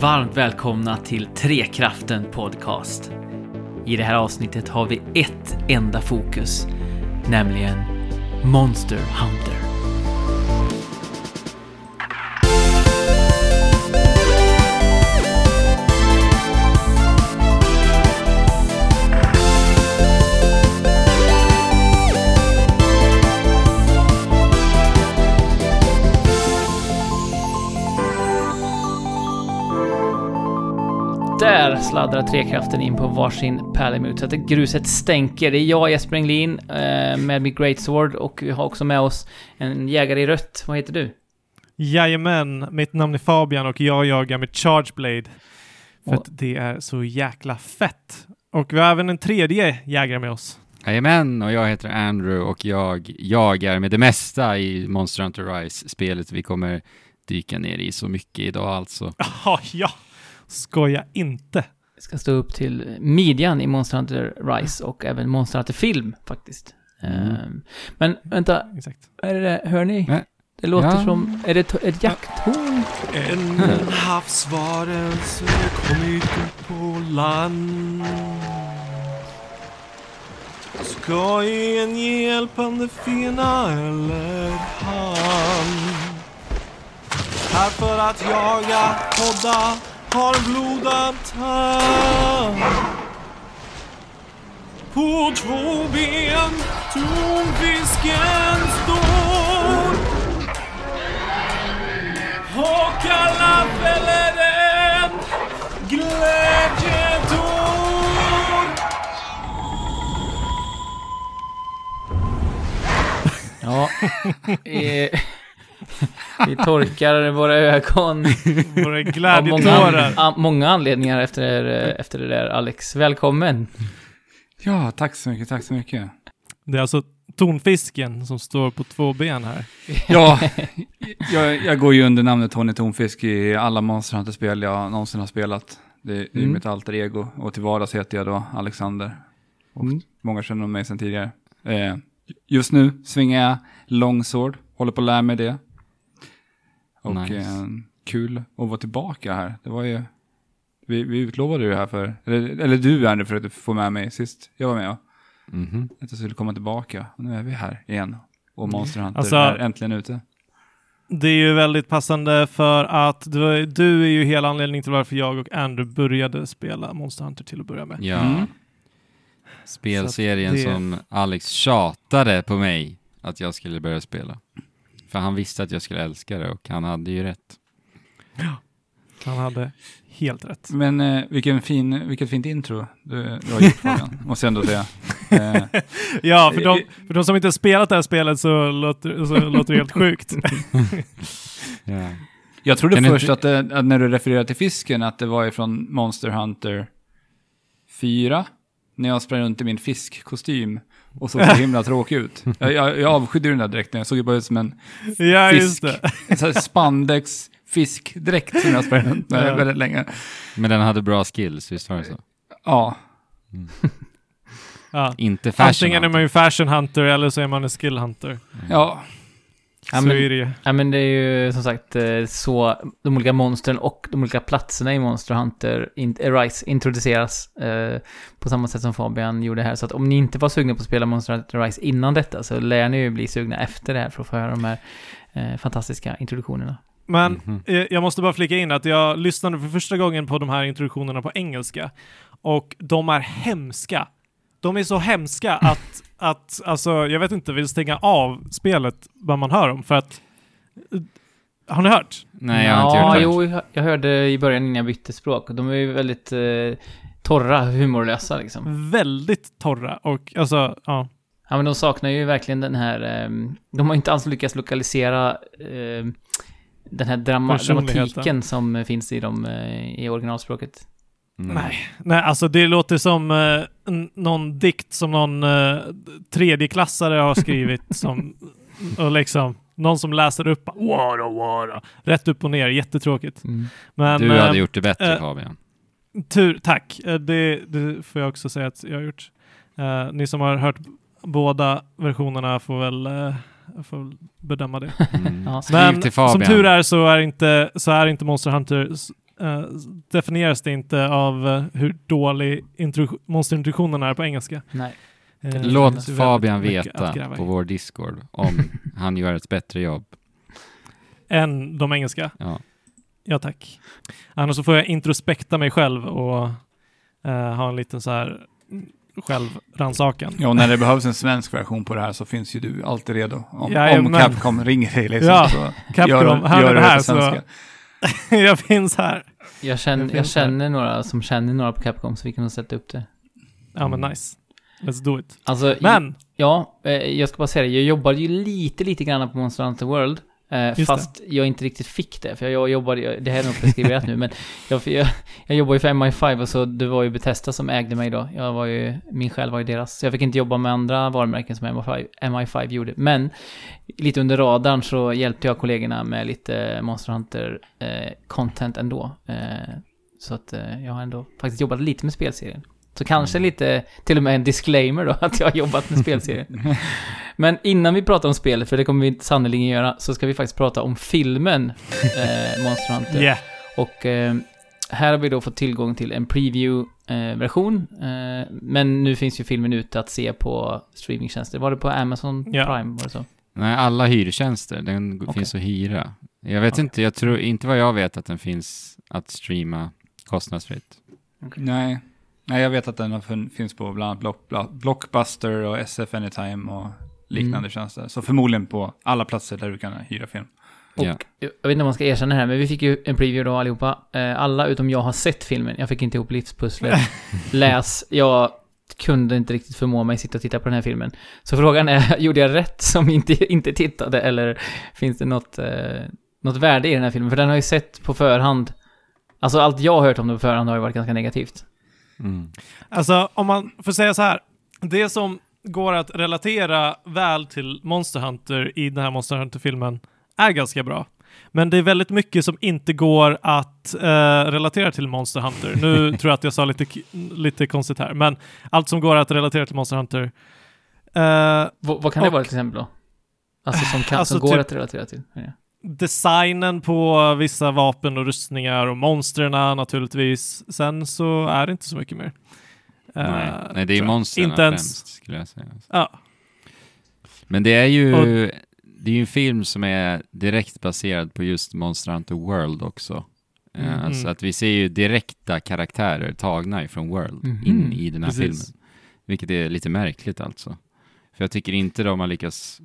varmt välkomna till Trekraften Podcast. I det här avsnittet har vi ett enda fokus, nämligen Monster Hunter. Sladdrar trekraften in på varsin pärlemut så att gruset stänker. Det är jag, Jesper Englin, eh, med mitt Greatsword och vi har också med oss en jägare i rött. Vad heter du? Jajamän, mitt namn är Fabian och jag jagar med Charge Blade. För Och- att det är så jäkla fett. Och vi har även en tredje jägare med oss. Jajamän, och jag heter Andrew och jag jagar med det mesta i Monster Hunter Rise-spelet. Vi kommer dyka ner i så mycket idag alltså. Jaha, ja. Skoja inte. Ska stå upp till midjan i Monster Hunter Rise och även Monster Hunter Film faktiskt. Mm. Ehm, Men vänta, Exakt. är det, hör ni? Nej. Det låter Ja. som, är det ett jakttorn? En havsvarelse kommit ut på land Ska ge en hjälpande fena eller hand Här för att jaga, podda, har en blodad tand På två ben, tonfisken står och alla fäller en glädjetår. Ja. Eh, vi torkar våra ögon. Våra Av många, glädjetårar. många anledningar efter, efter det där, Alex. Välkommen. Ja, tack så mycket, tack så mycket. Det är alltså tonfisken som står på två ben här. Ja, jag, jag går ju under namnet Tony Tonfisk i alla Monster Hunter-spel jag någonsin har spelat. Det, det är Mm. mitt alter ego och till vardags heter jag då Alexander. Och Mm. Många känner mig sedan tidigare. Eh, just nu svingar jag longsword, håller på att lära mig det. Och Nice. eh, kul att vara tillbaka här. Det var ju, vi, vi utlovade ju det här för, eller, eller du Andy försökte få med mig sist jag var med. Mhm. Att jag skulle komma tillbaka. Och nu är vi här igen. Och Monster Hunter Alltså- är äntligen ute. Det är ju väldigt passande för att du, du är ju hela anledningen till varför jag och Andrew började spela Monster Hunter till att börja med. Ja. Mm. Spelserien det- som Alex tjatade på mig att jag skulle börja spela. För han visste att jag skulle älska det och han hade ju rätt. Han hade helt rätt. Men eh, vilken fin, vilket fint intro du, du har gjort Fabian, måste jag ändå säga. Eh, Ja, för de, för de som inte har spelat det här spelet så låter, så låter det helt sjukt. Ja. jag trodde Kan du först att, det, att när du refererade till fisken att det var ifrån Monster Hunter 4. När jag sprang runt i min fiskkostym och såg så himla tråkig ut. Jag, jag, jag avskydde den där dräkten, jag såg ju bara ut som en ja, fisk. En spandex fiskdräkt som jag sprang runt med Ja. väldigt länge. Men den hade bra skills, visst var det så? Ja, Ja. Inte fashion Antingen är man hunter. ju fashion hunter eller så är man en skill hunter. ja. Ja, så men- är det ju. Ja, men det är ju som sagt eh, så de olika monstren och de olika platserna i Monster Hunter in, Rise introduceras eh, på samma sätt som Fabian gjorde här. Så att om ni inte var sugna på att spela Monster Hunter Rise innan detta så lär ni ju bli sugna efter det här för att få höra de här eh, fantastiska introduktionerna. Men Mhm. eh, jag måste bara flika in att jag lyssnade för första gången på de här introduktionerna på engelska och de är hemska. De är så hemska att, att alltså, jag vet inte, vill stänga av spelet vad man hör dem för att eh, har ni hört? Nej, jag har inte ja, det. jo, jag- hörde i början innan jag bytte språk. De är ju väldigt eh, torra, humorlösa liksom. Väldigt torra och alltså, ja. Ja, men de saknar ju verkligen den här... ehm, de har inte alls lyckats lokalisera ehm, den här drama dramatiken som finns i dem eh, i originalspråket. Mm. Nej. Nej, alltså det låter som eh, någon dikt som någon eh, tredjeklassare har skrivit som, och liksom, någon som läser upp wara, wara, rätt upp och ner, jättetråkigt. Men, Du hade eh, gjort det bättre eh, Fabian. Tur, tack. Eh, Det, det får jag också säga att jag har gjort. Eh, ni som har hört båda versionerna får väl, eh, får bedöma det. Mm. Ja. Men till som tur är så är inte, så är inte Monster Hunter eh, definieras det inte av eh, hur dålig intro- monsterintroduktionen är på engelska. Nej. Eh, det Låt Fabian veta på vår Discord om han gör ett bättre jobb. Än de engelska. Ja. Ja tack. Annars så får jag introspekta mig själv och eh, ha en liten så här självrannsakan. Ja, och när det behövs en svensk version på det här så finns ju du alltid redo. Om, om Jajamän. Capcom ringer dig liksom. Ja, så Capcom, gör, hör gör det här så jag finns här. Jag känner, jag känner några som känner några på Capcom så vi kan nog sätta upp det. Ja men nice. Let's do it. Alltså, Men, Ja, eh, jag ska bara säga det. Jag jobbade ju lite, lite grann på Monster Hunter World. Eh, Just fast jag inte riktigt fick det, för jag jobbade, det här är nog preskriberat nu, men jag, jag, jag jobbade ju för MI5 och så det var ju Bethesda som ägde mig då. Jag var ju, min själ var ju deras. Så jag fick inte jobba med andra varumärken som MI5, MI5 gjorde. Men lite under radarn så hjälpte jag kollegorna med lite Monster Hunter eh, content ändå. Eh, så att jag har ändå faktiskt jobbat lite med spelserien. Så kanske lite, till och med en disclaimer då, att jag har jobbat med spelserien. Men innan vi pratar om spelet, för det kommer vi sannoliken göra, så ska vi faktiskt prata om filmen eh, Monster Hunter. yeah. Och eh, här har vi då fått tillgång till en preview-version. Eh, men nu finns ju filmen ute att se på streamingtjänster. Var det på Amazon Ja. Prime? Var det så? Nej, alla hyrtjänster, den Okej. finns att hyra. Jag vet Okej. inte, jag tror inte vad jag vet att den finns att streama kostnadsfritt. Nej. Nej, jag vet att den har finns på bland annat Block, Blockbuster och SF Anytime och liknande Mm. tjänster. Så förmodligen på alla platser där du kan hyra film. Och Ja. jag vet inte om man ska erkänna det här, men vi fick ju en preview då allihopa. Eh, alla utom jag har sett filmen. Jag fick inte ihop livspusslet. Läs. Jag kunde inte riktigt förmå mig sitta och titta på den här filmen. Så frågan är, gjorde jag rätt som inte, inte tittade eller finns det något, eh, något värde i den här filmen? För den har ju sett på förhand. Alltså allt jag har hört om den på förhand har ju varit ganska negativt. Mm. Alltså, om man får säga så här. Det som går att relatera väl till Monster Hunter i den här Monster Hunter-filmen är ganska bra. Men det är väldigt mycket som inte går att eh, relatera till Monster Hunter. Nu tror jag att jag sa lite, lite konstigt här, men allt som går att relatera till Monster Hunter. Eh, vad kan det Och- vara till exempel då? Alltså som, kan, Alltså som går typ- att relatera till? Ja. Designen på vissa vapen och rustningar och monstren naturligtvis. Sen så är det inte så mycket mer. Nej. Nej, det är monstren ens- främst, skulle jag säga. Ja, Men det är ju, Och- det är ju en film som är direkt baserad på just Monster Hunter World också. Eh, Mhm. Alltså att vi ser ju direkta karaktärer tagna ifrån World Mhm. in i den här Precis. filmen. Vilket är lite märkligt alltså. För jag tycker inte de har lyckats,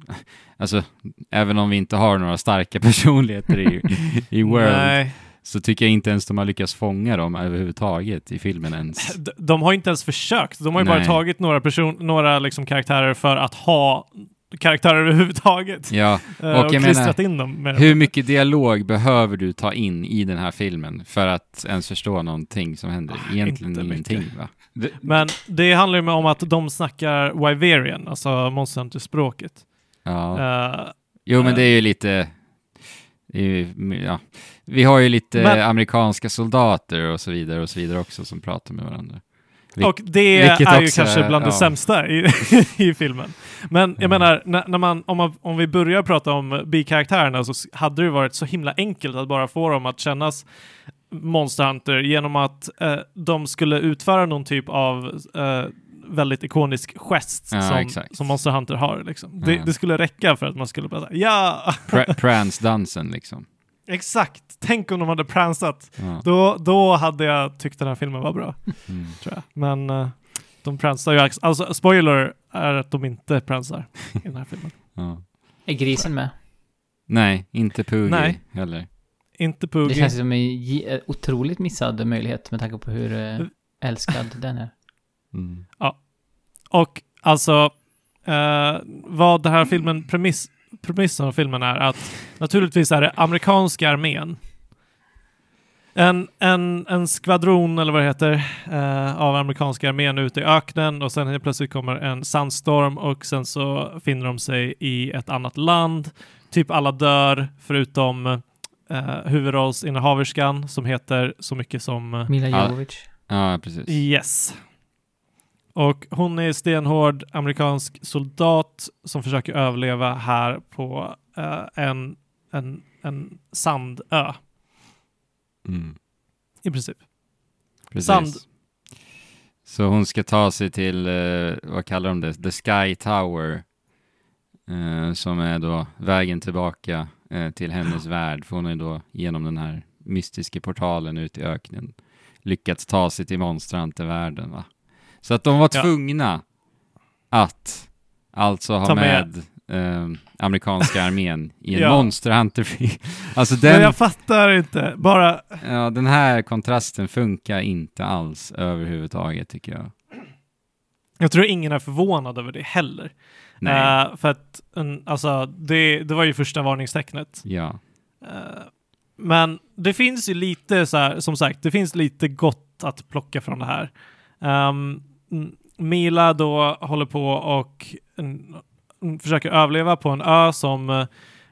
alltså även om vi inte har några starka personligheter i, i World, nej. så tycker jag inte ens de har lyckats fånga dem överhuvudtaget i filmen ens. De, de har inte ens försökt. De har ju bara Nej. tagit några, person, några liksom karaktärer för att ha karaktärer överhuvudtaget. Ja, Eh, och och jag klistrat menar, in dem. Med hur mycket dialog behöver du ta in i den här filmen för att ens förstå någonting som händer? Egentligen inte mycket. ingenting va? Det, Men det handlar ju om att de snackar Wyverian, alltså Monster Hunter-språket. Ja. Eh, Jo, men det är ju lite... ju- Ja. Vi har ju lite Men- amerikanska soldater och så vidare och så vidare också som pratar med varandra. Vil- och det är ju kanske är- bland det ja. sämsta i, i filmen. Men jag Mm. menar, när, när man, om, man, om vi börjar prata om bikaraktärerna så hade det varit så himla enkelt att bara få dem att kännas Monster Hunter genom att eh, de skulle utföra någon typ av eh, väldigt ikonisk gest Ja, som, exakt. som Monster Hunter har. Liksom. Det, Ja. det skulle räcka för att man skulle bara säga ja, Pra- Prance-dansen liksom. Exakt. Tänk om de hade pransat. Ja. Då, då hade jag tyckt den här filmen var bra. Mm. tror jag. Men eh, de pransar ju, ax- alltså spoiler är att de inte pransar i den här filmen. Ja. Är grisen med? Nej, inte Poogie Nej. heller. Inte Det Poogie. känns ju som en eh, otroligt missad möjlighet med tanke på hur eh, älskad den är. Mm. Och alltså, eh, vad den här filmen, premiss, premissen av filmen är att naturligtvis är det amerikanska armén. En, en, en skvadron, eller vad det heter, eh, av amerikanska armén ute i öknen och sen helt plötsligt kommer en sandstorm och sen så finner de sig i ett annat land. Typ alla dör förutom eh, huvudrollsinnehaverskan som heter så mycket som eh, Mila Ja. Jovovich. Ja, precis. Yes. Och hon är stenhård amerikansk soldat som försöker överleva här på eh, en, en, en sandö. Mm. i princip. Precis. Sand. Så hon ska ta sig till, eh, vad kallar de det, The Sky Tower. Eh, som är då vägen tillbaka till hennes värld. För hon ju då genom den här mystiska portalen ut i öknen lyckats ta sig till monsterhunter-världen. Va? Så att de var Ja. tvungna att alltså ha Ta med. med, eh, amerikanska armén i en Ja. monsterhunter-film. Alltså Men den, jag fattar inte. Bara, ja, den här kontrasten funkar inte alls överhuvudtaget tycker jag. jag tror ingen är förvånad över det heller. Nej. Eh, för att, en, alltså, det, det var ju första varningstecknet. Ja. Eh, men det finns ju lite så här, som sagt, det finns lite gott att plocka från det här. Mm, Mila då håller på och försöker överleva på en ö som,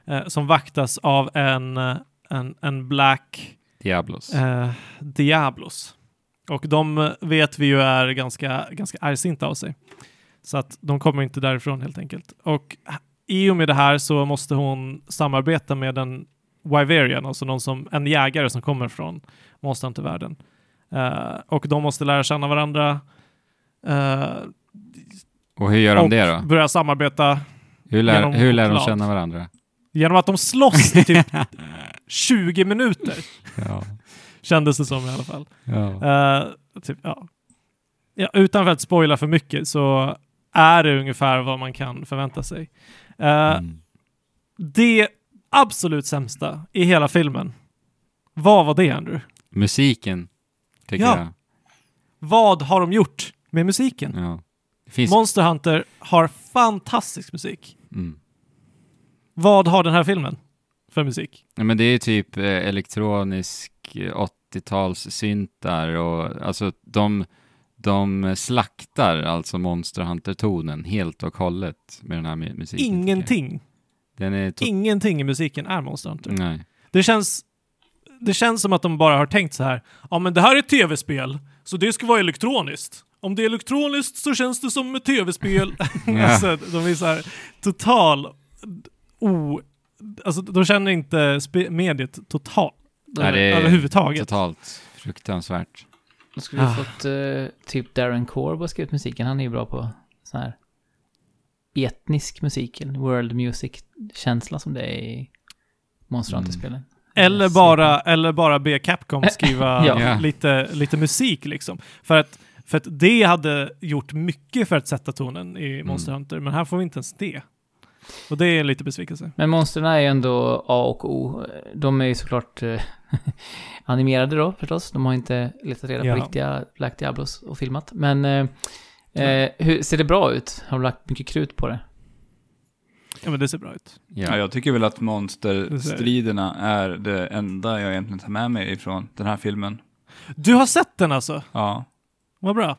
eh, som vaktas av en, eh, en, en Black Diablos. eh, Diablos. Och de eh, vet vi ju är ganska, ganska argsinta av sig. Så att de kommer inte därifrån helt enkelt. Och i och med det här så måste hon samarbeta med en Wyverian, alltså någon som, en jägare som kommer från Monster Hunter-världen. Eh, och de måste lära känna varandra eh, Och hur gör de det då? börja samarbeta Hur lär, hur lär de känna varandra? genom att de slåss i typ 20 minuter, Ja. kändes det som i alla fall. ja. Eh, typ, ja. Ja, utan att spoila för mycket så är det ungefär vad man kan förvänta sig. Eh, Mm. Det absolut sämsta i hela filmen, vad var det Andrew? Musiken, tycker Ja. jag. Vad har de gjort med musiken? Ja. Finns... Monster Hunter har fantastisk musik. Mm. Vad har den här filmen för musik? Ja, men det är typ eh, elektronisk eh, 80-tals syntar och alltså de, de slaktar alltså Monster Hunter-tonen helt och hållet med den här mu- musiken. Ingenting. Den är to- Ingenting i musiken är Monster Hunter. Nej. Det känns, det känns som att de bara har tänkt så här. Ja, men det här är ett tv-spel, så det ska vara elektroniskt. Om det är elektroniskt så känns det som ett tv-spel. Alltså, de är så här total o... Alltså, de känner inte mediet totalt. Nej, det är överhuvudtaget. Totalt fruktansvärt. Då skulle vi Ah. fått eh, typ Darren Korb har skrivit musiken. Han är ju bra på sån här etnisk musik, world music-känsla som det är i Monster Mm. Hunter-spelen. Eller bara, eller bara be Capcom skriva. Ja. lite, lite musik liksom. För att, för att det hade gjort mycket för att sätta tonen i Monster Mm. Hunter, men här får vi inte ens det. Och det är lite besvikelse. Men monstren är ju ändå A och O. De är ju såklart eh, animerade då förstås. De har inte letat reda Ja. på riktiga Black Diablos och filmat. Men eh, eh, hur, ser det bra ut? Har de lagt mycket krut på det? Ja, men det ser bra ut. Ja, Ja. jag tycker väl att monsterstriderna är det enda jag egentligen tar med mig ifrån den här filmen. Du har sett den alltså? Ja. Vad bra.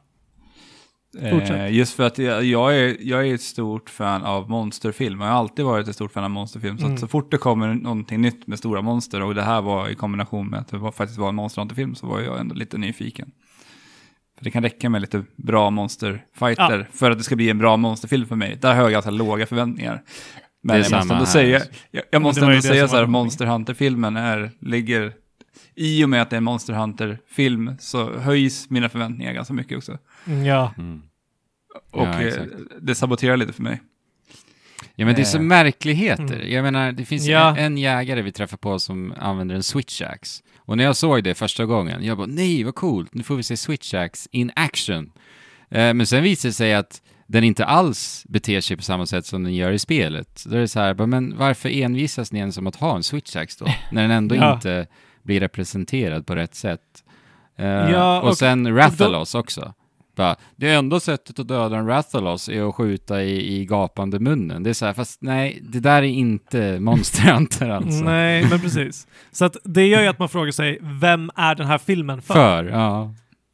Eh, just för att jag, jag, är, jag är ett stort fan av monsterfilm. Jag har alltid varit ett stort fan av monsterfilm. Så Mm. att så fort det kommer någonting nytt med stora monster och det här var i kombination med att det var, faktiskt var en monsterhunterfilm så var jag ändå lite nyfiken. För det kan räcka med lite bra monsterfighter för att det ska bli en bra monsterfilm för mig. Där har jag ganska låga förväntningar. Men jag måste ändå här. säga, jag, jag måste ändå säga så här, Monster Hunter-filmen är, ligger, i och med att det är en Monster Hunter-film så höjs mina förväntningar ganska mycket också. Mm, Ja. Mm. Och Ja, eh, det saboterar lite för mig. Ja men det är så Eh. märkligheter. Mm. Jag menar, det finns Ja. en, en jägare vi träffar på som använder en switch axe. Och när jag såg det första gången, jag bara nej vad coolt, nu får vi se switch axe in action. Eh, men sen visar det sig att den inte alls beter sig på samma sätt som den gör i spelet. Då är det så här, men varför envisas ni ens om att ha en switch axe då? När den ändå Ja. inte blir representerad på rätt sätt. Eh, Ja, och, och- sen Rathalos också. Bara, det enda sättet att döda en Rathalos är att skjuta i, i gapande munnen. Det är så här, fast nej, det där är inte Monster Hunter alltså. Nej, men precis. Så att det gör ju att man frågar sig, vem är den här filmen för? För, ja.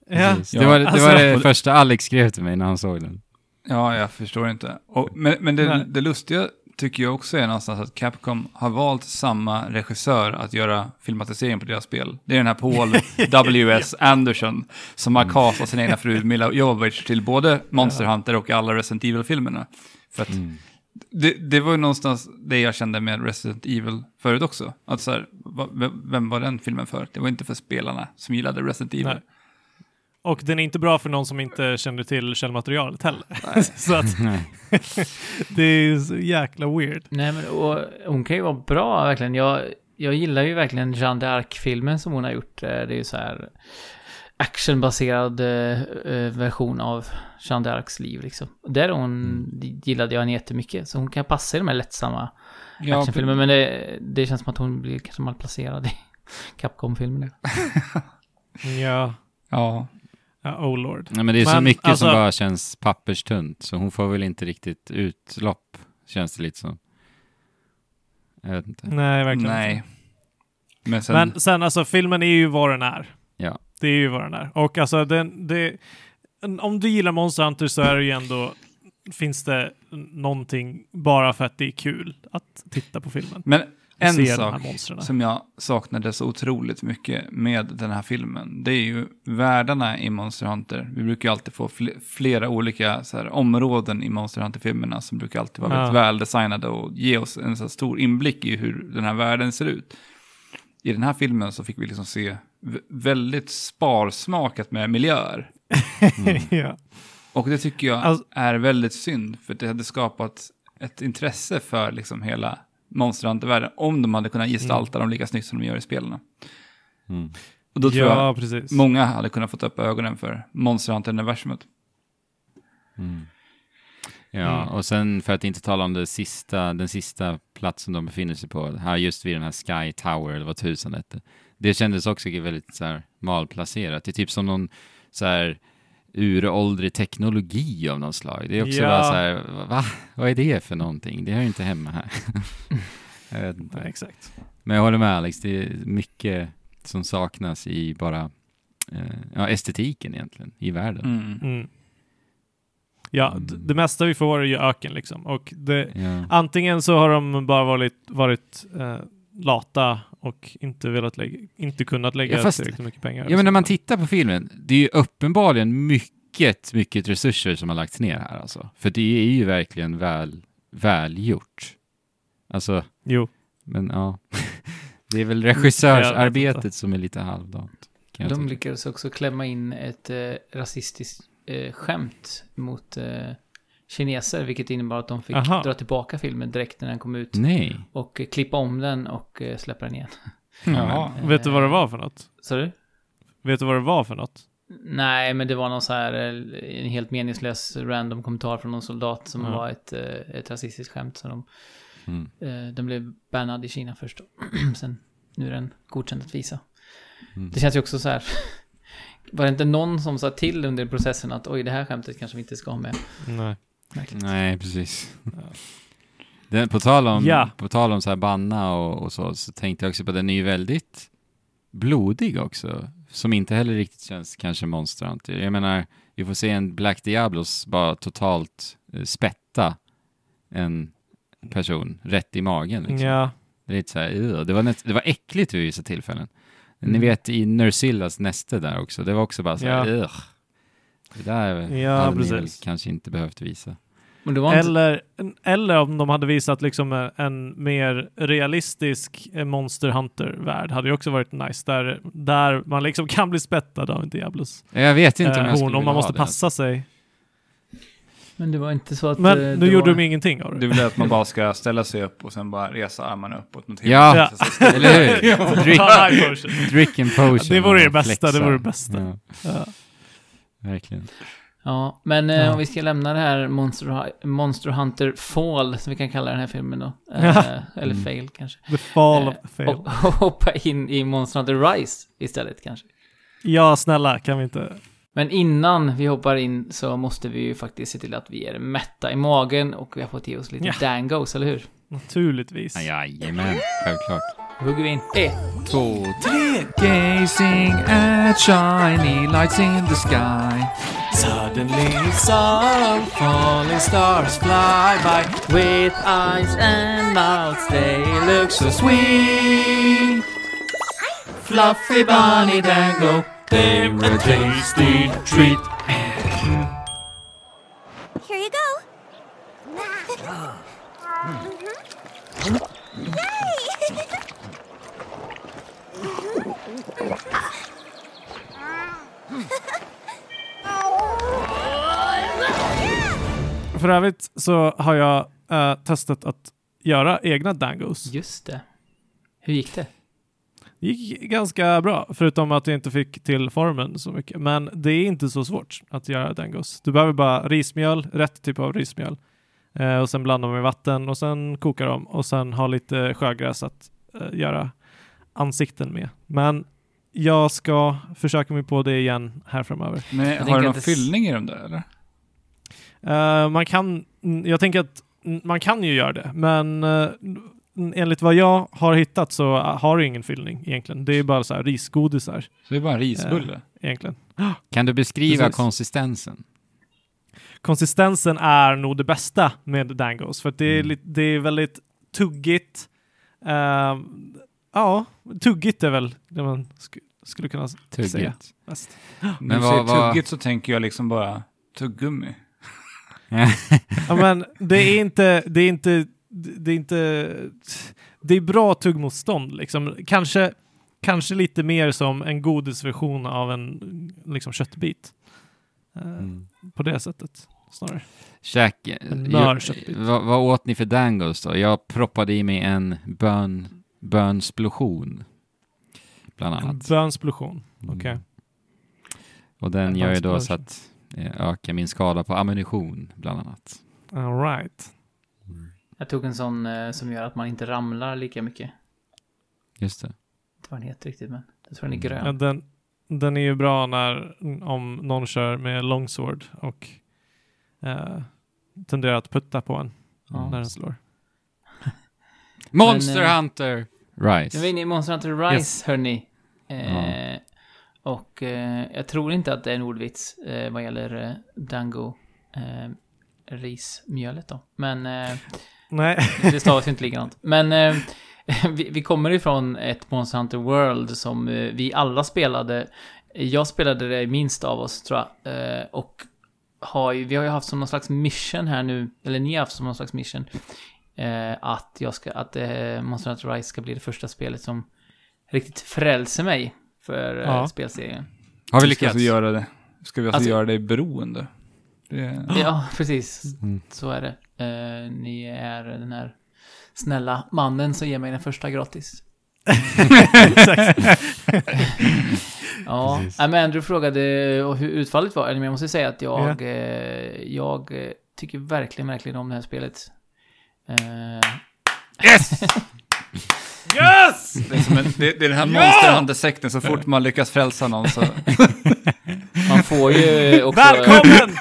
Ja. Det var det, alltså- var det första Alex skrev till mig när han såg den. Ja, jag förstår inte. Och, men men det, det lustiga tycker jag också är någonstans att Capcom har valt samma regissör att göra filmatiseringen på deras spel. Det är den här Paul W.S. Anderson som har castat sin egna fru Mila Jovovich till både Monster Hunter och alla Resident Evil-filmerna. För att Mm. Det, det var ju någonstans det jag kände med Resident Evil förut också. Att så här, vem var den filmen för? Det var inte för spelarna som gillade Resident Evil. Nej. Och den är inte bra för någon som inte känner till källmaterialet heller. så att Nej. det är så jäkla weird. Nej, men och, hon kan ju vara bra verkligen. Jag, jag gillar ju verkligen Jeanne d'Arc-filmen som hon har gjort. Eh, Det är ju så här actionbaserad eh, eh, version av Jeanne d'Arcs liv liksom. Där hon gillade jag henne jättemycket. Så hon kan passa i de här lättsamma Ja, actionfilmerna. Men det, det känns som att hon blir kanske malplacerad i Capcom-filmerna. Ja, ja. Ja oh lord. Nej, men det är så Men, mycket alltså- som bara känns papperstunt, så hon får väl inte riktigt utlopp, känns det lite som. Jag vet inte. Nej, verkligen Nej. inte. Men sen, Men sen alltså, filmen är ju vad den är. Ja. Det är ju vad den är. Och alltså, den, det, om du gillar Monster Hunter så är det ju ändå, finns det någonting bara för att det är kul att titta på filmen. men en se de här sak monstren. som jag saknade så otroligt mycket med den här filmen, det är ju världarna i Monster Hunter. Vi brukar ju alltid få fl- flera olika så här, områden i Monster Hunter-filmerna som brukar alltid vara Ja. väldigt väldesignade och ge oss en så här stor inblick i hur den här världen ser ut. I den här filmen så fick vi liksom se väldigt sparsmakat med miljöer. ja. Och det tycker jag Alltså- är väldigt synd, för det hade skapat ett intresse för liksom hela Monster Hunter-världen om de hade kunnat gestalta dem lika snyggt som de gör i spelen. Mm. Och då tror ja, jag precis. många hade kunnat fått upp ögonen för Monster Hunter-universumet. Mm. Ja, Mm. och sen för att inte tala om det sista, den sista platsen de befinner sig på, här just vid den här Sky Tower, eller vad tusan det hette. Det kändes också väldigt så här malplacerat. Det är typ som någon så här uråldrig teknologi av någon slag. Det är också Ja. bara så här, va? Vad är det för någonting? Det hör ju inte hemma här. jag vet inte. Nej, exakt. Men jag håller med Alex, det är mycket som saknas i bara eh, ja, estetiken egentligen, i världen. Mm. Mm. Ja, d- det mesta vi får är ju öken liksom. Och det, Ja. antingen så har de bara varit, varit eh, lata och inte velat lägga, inte kunnat lägga Ja, fast- tillräckligt mycket pengar. Ja, men när man tittar på filmen, det är ju uppenbarligen mycket, mycket resurser som har lagts ner här alltså. För det är ju verkligen väl, välgjort. Alltså, Jo. men ja. det är väl regissörsarbetet som är lite halvdant. De lyckades också klämma in ett eh, rasistiskt eh, skämt mot eh, kineser, vilket innebar att de fick Aha. dra tillbaka filmen direkt när den kom ut Nej. och eh, klippa om den och eh, släppa den igen. Ja. Vet du vad det var för något? Så du? Vet du vad det var för något? Nej, men det var någon så här eh, en helt meningslös random kommentar från någon soldat som Ja. var ett, eh, ett rasistiskt skämt. Så de, Mm. eh, den blev bannad i Kina först då. Sen, nu är den godkänd att visa. Mm. Det känns ju också så här. Var det inte någon som sa till under processen att oj, det här skämtet kanske vi inte ska ha med? Nej. Märkligt. Nej, precis. Den, på tal om, Ja. på tal om så här banna och, och så, så tänkte jag också på den är ju väldigt blodig också. Som inte heller riktigt känns kanske Monster Hunter. Jag menar, vi får se en Black Diablos bara totalt eh, spätta en person rätt i magen. Liksom. Ja. Det är lite så här, det, var näst, det var äckligt vid vissa tillfällen. Ni Mm. vet i Nersillas näste där också, det var också bara så här, Ja. "Ugh." Det där Ja, hade ni väl precis. kanske inte behövt visa. Men det var inte... Eller, eller om de hade visat liksom en, en mer realistisk eh, Monster Hunter-värld hade ju också varit nice. Där, där man liksom kan bli spettad av en Diablos. Jag vet inte om Eh, jag skulle hon, om man måste det. passa sig. Men det var inte så att... Men eh, nu gjorde var... de ingenting av det. Du vill att man bara ska ställa sig upp och sen bara resa armarna uppåt mot Ja. Ja. Eller hur? Drick, drick and potion. Det vore det bästa, flexa. det vore det bästa. Ja, Ja. Verkligen. Ja, men eh, Ja. om vi ska lämna det här Monster, Monster Hunter Fall, som vi kan kalla den här filmen då. Eh, Ja. Eller Mm. Fail kanske. The fall Eh, of the fail. Och, och hoppa in i Monster Hunter Rise istället kanske. Ja, snälla, kan vi inte? Men innan vi hoppar in så måste vi ju faktiskt se till att vi är mätta i magen och vi har fått ge oss lite Ja. dangos, eller hur? Naturligtvis. Jajamän, självklart. Då hugger vi in. Ett, Två, Gazing at shiny lights in the sky. Suddenly some falling stars fly by with eyes and mouths they look so sweet. Fluffy bunny dango, they're a tasty treat. Here you go. Mm-hmm. För övrigt så har jag eh, testat att göra egna dangos. Just det. Hur gick det? Det gick ganska bra, förutom att jag inte fick till formen så mycket. Men det är inte så svårt att göra dangos. Du behöver bara rismjöl, rätt typ av rismjöl. Eh, och sen blanda dem i vatten och sen koka dem och sen ha lite sjögräs att eh, göra ansikten med. Men jag ska försöka mig på det igen här framöver. Men har du någon fyllning i dem där eller? Eh, man kan, jag tänker att man kan ju göra det, men mm, enligt vad jag har hittat så eh, har det ingen fyllning egentligen. Det är bara så här risgodisar Så det är bara en risbulle? egentligen. Kan du beskriva Precis. konsistensen? Konsistensen är nog det bästa med dangos för det är, Mm. det är väldigt tuggigt. Eh, ja, tuggigt är väl det man sk- skulle kunna säga. Tuggigt. Mest. När Men du vad- säger vad- tuggigt så tänker jag liksom bara tuggummi. Ja, men det är inte, det är inte, det är inte, det är bra tuggmotstånd liksom. Kanske, kanske lite mer som en godisversion av en liksom köttbit. Eh, Mm. På det sättet snarare. Käk, En mör köttbit. vad, vad åt ni för dangos då? Jag proppade i mig en bön, bönsplosion. Bland annat. bönsplosion. Okej. Mm. Och den En gör ju då så att eh, öka min skada på ammunition, bland annat. All right. Jag tog en sån eh, som gör att man inte ramlar lika mycket. Just det. inte vad den heter riktigt, men jag tror den är grön. Ja, den, den är ju bra när, om någon kör med longsword och eh, tenderar att putta på en Ja. när den slår. Monster Men, eh, Hunter! Nu är vi Rise. inne i Monster Hunter Rise, Yes. hörni. Eh, Och eh, jag tror inte att det är en ordvits eh, vad gäller eh, Dango eh, rismjölet då. Men eh, Nej. det stavas ju inte likadant. Men eh, vi, vi kommer ifrån ett Monster Hunter World som vi alla spelade. Jag spelade det minst av oss tror jag. Och har ju, vi har ju haft som någon slags mission här nu, eller ni har haft som någon slags mission. Eh, att jag ska, att eh, Monster Hunter Rise ska bli det första spelet som riktigt frälser mig för eh, Ja. spelserien. Har vi lyckats? alltså göra det? Ska vi alltså, Alltså- göra dig beroende? Det, Ja, precis. Mm. Så är det. Eh, ni är den här snälla mannen som ger mig den första gratis. Ja, Precis. Men Andrew frågade och hur utfallet var. Men jag måste säga att jag, eh, jag tycker verkligen, verkligen om det här spelet. Eh, Yes! yes! det, är som en, det, det är den här Monster Hunter-sekten, så fort man lyckas frälsa någon så... man får ju också... Välkommen!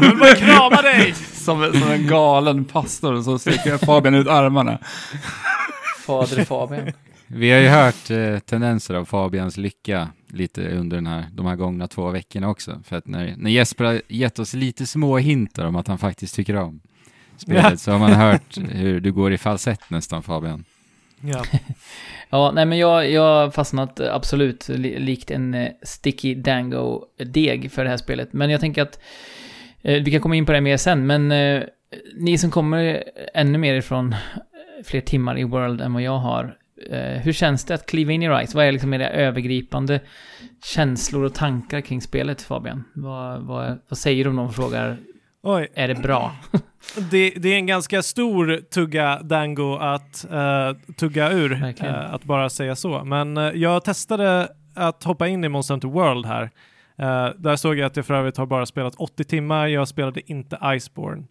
Jag vill bara krama dig! Som, en- som en galen pastor så sträcker Fabian ut armarna. Fader Fabian. Vi har ju hört eh, tendenser av Fabians lycka lite under den här, de här gångna två veckorna också. För att när, när Jesper har gett oss lite små hintar om att han faktiskt tycker om spelet Ja. så har man hört hur du går i falsett nästan Fabian. Ja. Ja, nej men jag, jag har fastnat absolut li, likt en eh, sticky dango-deg för det här spelet. Men jag tänker att eh, vi kan komma in på det mer sen, men eh, ni som kommer ännu mer ifrån fler timmar i World än vad jag har. Hur känns det att kliva in i Rise? Vad är liksom era övergripande känslor och tankar kring spelet, Fabian? Vad, vad, vad säger du om någon frågar, Oj, är det bra? det, det är en ganska stor tugga dango att eh, tugga ur, eh, att bara säga så. Men eh, jag testade att hoppa in i Monster Hunter World här. Där såg jag att jag för övrigt har bara spelat 80 timmar, jag spelade inte Iceborne.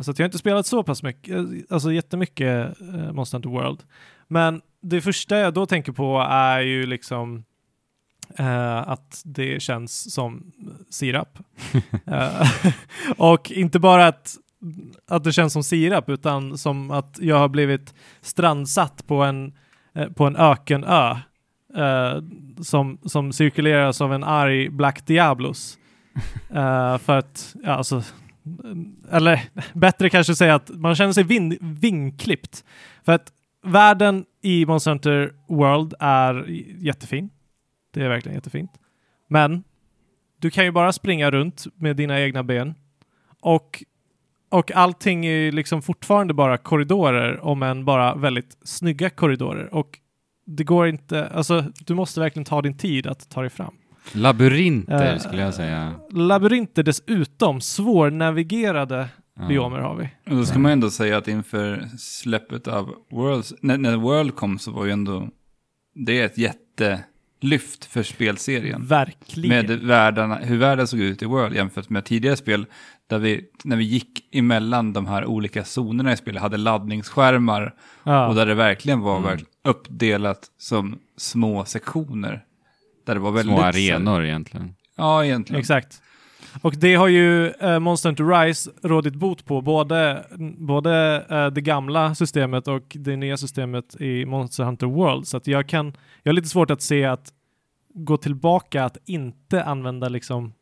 Så att jag har inte spelat så pass mycket, eh, alltså jättemycket uh, Monster Hunter World. Men det första jag då tänker på är ju liksom eh, att det känns som sirap. Eh, och inte bara att, att det känns som sirap, utan som att jag har blivit strandsatt på en, eh, på en ökenö eh, som, som cirkuleras av en arg Black Diablos. Eh, för att, ja alltså, eller bättre kanske säga att man känner sig vin, vingklippt. För att världen i Monster Hunter World är jättefin. Det är verkligen jättefint. Men du kan ju bara springa runt med dina egna ben och och allting är ju liksom fortfarande bara korridorer, om än bara väldigt snygga korridorer. Och det går inte, alltså du måste verkligen ta din tid att ta dig fram. Labyrinter Eh, skulle jag säga. Labyrinter dessutom, svårnavigerade Ja. biomer har vi. Och då ska man ändå säga att inför släppet av Worlds, när, när World kom så var ju ändå det är ett jättelyft för spelserien. Verkligen. Med världarna, hur världen såg ut i World jämfört med tidigare spel. Där vi, när vi gick emellan de här olika zonerna i spelet, hade laddningsskärmar. ja. Och där det verkligen var Mm. uppdelat som små sektioner. Där det var väldigt... Små arenor egentligen. Ja, egentligen. Exakt. Och det har ju eh, Monster Hunter Rise rådit bot på, både, både eh, det gamla systemet och det nya systemet i Monster Hunter World. Så att jag kan, jag har lite svårt att se att gå tillbaka att inte använda liksom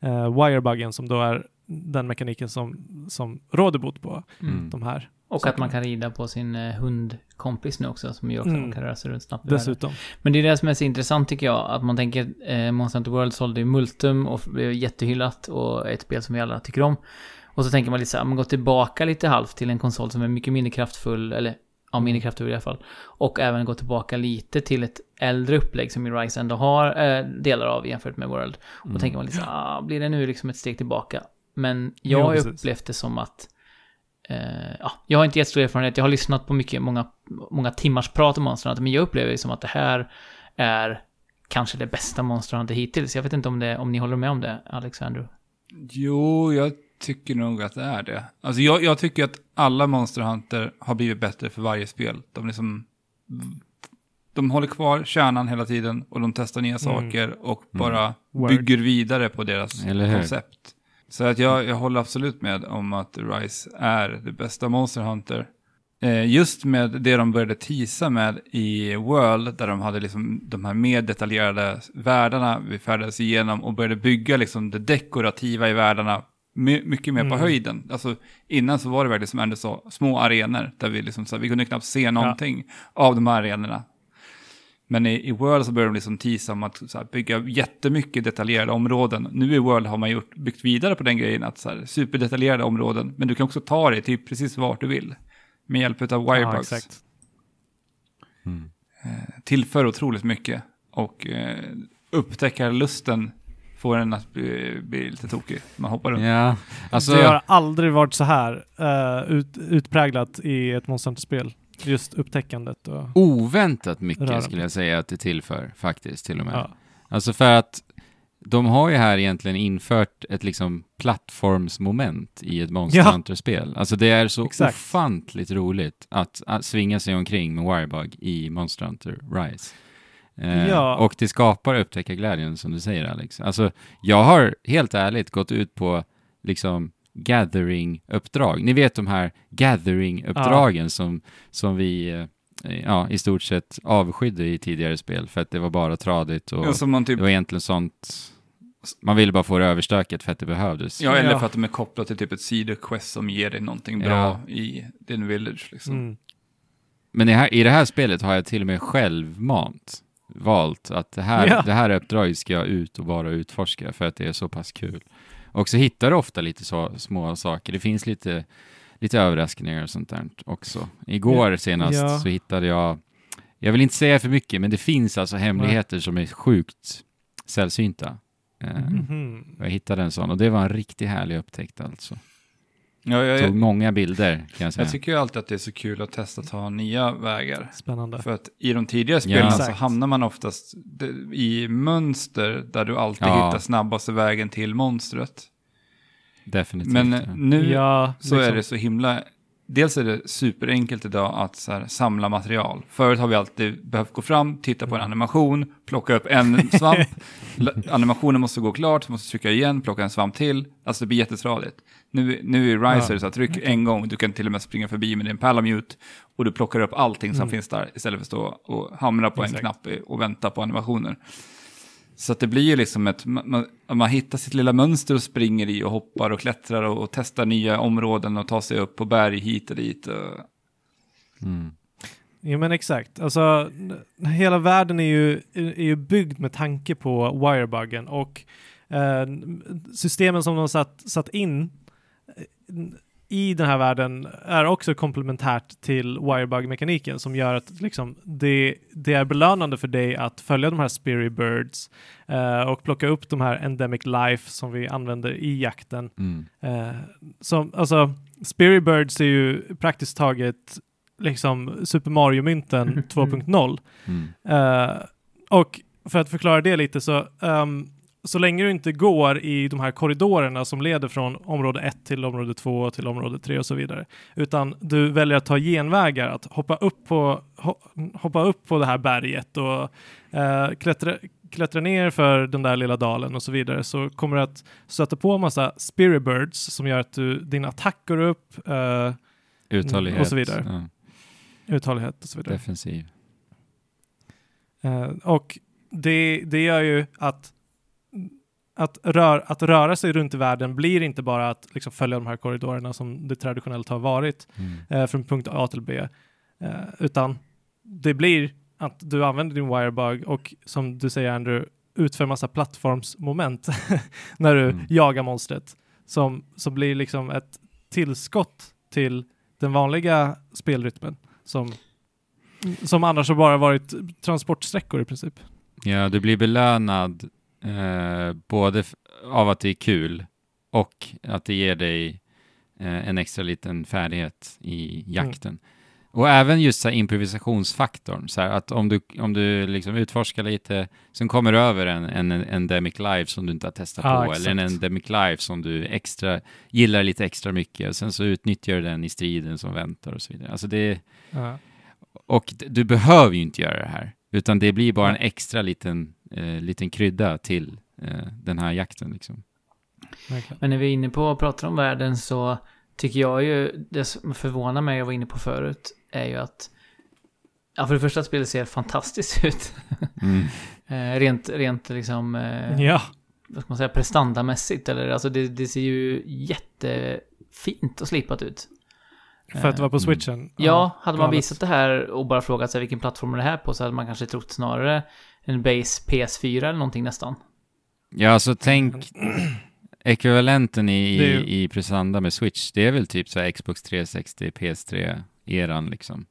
eh, wirebuggen som då är den mekaniken som, som råder bot på Mm. de här. Och att man kan rida på sin eh, hundkompis nu också, som gör också att Mm. man kan röra sig runt snabbt. Dessutom. Men det är det som är så intressant tycker jag, att man tänker eh, Monster Hunter World sålde ju Multum och blev jättehyllat och ett spel som vi alla tycker om. Och så tänker man lite så här, man går tillbaka lite halvt till en konsol som är mycket mindre kraftfull, eller ja, mindre kraftfull i alla fall. Och även gå tillbaka lite till ett äldre upplägg som ju Rise ändå har eh, delar av jämfört med World. Och då tänker man lite så här, ah, blir det nu liksom ett steg tillbaka? Men jag har precis. upplevt det som att ja, jag har inte jättestor erfarenhet, jag har lyssnat på mycket, många, många timmars prat om Monster Hunter, men jag upplever det som att det här är kanske det bästa Monster Hunter hittills. Jag vet inte om, det, om ni håller med om det, Alexander? Jo, jag tycker nog att det är det. Alltså jag, jag tycker att alla Monster Hunter har blivit bättre för varje spel. De liksom... De håller kvar kärnan hela tiden och de testar nya saker och bara Word. bygger vidare på deras koncept. Så att jag, jag håller absolut med om att Rise är det bästa Monster Hunter. Eh, just med det de började tisa med i World, där de hade liksom de här mer detaljerade världarna vi färdades igenom och började bygga liksom det dekorativa i världarna my, mycket mer på Mm. höjden. Alltså innan så var det verkligen som Anders sa, små arenor där vi liksom så här, vi kunde knappt se någonting av de här arenorna. Men i, i World så började de liksom tisa om att så här, bygga jättemycket detaljerade områden. Nu i World har man gjort, byggt vidare på den grejen att så här, superdetaljerade områden, men du kan också ta dig till precis vart du vill. Med hjälp av Ja, wirebugs. exakt. Mm. Tillför otroligt mycket. Och eh, upptäckarlusten får en att bli, bli lite tokig. Man hoppar runt. Ja, alltså... det har aldrig varit så här eh, ut, utpräglat i ett Monster Hunter-spel. Just upptäckandet och... Oväntat mycket Röra. skulle jag säga att det tillför, faktiskt, till och med. Ja. Alltså för att de har ju här egentligen infört ett liksom plattformsmoment i ett Monster Ja. Hunter-spel. Alltså det är så Exakt. ofantligt roligt att, att svinga sig omkring med Wirebug i Monster Hunter Rise. Eh, Ja. Och det skapar upptäckarglädjen som du säger Alex. Alltså jag har helt ärligt gått ut på liksom gathering-uppdrag. Ni vet de här gathering-uppdragen som, som vi eh, ja, i stort sett avskydde i tidigare spel för att det var bara tradigt och Ja, som man typ, det var egentligen sånt man ville bara få det överstökat för att det behövdes. ja, eller Ja. för att de är kopplade till typ ett sidoquest som ger dig någonting bra Ja. i din village. Liksom. Mm. Men i, här, i det här spelet har jag till och med självmant valt att det här, Ja. det här uppdraget ska jag ut och bara utforska för att det är så pass kul. Och så hittar du ofta lite så, små saker. Det finns lite, lite överraskningar och sånt där också. Igår senast Ja. så hittade jag, jag vill inte säga för mycket, men det finns alltså hemligheter som är sjukt sällsynta. Eh, Mhm. Jag hittade en sån och det var en riktigt härlig upptäckt alltså. Ja, jag, Tog många bilder kan jag säga. jag tycker ju alltid att det är så kul att testa att ta nya vägar. Spännande. För att i de tidigare spelen så Exakt. hamnar man oftast i mönster där du alltid Ja. hittar snabbaste vägen till monstret. Definitivt. Men ja. nu ja, så liksom. är det så himla... Dels är det superenkelt idag att så här, samla material. Förut har vi alltid behövt gå fram, titta på en animation, plocka upp en svamp. Animationen måste gå klart, måste trycka igen, plocka en svamp till. Alltså det blir jättetradigt. Nu, nu i Rise Ja. så att tryck en gång, du kan till och med springa förbi med din Palamute och du plockar upp allting som Mm. finns där istället för att stå och hamra på Exakt. en knapp och vänta på animationer. Så att det blir ju liksom ett, man, man, hittar sitt lilla mönster och springer i och hoppar och klättrar och, och testar nya områden och tar sig upp på berg hit och dit. Och, Mm. Ja men exakt. Alltså, hela världen är ju, är ju byggd med tanke på wirebuggen och eh, systemen som de satt, satt in eh, i den här världen är också komplementärt till Wirebug-mekaniken som gör att liksom, det, det är belönande för dig att följa de här Spirit Birds eh, och plocka upp de här Endemic Life som vi använder i jakten. Mm. Eh, som, alltså, Spirit Birds är ju praktiskt taget liksom Super Mario-mynten Mm. 2.0. Mm. Eh, och för att förklara det lite så, ehm, så länge du inte går i de här korridorerna som leder från område 1 till område 2 till område 3 och så vidare, utan du väljer att ta genvägar, att hoppa upp på, ho- hoppa upp på det här berget och eh, klättra, klättra ner för den där lilla dalen och så vidare, så kommer du att stöta på en massa spirit birds som gör att du, din attack går upp, eh, Uthållighet. och så vidare. Ja, uthållighet och så vidare. defensiv. Eh, och det, det gör ju att, att, rör, att röra sig runt i världen blir inte bara att liksom följa de här korridorerna som det traditionellt har varit Mm. eh, från punkt A till B, eh, utan det blir att du använder din wirebug och som du säger Andrew, utför massa plattformsmoment när du Mm. jagar monstret som, som blir liksom ett tillskott till den vanliga spelrytmen som, som annars har bara varit transportsträckor i princip. Ja, du blir belönad eh, både av att det är kul och att det ger dig eh, en extra liten färdighet i jakten. Och även just så här improvisationsfaktorn, så här att om du, om du liksom utforskar lite, sen kommer du över en, en, en endemic live som du inte har testat Ja, på, eller en exakt. endemic live som du extra, gillar lite extra mycket, och sen så utnyttjar du den i striden som väntar och så vidare. Alltså det, Ja. och du behöver ju inte göra det här, utan det blir bara en extra liten, eh, liten krydda till eh, den här jakten. Liksom. Men när vi är inne på att prata om världen så tycker jag ju, det som förvånar mig, jag var inne på förut, är ju att Ja, för det första att spelet ser fantastiskt ut. Mm. eh, rent, rent liksom, eh, Ja, vad ska man säga, prestandamässigt. Eller alltså det, det ser ju jättefint och slipat ut. för att det var på Mm. switchen. Ja, hade man visat det här och bara frågat sig vilken plattform är det här på så hade man kanske trott snarare en base PS4 eller någonting nästan. Ja, alltså tänk ekvivalenten i, ju- i, i prestanda med Switch, det är väl typ så här Xbox 360, PS3-eran liksom.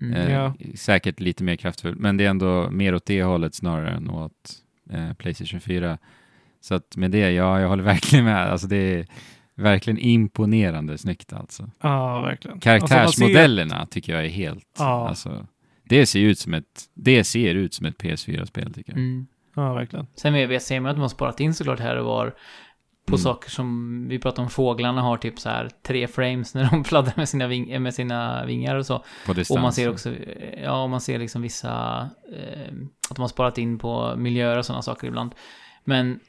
Mm. Eh, Ja. Säkert lite mer kraftfull, men det är ändå mer åt det hållet snarare än åt eh, Playstation 4. Så att med det, ja, jag håller verkligen med. Alltså det är verkligen imponerande snyggt alltså. Ja, verkligen. Karaktärsmodellerna tycker jag är helt, Ja. alltså, det ser ut som ett, det ser ut som ett PS4-spel tycker jag. Mm. Ja, verkligen. Sen vet jag, att de har sparat in såklart här och var på Mm. saker som, vi pratar om fåglarna har typ så här tre frames när de fladdrar med sina, ving, med sina vingar och så. På distans. Och man ser också, ja, man ser liksom vissa, eh, att de har sparat in på miljöer och sådana saker ibland. Men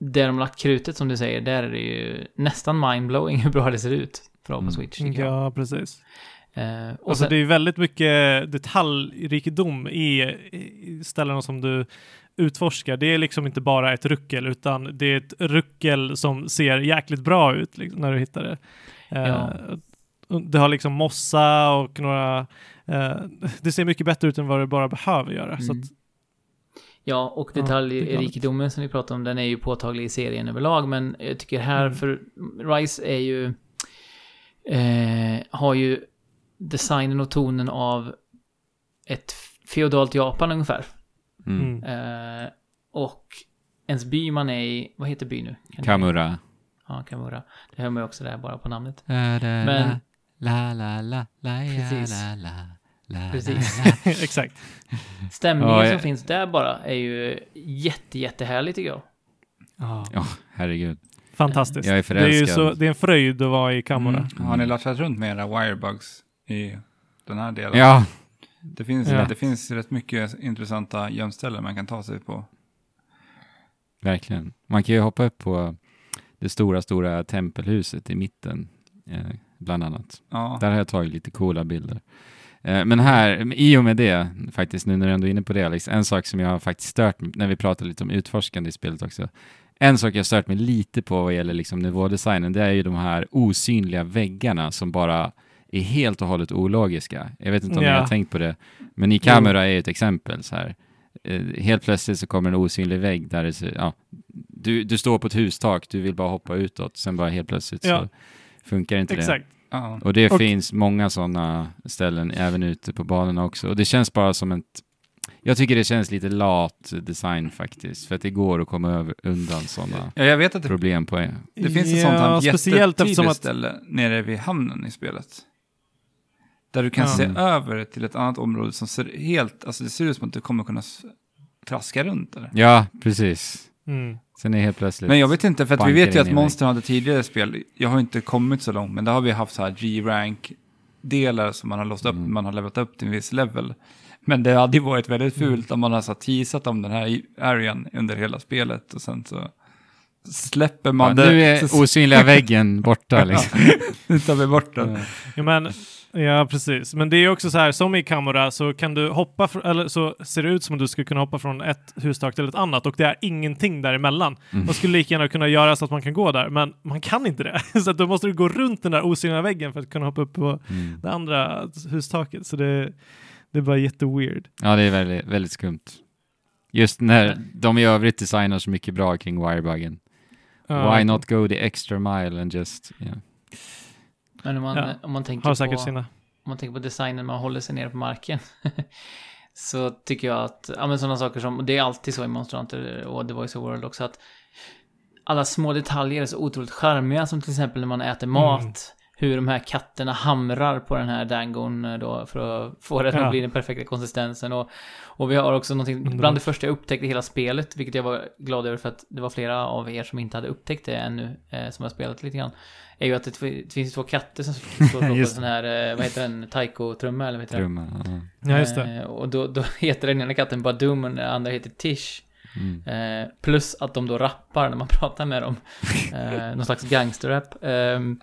där de lagt krutet som du säger, där är det ju nästan mindblowing hur bra det ser ut. Vara på Mm. Switch tycker jag. Ja, precis. Eh, och Alltså sen, det är väldigt mycket detaljrikedom i, i ställena som du utforskar. Det är liksom inte bara ett ruckel utan det är ett ruckel som ser jäkligt bra ut liksom, när du hittar det. Eh, Ja. Det har liksom mossa och några... eh, det ser mycket bättre ut än vad det bara behöver göra. Så Mm. att, ja, och Ja, detaljrikedomen som vi pratar om, den är ju påtaglig i serien överlag, men jag tycker här, Mm. för Rise är ju, eh, har ju designen och tonen av ett feodalt Japan ungefär. Mm. mm. Eh, och ens by man är i, vad heter by nu? Kan Kamura. Ja, Kamura. Det hör man ju också där bara på namnet. Men... Men- La, la, la, la, ja, Precis. la, la, la, Precis. la, la. Exakt. Stämningen Ja, som jag- finns där bara är ju jätte, jättehärlig tycker jag. Ja, herregud. Fantastiskt. Jag är det, är ju förälskad. så, det är en fröjd att vara i Kamora. Mm. Har ni latchat runt med era wirebugs i den här delen? Ja, Det finns, Ja. det finns rätt mycket intressanta gömställen man kan ta sig på. verkligen. Man kan ju hoppa upp på det stora, stora tempelhuset i mitten, eh, bland annat. Ja, Där har jag tagit lite coola bilder. Eh, Men här, i och med det, faktiskt nu när du ändå är inne på det Alex, en sak som jag har faktiskt stört när vi pratar lite om utforskande i spelet också, en sak jag stört mig lite på vad gäller liksom nivådesignen, det är ju de här osynliga väggarna som bara är helt och hållet ologiska. Jag vet inte om Ja. ni har tänkt på det, men i Camera är ett exempel så här. Eh, Helt plötsligt så kommer en osynlig vägg där det ser, ja, du, du står på ett hustak, du vill bara hoppa utåt, sen bara helt plötsligt Ja. så funkar inte det. Exakt. Ja. Och det Och- finns många sådana ställen även ute på banorna också. Och det känns bara som ett... Jag tycker det känns lite lat design faktiskt. För att det går att komma över, undan sådana Ja, jag vet att det, problem på det finns ett Ja, sånt här speciellt eftersom jättetydligt att... ställe nere vid hamnen i spelet. Där du kan Ja. se Mm. över till ett annat område som ser helt, alltså det ser ut som att du kommer kunna traska runt där. Ja, precis. Mm. Sen är helt plötsligt... Men jag vet inte, för att vi vet ju att Monster hade tidigare spel, jag har inte kommit så långt, men där har vi haft så här G-rank-delar som man har låst upp, Mm. man har levelat upp till en viss level. Men det hade ju varit väldigt fult om man har så teasat om den här arean under hela spelet och sen så släpper man Ja, det. nu är osynliga väggen borta liksom. nu tar vi bort den. Ja, men, ja, precis. Men det är också så här, som i Kamora så kan du hoppa, eller så ser det ut som att du skulle kunna hoppa från ett hustak till ett annat och det är ingenting däremellan. Mm. Man skulle lika gärna kunna göra så att man kan gå där, men man kan inte det. så att då måste du gå runt den där osynliga väggen för att kunna hoppa upp på Mm. det andra hustaket. Så det, det är bara jätteweird. Ja, det är väldigt, väldigt skumt. Just när de i övrigt designar så mycket bra kring wirebuggen. Why not go the extra mile and just... Yeah. Men om man, Ja, om man tänker Har på... säkert sina. om man tänker på designen, man håller sig ner på marken. så tycker jag att, ja men sådana saker som, det är alltid så i Monster Hunter och The Voice of World också, att alla små detaljer är så otroligt charmiga, som till exempel när man äter mat. Hur de här katterna hamrar på den här dangon eh, då för att få den Ja. att bli den perfekta konsistensen. Och, och vi har också någonting, Underbart. bland det första jag upptäckte i hela spelet, vilket jag var glad över för att det var flera av er som inte hade upptäckt det ännu, eh, som har spelat lite grann. Är ju att det, det finns två katter som står på Just sån här, eh, vad heter den, taiko-trumma eller vad heter den? Trumma. Ja. Ja, just det. Eh, och då, då heter den ena katten Badum och den andra heter Tish. Mm. Eh, plus att de då rappar när man pratar med dem. Eh, någon slags gangsterrap. Ehm,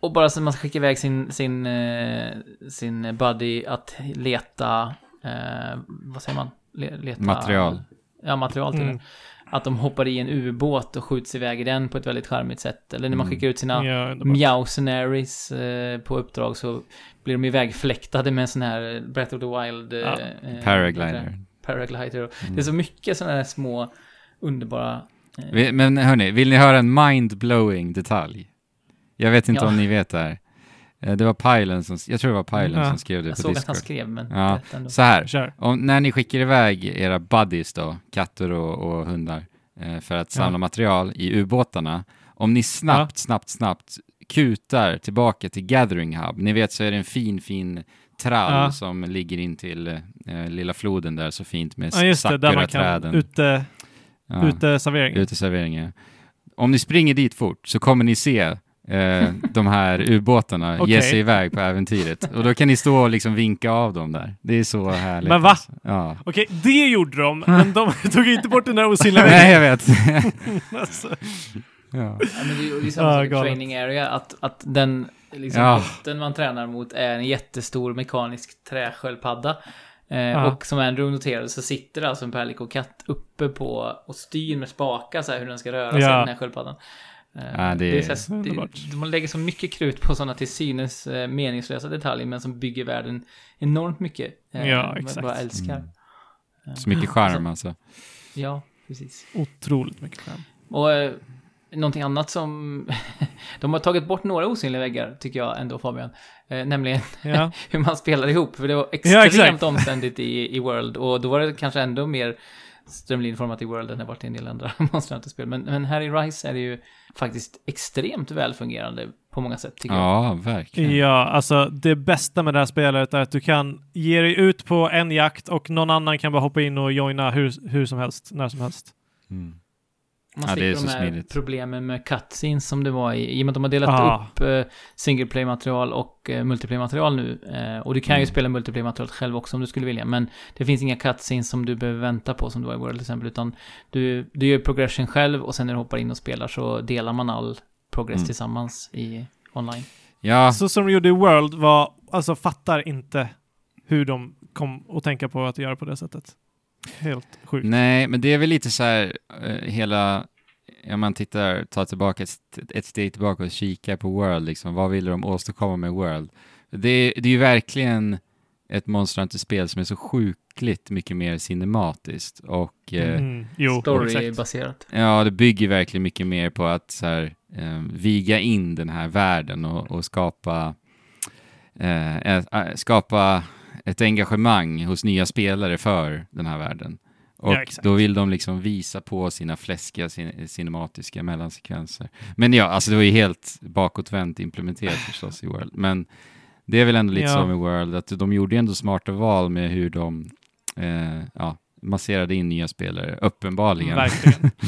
och bara så man ska skicka iväg sin, sin, eh, sin buddy att leta, eh, vad säger man? Le, leta, Material. Ja, material till Mm. den. Att de hoppar i en ubåt och skjuts iväg i den på ett väldigt charmigt sätt. Eller när man Mm. skickar ut sina Ja. Meowsenaries eh, på uppdrag så blir de ivägfläktade med en sån här Breath of the Wild... Eh, Ja. eh, Paraglider. det? Paraglider. Mm. Det är så mycket sådana här små underbara... Eh, Men hörni, vill ni höra en mind-blowing detalj? Jag vet inte Ja. om ni vet det här. Eh, Det var Pilen som, jag tror det var Pilen Ja. som skrev det jag på såg att han Discord. skrev, men Ja. Så här, om, när ni skickar iväg era buddies då, katter och, och hundar, eh, för att samla Ja. material i ubåtarna, om ni snabbt, snabbt, snabbt kutar tillbaka till Gathering Hub, ni vet så är det en fin, fin trall Ja. som ligger in till eh, lilla floden där så fint med Ja, just det. Där man kan ute, Ja. uteservering. Uteserveringen. Om ni springer dit fort så kommer ni se eh, de här ubåtarna ge Okej. sig iväg på äventyret. Och då kan ni stå och liksom vinka av dem där. Det är så härligt. Men va? alltså. Ja. Okej, det gjorde de, men de tog inte bort den där osynliga Nej, väggen. jag vet. Alltså. ja. Ja, men det är ju samma Ja, sak galet. training area, att, att den liksom Ja. botten man tränar mot är en jättestor mekanisk träsköldpadda. Eh, Ja. Och som Andrew noterade så sitter alltså en pärlikokatt uppe på och styr med spakar så här hur den ska röra sig, Ja. den här sköldpaddan. Eh, Ja, det är- så här, det, man lägger så mycket krut på sådana till synes eh, meningslösa detaljer, men som bygger världen enormt mycket. Eh, Ja, exakt. Vad jag älskar. Mm. Så mycket charm alltså. Ja, precis. Otroligt mycket skärm. Och eh, någonting annat som... de har tagit bort några osynliga väggar, tycker jag ändå Fabian. Eh, nämligen Ja. hur man spelar ihop. För det var Ja, extremt exakt. omständigt i, i World. Och då var det kanske ändå mer strömlinjeformat i World än det varit i en del andra Monster Hunter-spel. Men, men här i Rise är det ju faktiskt extremt välfungerande på många sätt, tycker jag. Ja, verkligen. Ja, alltså det bästa med det här spelet är att du kan ge dig ut på en jakt och någon annan kan bara hoppa in och joina hur, hur som helst, när som helst. Mm. Man Ja, det är slipper de här smidigt. problemen med cutscenes som det var i, i och med att de har delat Ah. upp eh, single play-material och eh, multiplayer-material nu. Eh, och du kan ju Mm. spela multiplayer-material själv också om du skulle vilja, men det finns inga cutscenes som du behöver vänta på som du har i World till exempel, utan du, du gör progression själv och sen när du hoppar in och spelar så delar man all progress Mm. tillsammans i online. Ja, Så som de gjorde i World var, alltså fattar inte hur de kom att tänka på att göra på det sättet. Helt sjukt. nej, men det är väl lite så här eh, hela, om man tittar, tar tillbaka ett, ett steg tillbaka och kikar på World, liksom, vad ville de åstadkomma med World? Det, det är ju verkligen ett Monster Hunter-spel som är så sjukligt mycket mer cinematiskt och eh, Mm. Story-baserat. Ja, det bygger verkligen mycket mer på att så här, eh, viga in den här världen och, och skapa, eh, äh, skapa ett engagemang hos nya spelare för den här världen. Och Ja, då vill de liksom visa på sina fläskiga cin- cinematiska mellansekvenser. Men ja, alltså det var ju helt bakåtvänt implementerat förstås i World. Men det är väl ändå lite Ja. som i World, att de gjorde ändå smarta val med hur de eh, ja, masserade in nya spelare, uppenbarligen. Verkligen.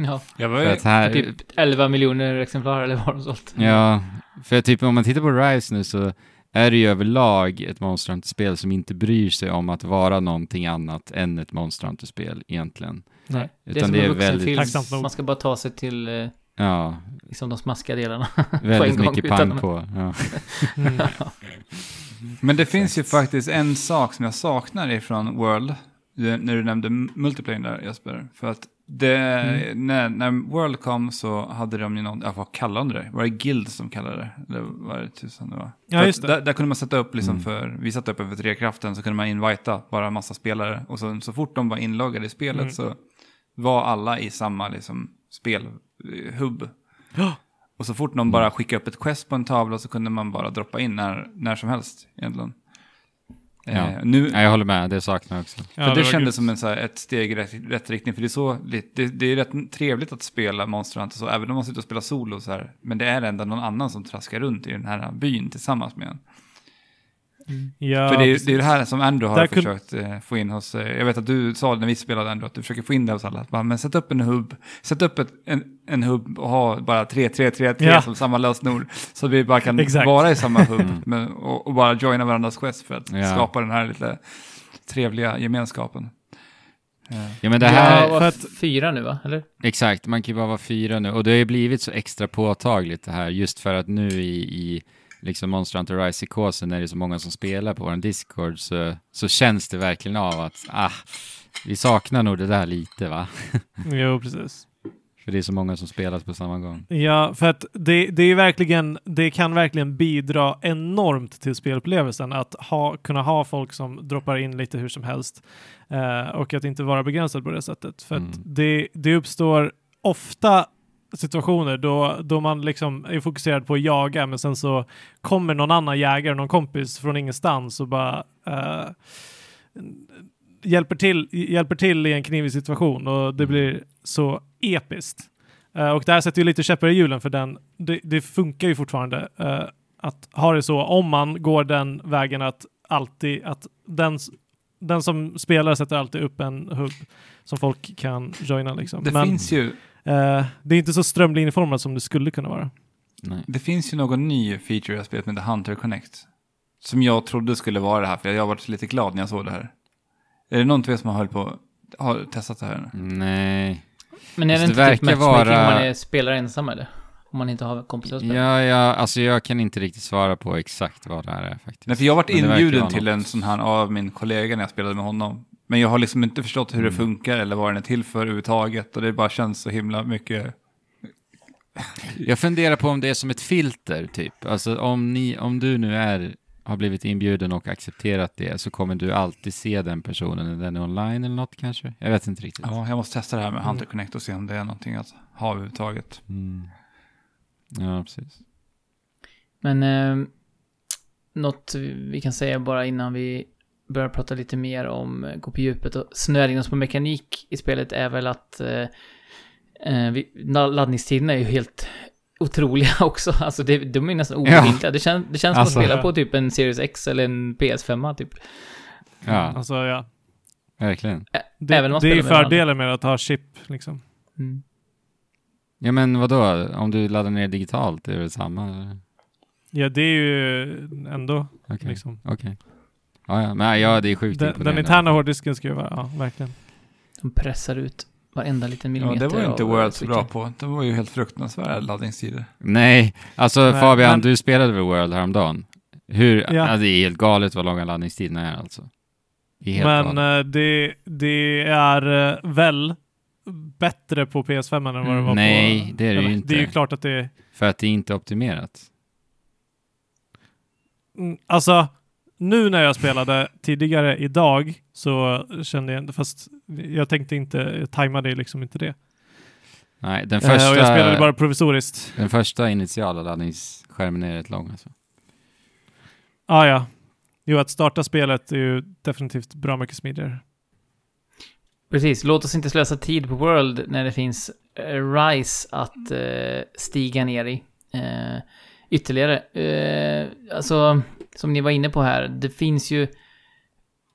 Ja, För här, typ 11 miljoner exemplar eller vad de sålt. Ja, för typ om man tittar på Rise nu så är det ju överlag ett Monster som inte bryr sig om att vara någonting annat än ett Monster Hunter-spel egentligen. Nej, det är Utan som det en är väldigt- Tacksamt. Man ska bara ta sig till eh, Ja, liksom de smaskiga delarna. väldigt gång, mycket utan- pang på. Ja. Mm. men det finns ju faktiskt en sak som jag saknar ifrån World, det- när du nämnde multiplayer där Jesper. För att det, Mm. när, när World kom så hade de ju någon, ja, vad kallade de det? Var det Guild som kallade det? Eller vad det tusan det var? Ja, För just det. Där, där kunde man sätta upp liksom Mm. för, vi satte upp över tre kraften så kunde man invita bara massa spelare. Och så, så fort de var inloggade i spelet Mm. så var alla i samma liksom spelhubb. Ja. Och så fort någon bara skickade upp ett quest på en tavla så kunde man bara droppa in när, när som helst egentligen. Ja. Eh, nu, ja, jag håller med, det saknar jag också. Ja, för det, var kändes grymt. som en, så här, ett steg i rätt, rätt riktning. För det är, så, det, det är rätt trevligt att spela Monster Hunter så, även om man sitter och spelar solo så här. Men det är ändå någon annan som traskar runt i den här byn tillsammans med en. Ja, för det är, det är det här som Andrew har Där försökt eh, få in hos, eh, jag vet att du sa när vi spelade Andrew, att du försöker få in det hos alla. Bara, men sätt upp en hubb, sätt upp ett, en, en hubb och ha bara 3, 3, 3, 3 Ja. som samma lösenord. Så vi bara kan Exakt. vara i samma hubb Mm. men, och, och bara joina varandras quest för att Ja. skapa den här lite trevliga gemenskapen. Ja, men det Ja, här, var för att- fyra nu va? Eller? exakt, man kan ju bara vara fyra nu. Och det har ju blivit så extra påtagligt det här, just för att nu i, i liksom Monster Hunter Rise-psykosen när det är så många som spelar på vår Discord så, så känns det verkligen av att, ah, vi saknar nog det där lite va? Jo, precis. För det är så många som spelar på samma gång. Ja, för att det, det är verkligen, det kan verkligen bidra enormt till spelupplevelsen att ha, kunna ha folk som droppar in lite hur som helst eh, och att inte vara begränsad på det sättet. För Mm. att det, det uppstår ofta situationer då, då man liksom är fokuserad på att jaga men sen så kommer någon annan jägare, någon kompis från ingenstans och bara eh, hjälper, till, hjälper till i en knivig situation och det blir så episkt. Eh, och det här sätter ju lite käppar i hjulen för den. Det, det funkar ju fortfarande eh, att ha det så om man går den vägen att alltid att den, den som spelar sätter alltid upp en hubb som folk kan joina liksom. Det Men finns ju eh, det är inte så strömlinjeformat som det skulle kunna vara. Nej. Det finns ju någon ny feature jag spelat med The Hunter Connect. Som jag trodde skulle vara det här, för jag har varit lite glad när jag såg det här. Är det någon av er som har på, har testat det här? Nej. Men är det Alltså, inte det typ verkar matchmaking vara- om man är, spelar ensam eller? Om man inte har kompisar att spela? Ja, ja, alltså jag kan inte riktigt svara på exakt vad det här är faktiskt. Nej, för jag har varit det inbjuden till något. en sån här av min kollega när jag spelade med honom. Men jag har liksom inte förstått hur det Mm. funkar eller vad den är till för överhuvudtaget. Och det bara känns så himla mycket. Jag funderar på om det är som ett filter, typ. Alltså om, ni, om du nu är, har blivit inbjuden och accepterat det så kommer du alltid se den personen när den är online eller något kanske? Jag vet inte riktigt. Ja, jag måste testa det här med Mm. Hunter Connect och se om det är någonting att ha överhuvudtaget. Mm. Ja, precis. Men eh, något vi kan säga bara innan vi börjar prata lite mer om eh, gå på djupet och snöa in oss på mekanik i spelet är väl att eh, eh, vi, na- laddningstiderna är ju helt otroliga också. Alltså det, de är nästan Ja. obefintliga. Det, kän, det känns som Alltså. att spela på typ en Series X eller en PS5 typ. Ja, Alltså ja. verkligen. Det, Även det är ju fördelen med att ha chip liksom. Mm. Ja, men vadå? Om du laddar ner digitalt, är det väl samma? eller? Ja, det är ju ändå Okej. liksom. Okej. Ja, ja, men ja, det är sjukt Den, den interna hårddisken ska ju vara, ja, verkligen. De pressar ut varenda liten Ja, millimeter det var ju inte World så bra på. Det var ju helt fruktansvärda laddningstider. Nej, alltså Nej, Fabian, men- du spelade väl World häromdagen? Hur, Ja. ja. det är helt galet vad långa laddningstiderna är alltså. Det är Men galet. eh, det, det är eh, väl bättre på PS5 än vad det var på... Nej, det är det ju inte. Det är ju klart att det är... För att det är inte optimerat. Mm, Alltså, nu när jag spelade tidigare idag så kände jag fast jag tänkte inte, jag tajmade liksom inte det. Nej, den Eh, och första, jag spelade bara provisoriskt. den första initiala laddningsskärmen är rätt lång alltså. Ah, ja. Jo, att starta spelet är ju definitivt bra mycket smidigare. Precis, låt oss inte slösa tid på World när det finns eh, Rise att eh, stiga ner i. Eh, ytterligare. Eh, alltså, som ni var inne på här, det finns ju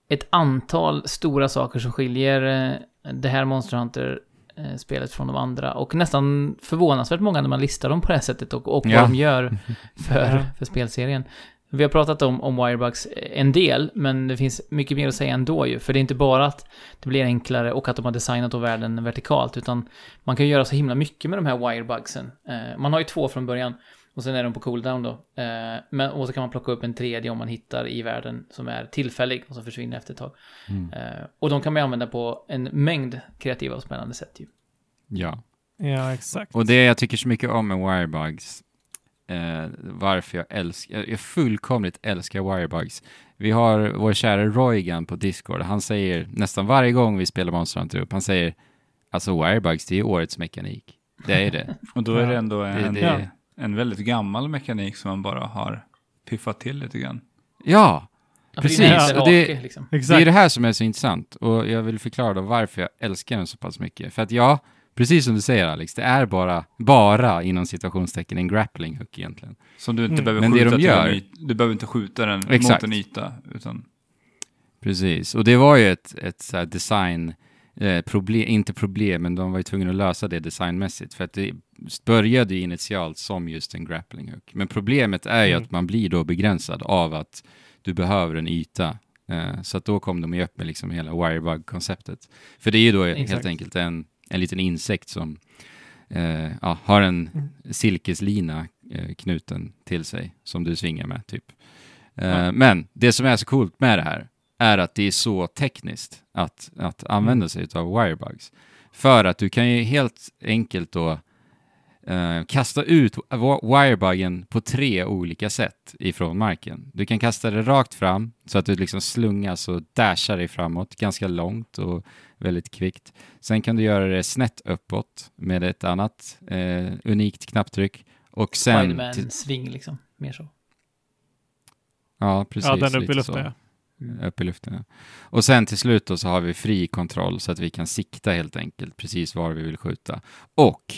ett antal stora saker som skiljer eh, det här Monster Hunter-spelet från de andra. Och nästan förvånansvärt många när man listar dem på det här sättet och, och Ja. vad de gör för, för spelserien. Vi har pratat om, om Wirebugs en del, men det finns mycket mer att säga ändå ju. För det är inte bara att det blir enklare och att de har designat världen vertikalt, utan man kan göra så himla mycket med de här wirebugsen. Eh, man har ju två från början, och sen är de på cooldown då. Eh, men, och så kan man plocka upp en tredje om man hittar i världen som är tillfällig och som försvinner efter ett tag. Mm. Eh, och de kan man använda på en mängd kreativa och spännande sätt ju. Ja. Ja, exakt. Och det jag tycker så mycket om med Wirebugs, eh, varför jag älskar, jag, fullkomligt älskar Wirebugs. Vi har vår kära Roygan på Discord, han säger nästan varje gång vi spelar Monster Hunter upp, han säger alltså Wirebugs, det är årets mekanik. Det är det. Och då är det ändå en, det- Ja. En väldigt gammal mekanik som man bara har piffat till lite grann. Ja, Precis, Det är, det- liksom. det är det här som är så intressant och jag vill förklara då varför jag älskar den så pass mycket. För att ja, precis som du säger Alex, det är bara, bara inom citationstecken en grappling hook egentligen. Som du inte Mm. behöver Men det skjuta de till gör- en. Du behöver inte skjuta den Exakt. mot en yta. Utan Precis, och det var ju ett, ett så här design, eh, problem, inte problem, men de var ju tvungna att lösa det designmässigt. För att det började ju initialt som just en grappling hook. Men problemet är ju Mm. att man blir då begränsad av att du behöver en yta. Eh, så att då kom de ju upp med liksom hela wirebug-konceptet. För det är ju då helt Exakt. enkelt en, en liten insekt som eh, ja, har en Mm. silkeslina eh, knuten till sig som du svingar med typ. Ja. Men det som är så coolt med det här är att det är så tekniskt att, att använda sig av wirebugs. För att du kan ju helt enkelt då eh, kasta ut wirebuggen på tre olika sätt ifrån marken. Du kan kasta det rakt fram så att du liksom slungas och dashar dig framåt ganska långt och väldigt kvickt. Sen kan du göra det snett uppåt med ett annat eh, unikt knapptryck. Och sen... Spiderman-sving liksom. Mer så. Ja, precis. Ja, den upp i luften så. Ja. Upp i luften. Och sen till slut då så har vi fri kontroll så att vi kan sikta helt enkelt precis var vi vill skjuta. Och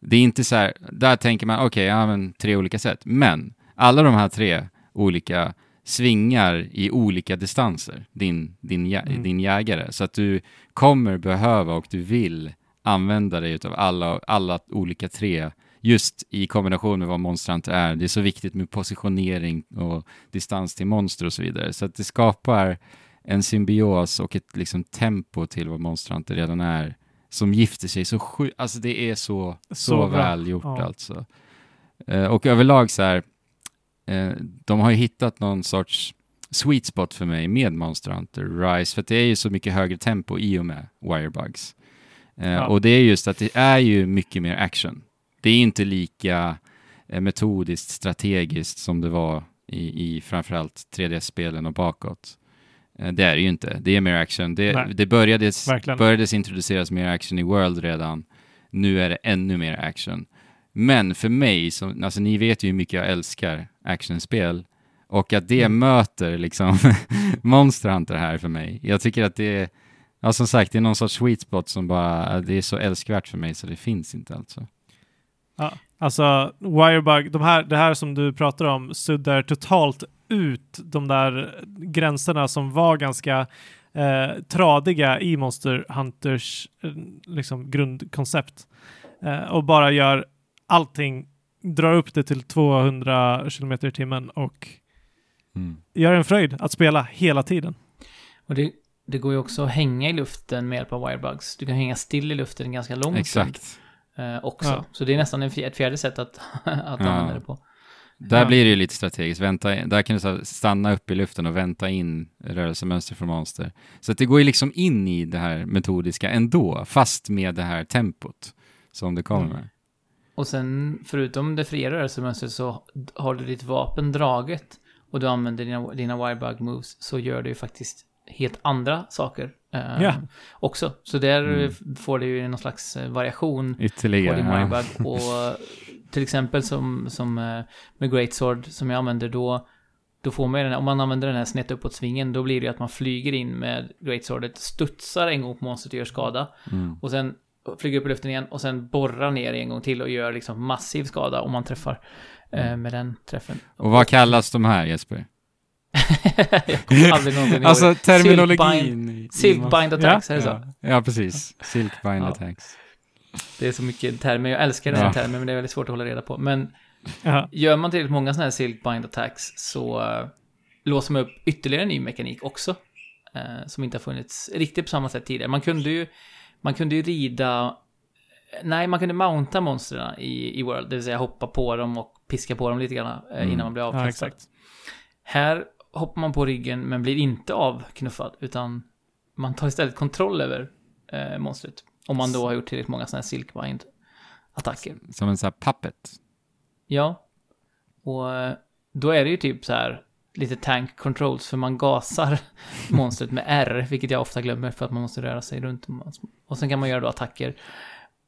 det är inte så här, där tänker man okej, ja men tre olika sätt. Men alla de här tre olika svingar i olika distanser, din, din, jä- Mm. din jägare. Så att du kommer behöva och du vill använda dig av alla, alla olika tre just i kombination med vad Monster Hunter är. Det är så viktigt med positionering och distans till monster och så vidare. Så att det skapar en symbios och ett liksom tempo till vad Monster Hunter redan är som gifter sig så sjukt, alltså det är så, så, Så väl gjort Ja. alltså. Eh, och överlag så här, eh, de har ju hittat någon sorts sweet spot för mig med Monster Hunter Rise, för det är ju så mycket högre tempo i och med Wirebugs. Eh, Ja. Och det är just att det är ju mycket mer action. Det är inte lika eh, metodiskt, strategiskt som det var i, i framförallt 3D-spelen och bakåt. Eh, Det är det ju inte. Det är mer action. Det, Nej. det börjades, Verkligen. börjades introduceras mer action i World redan. Nu är det ännu mer action. Men för mig, som, alltså ni vet ju hur mycket jag älskar actionspel. Och att det Mm. möter liksom Monster Hunter här för mig. Jag tycker att det är, ja som sagt, det är någon sorts sweet spot som bara, det är så älskvärt för mig så det finns inte alltså. Ja, alltså Wirebug, de här, det här som du pratar om suddar totalt ut de där gränserna som var ganska eh, tradiga i Monster Hunters eh, liksom grundkoncept. Eh, och bara gör allting, drar upp det till 200 km i timmen och gör en fröjd att spela hela tiden. Och det, det går ju också att hänga i luften med hjälp av wirebugs. Du kan hänga still i luften en ganska lång stund Exakt. Eh, också. Ja. Så det är nästan en, ett fjärde sätt att, att Ja. använda det på. Där Ja. blir det ju lite strategiskt. Vänta, där kan du stanna upp i luften och vänta in rörelsemönster från monster. Så att det går ju liksom in i det här metodiska ändå, fast med det här tempot som det kommer Mm. Och sen, förutom det fria rörelsemönstret, så har du ditt vapen draget och du använder dina, dina wirebug moves, så gör du ju faktiskt helt andra saker eh, Ja. också. Så där Mm. får det ju någon slags eh, variation på Ytterligare. din Ja. Och eh, till exempel som, som eh, med Greatsword som jag använder då, då får man ju den här, om man använder den här snett uppåt svingen, då blir det ju att man flyger in med Greatswordet, studsar en gång på monstret och gör skada. Mm. Och sen flyger upp i luften igen och sen borrar ner en gång till och gör liksom massiv skada om man träffar eh, med den träffen. Och vad kallas de här Jesper? Jag kommer aldrig någonsin ihåg Alltså terminologin. Silkbind attacks, är det så? Ja, ja precis. Silkbind Ja. attacks. Det är så mycket termer, jag älskar den här Ja. termen men det är väldigt svårt att hålla reda på. Men Ja. gör man tillräckligt många sådana här silkbind attacks så uh, låser man upp ytterligare en ny mekanik också. eh, som inte har funnits riktigt på samma sätt tidigare. Man kunde ju, man kunde ju rida Nej, man kunde mounta monstren i, i World, det vill säga hoppa på dem och piska på dem lite grann eh, Mm. innan man blir ja, avkastad. exakt. Här hoppar man på ryggen men blir inte avknuffad utan man tar istället kontroll över eh, monstret. Om man då har gjort tillräckligt många sådana här silkbind attacker. Som en sån här puppet. Ja. Och eh, då är det ju typ så här lite tank controls för man gasar monstret med R, vilket jag ofta glömmer för att man måste röra sig runt. Och sen kan man göra då attacker.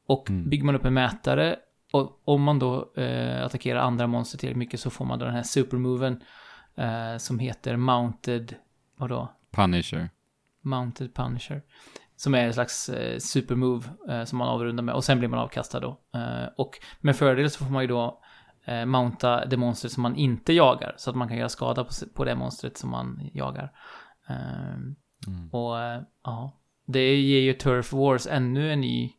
Och Mm. bygger man upp en mätare och om man då eh, attackerar andra monster tillräckligt mycket så får man då den här supermoven eh, som heter Mounted, vadå? Punisher. Mounted Punisher. Som är en slags eh, supermove eh, som man avrundar med och sen blir man avkastad då. Eh, och med fördel så får man ju då eh, mounta det monstret som man inte jagar. Så att man kan göra skada på, på det monstret som man jagar. Eh, Mm. och eh, ja, det ger ju Turf Wars ännu en ny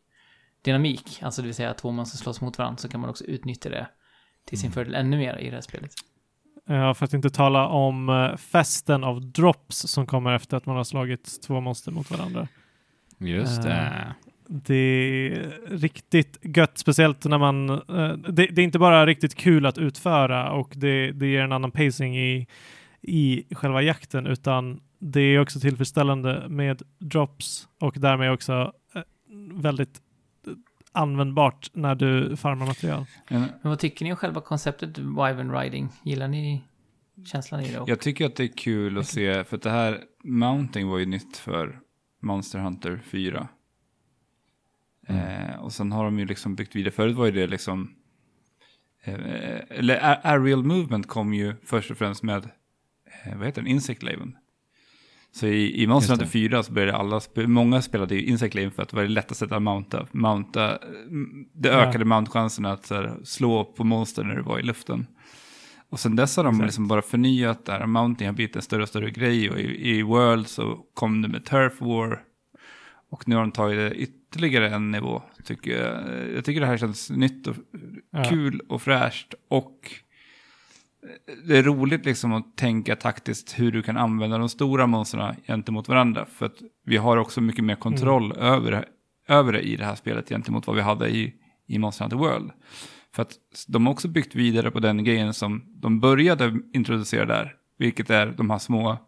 dynamik. Alltså det vill säga att två monster slåss mot varandra så kan man också utnyttja det till sin fördel ännu mer i det här spelet. Ja, för att inte tala om eh, festen av drops som kommer efter att man har slagit två monster mot varandra. Just det. Eh, Det är riktigt gött, speciellt när man... eh, Det, det är inte bara riktigt kul att utföra och det, det ger en annan pacing i, i själva jakten, utan det är också tillfredsställande med drops och därmed också eh, väldigt eh, användbart när du farmar material. Men Men vad tycker ni om själva konceptet Wyvern Riding? Gillar ni känslan i det? Och, Jag tycker att det är kul att se, för att det här Mounting var ju nytt för Monster Hunter 4. Eh, och sen har de ju liksom byggt vidare. Förut var ju det liksom... Eh, eller A- Aerial Movement kom ju först och främst med, eh, vad heter den, Insect Laven. Så i, i Monster. Hunter 4 så började alla, många spelade ju Insect Laven för att det var det lättaste att mounta. mounta mm, det Ja. ökade mountchanserna att så här, slå på monster när du var i luften. Och sen dess har de Exakt. liksom bara förnyat det här. Mounting har blivit en större och större grej. Och i, i World så kom det med Turf War. Och nu har de tagit det ytterligare en nivå. Tycker jag. jag tycker det här känns nytt och Ja. kul och fräscht. Och det är roligt liksom att tänka taktiskt hur du kan använda de stora monstren gentemot varandra. För att vi har också mycket mer kontroll över, över det i det här spelet gentemot vad vi hade i, i Monster Hunter World. För att de har också byggt vidare på den grejen som de började introducera där. Vilket är de här små,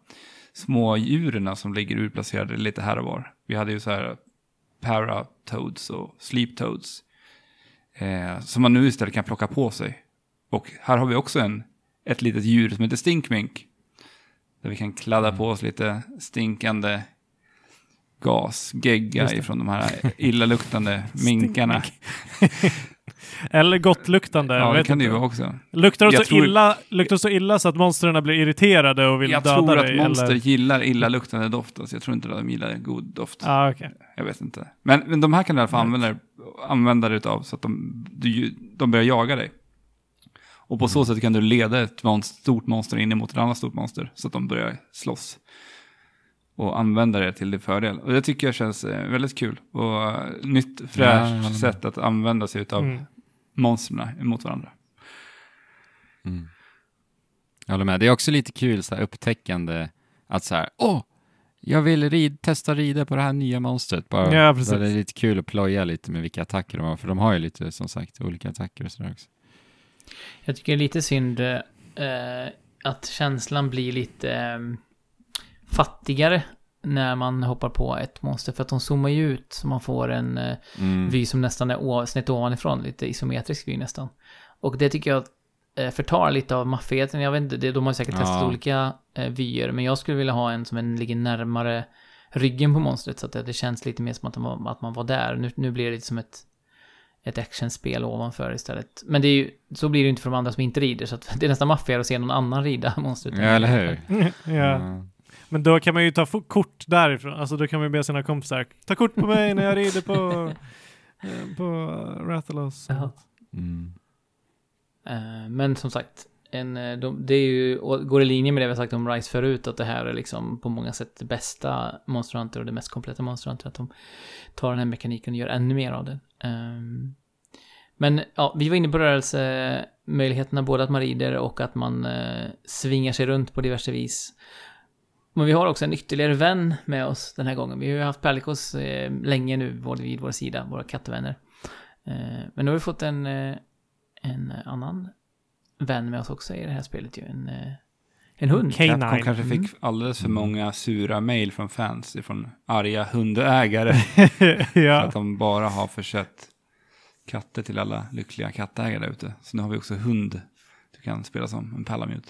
små djuren som ligger utplacerade lite här och var. Vi hade ju så här Paratoads och Sleep Toads. Eh, som man nu istället kan plocka på sig. Och här har vi också en, ett litet djur som heter Stinkmink. Där vi kan kladda på oss lite stinkande gas, gegga ifrån de här illaluktande minkarna. Eller gottluktande. jag Ja, det kan det ju vara också. Luktar de Jag så, tror- illa, luktar så illa så att monstren blir irriterade och vill Jag döda tror att dig? monster eller? gillar illaluktande doft. Alltså jag tror inte att de gillar god doft. Ah, okej. Jag vet inte. Men, men de här kan du i alla fall använda, använda dig utav så att de, du, de börjar jaga dig. Och på så sätt kan du leda ett stort monster in emot ett annat stort monster så att de börjar slåss. Och använda det till din fördel. Och det tycker jag känns eh, väldigt kul. Och eh, nytt, Ja, fräscht med. sätt att använda sig utav Mm. monstren emot varandra. Mm. Jag håller med. Det är också lite kul så här upptäckande att så här, åh, jag vill rid, testa rida på det här nya monstret. Bara, Ja, precis. det är lite kul att ploja lite med vilka attacker de har, för de har ju lite, som sagt, olika attacker och sådär också. Jag tycker det är lite synd eh, att känslan blir lite eh, fattigare när man hoppar på ett monster. För att de zoomar ju ut så man får en eh, Mm. vy som nästan är snett ovanifrån. Lite isometrisk vy nästan. Och det tycker jag eh, förtar lite av maffigheten. Jag vet inte, det, de har säkert testat Ja. olika eh, vyer. Men jag skulle vilja ha en som en ligger närmare ryggen på monstret så att det, det känns lite mer som att, man, att man var där. Nu, nu blir det lite som ett, ett actionspel ovanför istället. Men det är ju, så blir det ju inte för de andra som inte rider, så att det är nästan maffiga att se någon annan rida monstret. Ja, eller hur? ja. Mm. Men då kan man ju ta kort därifrån. Alltså då kan man ju be sina kompisar ta kort på mig när jag rider på, eh, på Rathalos. Mm. Eh, Men som sagt, en, eh, de, det är ju, går i linje med det vi har sagt om Rise förut, att det här är liksom på många sätt det bästa Monster Hunter och det mest kompletta Monster Hunter, att de tar den här mekaniken och gör ännu mer av den. Ehm, men ja, vi var inne på rörelsemöjligheterna, både att man rider och att man eh, svingar sig runt på diverse vis. Men vi har också en ytterligare vän med oss den här gången. Vi har ju haft Perlikos eh, länge nu, både vid vår sida, våra kattvänner. Eh, men nu har vi fått en, eh, en annan vän med oss också i det här spelet ju. En, eh, en hund. Okej. Capcom Canine. kanske fick alldeles för många sura mejl från fans ifrån arga hundägare. För ja. att de bara har försett katter till alla lyckliga kattägare där ute. Så nu har vi också hund du kan spela som, en Palamute.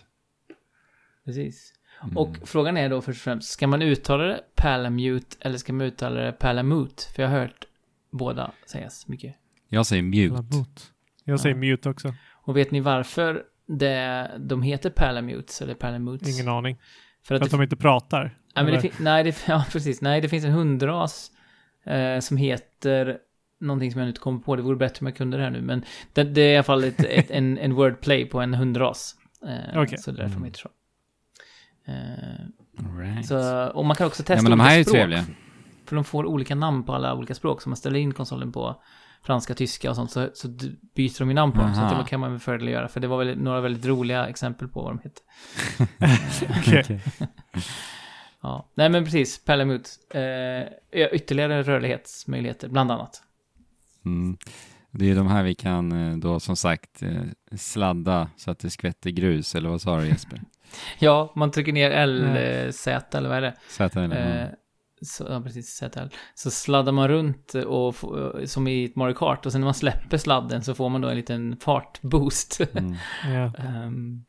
Precis. Och frågan är då först och främst, ska man uttala det Palamute eller ska man uttala det Palamute? För jag har hört båda sägas mycket. Jag säger mute. Mut. Jag säger Ja. mute också. Och vet ni varför det, de heter Palamutes eller Palamutes? Ingen aning. För att, För att de inte pratar. nej, men det, nej, det, ja, precis. Nej, det finns en hundras eh, som heter någonting som jag nu inte kommer på. Det vore bättre om jag kunde det här nu. Men det, det är i alla fall ett, ett, en, en wordplay på en hundras. Eh, Okej. Så det är därför de Mm. heter så. Eh, right. så. Och man kan också testa ja, men de olika här är ju språk. trevliga. För de får olika namn på alla olika språk. Så man ställer in konsolen på franska, tyska och sånt. Så, så byter de ju namn på dem. Så Aha. det kan man med fördel göra. För det var väl några väldigt roliga exempel på vad de hette. Okej. Ja, nej men precis. Palamute. Eh, ytterligare rörlighetsmöjligheter, bland annat. Mm. Det är de här vi kan eh, då som sagt eh, sladda så att det skvätter grus, eller vad sa du Jesper? Ja, man trycker ner L, Mm. eh, Z eller vad är det? Sätta eller? Eh, så, ja, precis, ZL. Så sladdar man runt och få- som i ett Mario Kart och sen när man släpper sladden så får man då en liten fartboost. Mm. Ehm,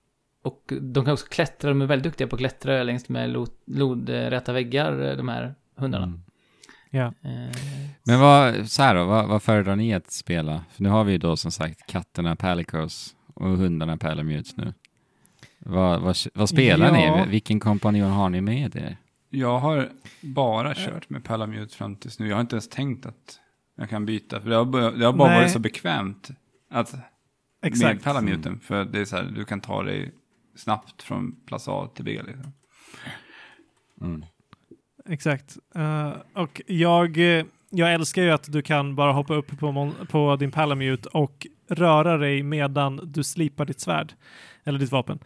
och de kan också klättra, de är väldigt duktiga på att klättra längs med lo- lodräta väggar, eh, de här hundarna. Mm. Ja. Eh, Men vad, så här då, vad, vad föredrar ni att spela? För nu har vi ju då som sagt katterna Palicos och hundarna Palamutes nu. Vad, vad, vad spelar Ja. ni? Vilken kompanjon har ni med er? Jag har bara kört med Palamute fram tills nu. Jag har inte ens tänkt att jag kan byta. För det har, bara- det har bara Nej. varit så bekvämt att med Exakt. Palamuten. För det är så här, du kan ta dig snabbt från plats A till B. Liksom. Mm. Exakt. Eh, och jag, eh, jag älskar ju att du kan bara hoppa upp på, mon- på din Palamute och röra dig medan du slipar ditt svärd. Eller ditt vapen.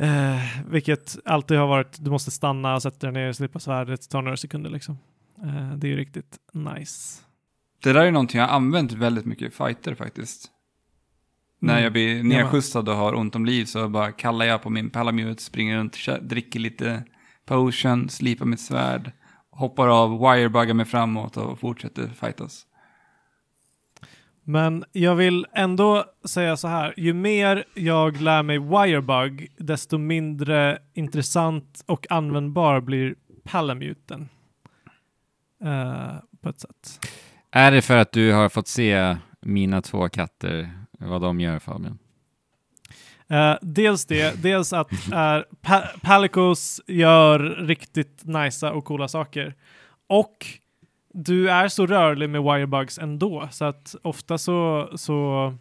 Eh, vilket alltid har varit, du måste stanna, sätta dig ner, slipa svärdet, tar några sekunder liksom. Eh, det är ju riktigt nice. Det där är någonting jag använt väldigt mycket i fighter faktiskt. När Mm. jag blir nedskjutsad och har ont om liv så bara kallar jag på min Palamute, springer runt, dricker lite potion, slipar mitt svärd, hoppar av, wirebuggar mig framåt och fortsätter fightas. Men jag vill ändå säga så här, ju mer jag lär mig Wirebug, desto mindre intressant och användbar blir Palamuten. Eh, på ett sätt. Är det för att du har fått se mina två katter, vad de gör Fabian? Eh, dels det, dels att uh, pa Palicos gör riktigt nicea och coola saker. Och du är så rörlig med wirebugs ändå, så att ofta så, så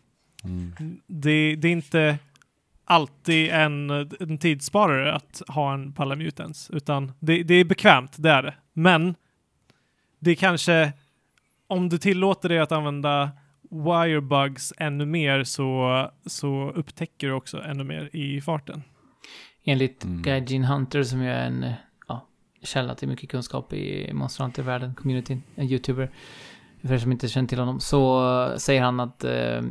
Mm. det, det är inte alltid en, en tidssparare att ha en Palamutens, utan det, det är bekvämt, det är det. Men det är kanske, om du tillåter dig att använda wirebugs ännu mer så, så upptäcker du också ännu mer i farten. enligt Mm. Gaijin Hunter som ju är en källa till mycket kunskap i Monster Hunter-världen, communityn, en youtuber. För er som inte känner till honom, så säger han att eh,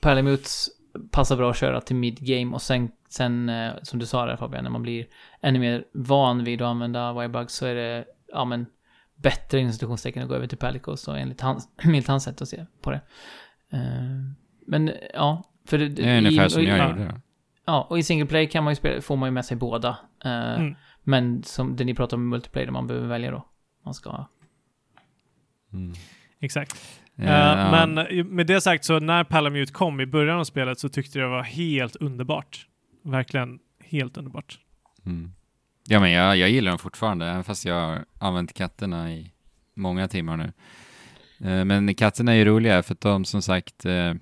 Palamutes passar bra att köra till mid-game och sen, sen eh, som du sa där Fabian, när man blir ännu mer van vid att använda wirebugs så är det, ja men, bättre institutionstecken att gå över till Palicos så enligt hans, enligt hans sätt att se på det. Eh, men ja, för det, Det är ungefär som i- jag ja, gjorde. då. Ja, och i single play kan man ju spela, får man ju med sig båda. Eh, Mm. Men som det ni pratar om i multiplayer, där man behöver välja då. Man ska... Mm. Exakt. Eh, Eh, ja. Men i- med det sagt så när Palamute kom i början av spelet så tyckte jag det var helt underbart. Verkligen helt underbart. Mm. Ja, men jag, jag gillar dem fortfarande, även fast jag har använt katterna i många timmar nu. Eh, Men katterna är ju roliga för att de som sagt eh,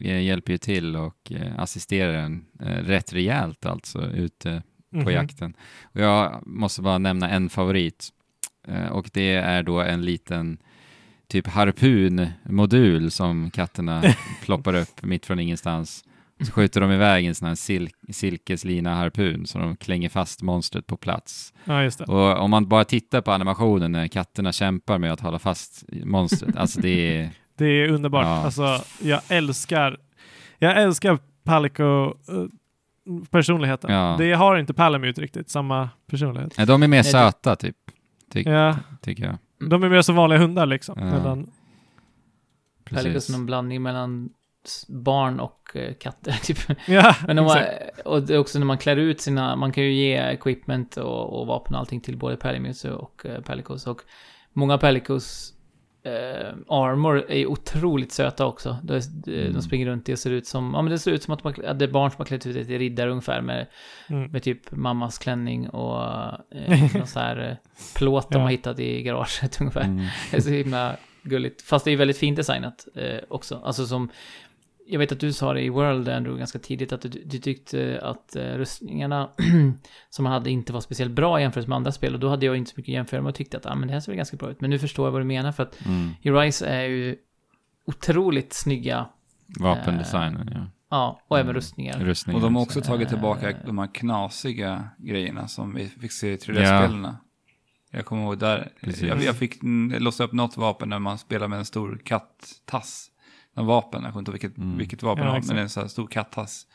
hjälper ju till och eh, assisterar en eh, rätt rejält alltså ute på Mhm. jakten. Och jag måste bara nämna en favorit eh, och det är då en liten typ harpunmodul som katterna ploppar upp mitt från ingenstans. Så skjuter de iväg en sån här sil silkeslina harpun så de klänger fast monstret på plats. Ja. Och om man bara tittar på animationen när katterna kämpar med att hålla fast monstret, alltså det är... Det är underbart. Ja. Alltså, jag älskar, jag älskar Palico eh, personligheten. Ja. Det har inte Palamute riktigt, samma personlighet. Nej, de är mer Nej, söta typ, ty Ja, tycker jag. de är mer som vanliga hundar liksom. Ja. Medan, Pelicans är någon blandning mellan barn och eh, katter, typ. ja, Men de exakt. och det är också när man klär ut sina, man kan ju ge equipment och, och vapen och allting till både Palimuse och uh, Pelicos. Och många Pelicos eh, armor är otroligt söta också. De, de, Mm. de springer runt i och ser ut som, ja men det ser ut som att, man, att det är barn som har klätt ut sig till riddare ungefär med, Mm. med typ mammas klänning och eh, någon så här eh, plåt de Ja. har hittat i garaget ungefär. Mm. Det är så himla gulligt. Fast det är väldigt fint designat eh, också. Alltså som... Jag vet att du sa det i World Andrew ganska tidigt att du, du tyckte att eh, rustningarna som man hade inte var speciellt bra jämfört med andra spel och då hade jag inte så mycket att jämföra med och tyckte att ah, men det här ser väl ganska bra ut. Men nu förstår jag vad du menar för att Mm. i Rise är ju otroligt snygga, Vapendesignen, ja. ja, och även Mm. rustningar. Rustningen. Och de har också tagit Eh. tillbaka de här knasiga grejerna som vi fick se i Ja. 3D-spelarna. Jag kommer ihåg där, Precis. jag, jag fick låsa upp något vapen när man spelar med en stor kattass. En vapen, jag kommer inte ihåg vilket, Mm. vilket vapen Ja, exakt. men det är en sån här stor kattass.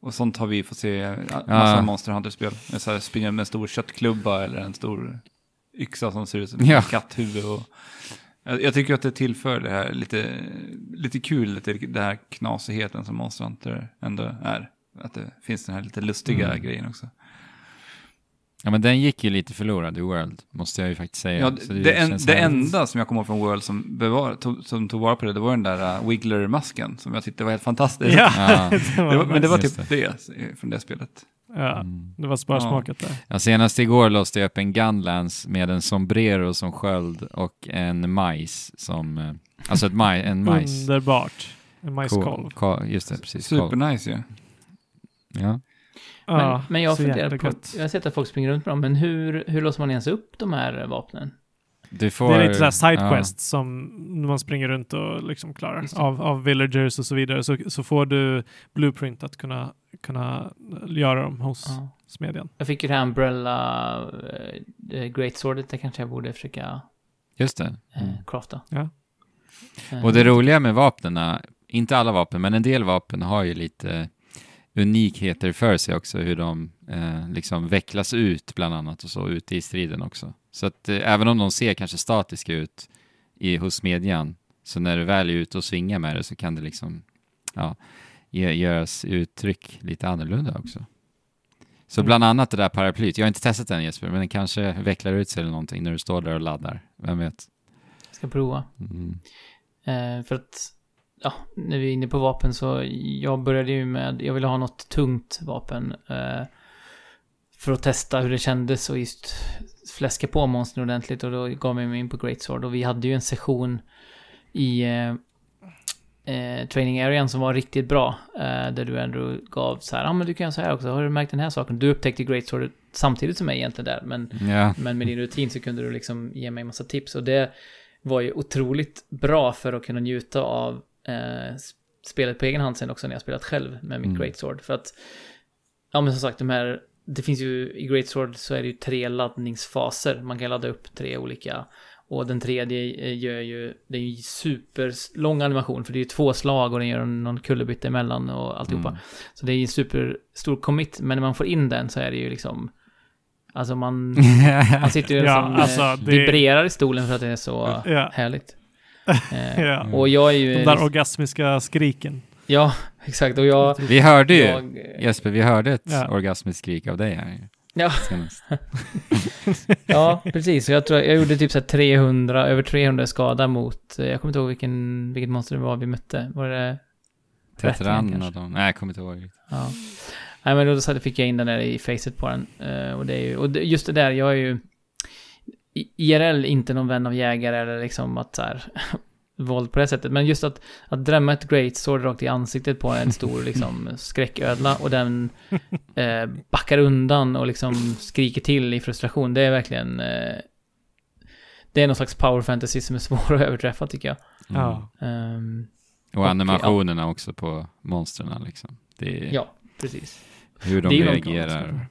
Och sånt har vi fått se i massa Ja. Monster Hunter-spel. Med så här springa med en stor köttklubba eller en stor yxa som ser ut som Ja. ett katthuvud. Och, jag, jag tycker att det tillför det här lite, lite kul, lite, det här knasigheten som Monster Hunter ändå är. Att det finns den här lite lustiga Mm. grejen också. Ja, men den gick ju lite förlorad i World, måste jag ju faktiskt säga. Ja, Så det, en, det enda som jag kommer ihåg från World som, bevar, tog, som tog vara på det, det var den där uh, Wiggler-masken som jag tyckte var helt fantastisk. Ja, Ja. det var Det men det var typ det eh, från det spelet. ja, Mm. det var sparsmakat där. Ja, senast igår låste jag upp en Gunlance med en sombrero som sköld och en majs som... eh, Alltså ett maj, en majs. Underbart. En majskolv. Ko- ko- Just det, precis. Supernice ju. Ja. Men, Ja, men jag funderar på, jag har sett att folk springer runt med dem, men hur, hur låser man ens upp de här vapnen? Du får, Det är lite såhär ja. sidequest som man springer runt och liksom klarar av, av villagers och så vidare. Så, så får du blueprint att kunna, kunna göra dem hos Ja. smedjan. Jag fick ju det här Umbrella uh, Great Swordet, det kanske jag borde försöka Just det. Mm. crafta. Ja. Eh, Och det roliga med vapnen, inte alla vapen, men en del vapen har ju lite unikheter för sig också, hur de eh, liksom vecklas ut bland annat och så ute i striden också. Så att eh, även om de ser kanske statiska ut i, hos smedjan, så när du väl är ute och svingar med det så kan det liksom ja, göras uttryck lite annorlunda också. Så Mm. bland annat det där paraplyt, jag har inte testat den Jesper, men den kanske vecklar ut sig eller någonting när du står där och laddar, vem vet? ska prova. Mm. Eh, för att, ja, när vi är inne på vapen så jag började ju med, jag ville ha något tungt vapen. Eh, för att testa hur det kändes och just fläska på monstren ordentligt och då gav jag mig in på Great Sword och vi hade ju en session i eh, eh, training arean som var riktigt bra. Eh, där du ändå gav så här, ja ah, men du kan göra så här också, har du märkt den här saken? Du upptäckte Great Sword samtidigt som mig egentligen där, men Ja, men med din rutin så kunde du liksom ge mig massa tips och det var ju otroligt bra för att kunna njuta av eh, spelet på egen hand sen också när jag spelat själv med mitt Mm. Great Sword. För att, ja men som sagt de här, det finns ju i Great Sword så är det ju tre laddningsfaser. Man kan ladda upp tre olika. Och den tredje eh, gör ju, det är ju superlång animation för det är ju två slag och den gör någon kullerbytta emellan och alltihopa. Mm. Så det är ju superstor commit, men när man får in den så är det ju liksom Alltså man, man sitter ju Ja, som alltså, eh, vibrerar i stolen för att det är så Ja. härligt. Eh, Ja. Och jag är ju... De där orgasmiska skriken. ja, exakt. Och jag... Vi hörde ju, jag Jesper, vi hörde ett Ja. orgasmiskt skrik av dig här. Ja. Ja, precis. Jag tror jag gjorde typ så här 300, över 300 skada mot, eh, jag kommer inte ihåg vilken, vilket monster det var vi mötte. Var det Tetran och de, nej jag kommer inte ihåg. Ja. Nej men då så fick jag in den där i facet på den. Eh, och det är ju, och just det där, jag är ju IRL inte någon vän av jägare eller liksom att så här våld på det sättet. Men just att, att drämma ett great sword rakt i ansiktet på en stor liksom skräcködla och den eh, backar undan och liksom skriker till i frustration. Det är verkligen eh, det är någon slags power fantasy som är svår att överträffa tycker jag. Mm. Ja. Ehm, Och animationerna också på monstren liksom. Det är ja, precis. hur de reagerar.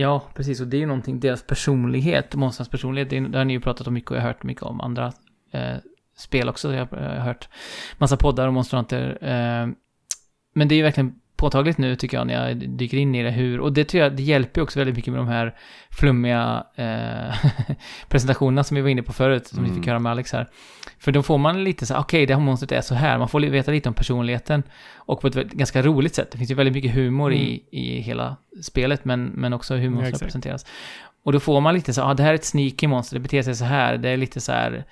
Ja, precis. Och det är ju någonting, deras personlighet, monstrens personlighet, det, är- det har ni ju pratat om mycket och jag har hört mycket om andra eh, spel också. Jag har eh, hört massa poddar om monstranter. Eh, men det är ju verkligen påtagligt nu tycker jag när jag dyker in i det hur, och det tror jag, det hjälper ju också väldigt mycket med de här flummiga eh, presentationerna som vi var inne på förut, som Mm. vi fick höra med Alex här. För då får man lite så okej, det här monstret är så här, man får veta lite om personligheten och på ett ganska roligt sätt. Det finns ju väldigt mycket humor i, i hela spelet, men, men också hur Ja, monstret exakt. presenteras. Och då får man lite så, ja ah, det här är ett sneaky monster, det beter sig så här, det är lite så här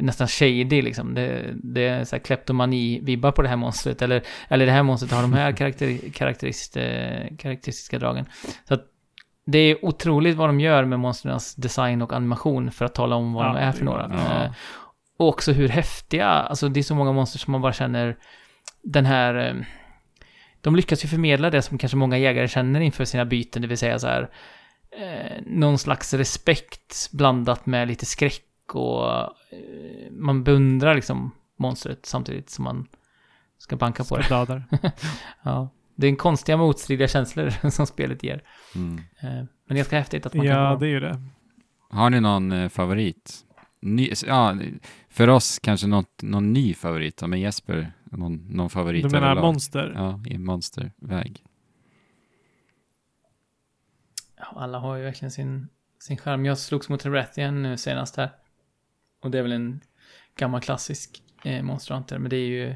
nästan shady liksom. Det, det är så här kleptomani-vibbar på det här monstret. Eller, eller det här monstret har de här karaktär, karakterist, eh, karaktäristiska dragen. Så att det är otroligt vad de gör med monstrens design och animation för att tala om vad Ja, de är för några. Ja. Eh, och också hur häftiga, alltså det är så många monster som man bara känner den här... eh, De lyckas ju förmedla det som kanske många jägare känner inför sina byten, det vill säga så här någon slags respekt blandat med lite skräck och eh, man beundrar liksom monstret samtidigt som man ska banka på det. Ja. Det är en konstiga motstridiga känslor som spelet ger. Mm. Eh, Men ganska häftigt att man kan Ja, det är ju det. Har ni någon eh, favorit? Ny, ja, för oss kanske något, någon ny favorit, ja, men Jesper, någon, någon favorit Du menar överlag? monster? Ja, i monsterväg. Ja, alla har ju verkligen sin, sin charm. Jag slogs mot Rathian nu senast här. Och det är väl en gammal klassisk eh, Monster Hunter, men det är ju...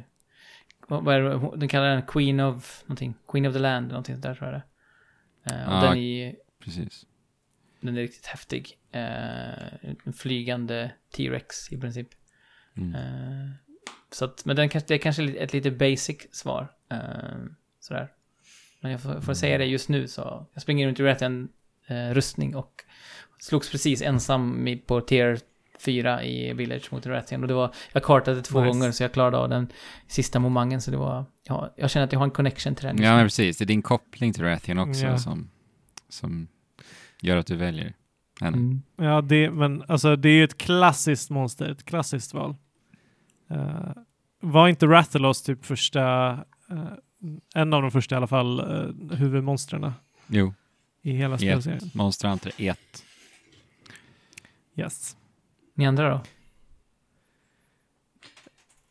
Vad, vad är det, de kallar den Queen of någonting. Queen of the Land, någonting sånt där tror jag det eh, Och Ja. den är Precis. den är riktigt häftig. Eh, en flygande T-Rex i princip. Mm. Eh, så att, men den, det är kanske ett lite basic svar. Eh, sådär. Men jag får, får säga det just nu så. Jag springer runt i Rathian eh, rustning och slogs precis ensam på tier 4 i Village mot Rathian. Och det var, jag kartade två Nice. gånger så jag klarade av den sista momangen. Så det var, ja, jag känner att jag har en connection till den. Ja, men precis. Det är din koppling till Rathian också Ja. som, som gör att du väljer henne. Mm. Ja, det, men alltså det är ju ett klassiskt monster, ett klassiskt val. Eh, var inte Rathalos typ första, eh, en av de första i alla fall, uh, huvudmonstren Jo, i hela spelserien? Monster Hunter 1. Yes. Ni andra då?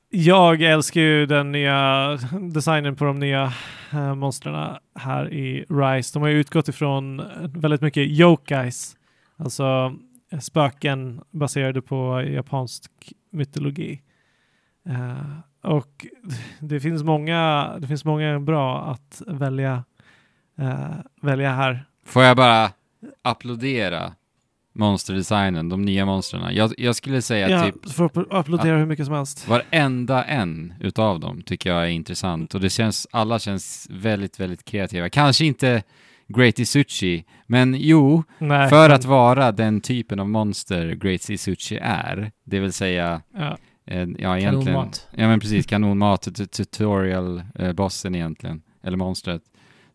Jag älskar ju den nya designen på de nya uh, monstren här i Rise. De har ju utgått ifrån väldigt mycket yokais, alltså eh, spöken baserade på japansk mytologi. Eh, och det finns många, det finns många bra att välja, eh, välja här. Får jag bara applådera monsterdesignen, de nya monstren. Jag, jag skulle säga Ja, typ får applådera hur mycket som helst. varenda en utav dem tycker jag är intressant och det känns, alla känns väldigt, väldigt kreativa. Kanske inte Great Isuchi, men jo, Nej, för men- att vara den typen av monster Great Isuchi är, det vill säga Ja, Eh, ja, egentligen. Kanonmat. Ja, men precis. Kanonmat, tutorial-bossen egentligen, eller monstret.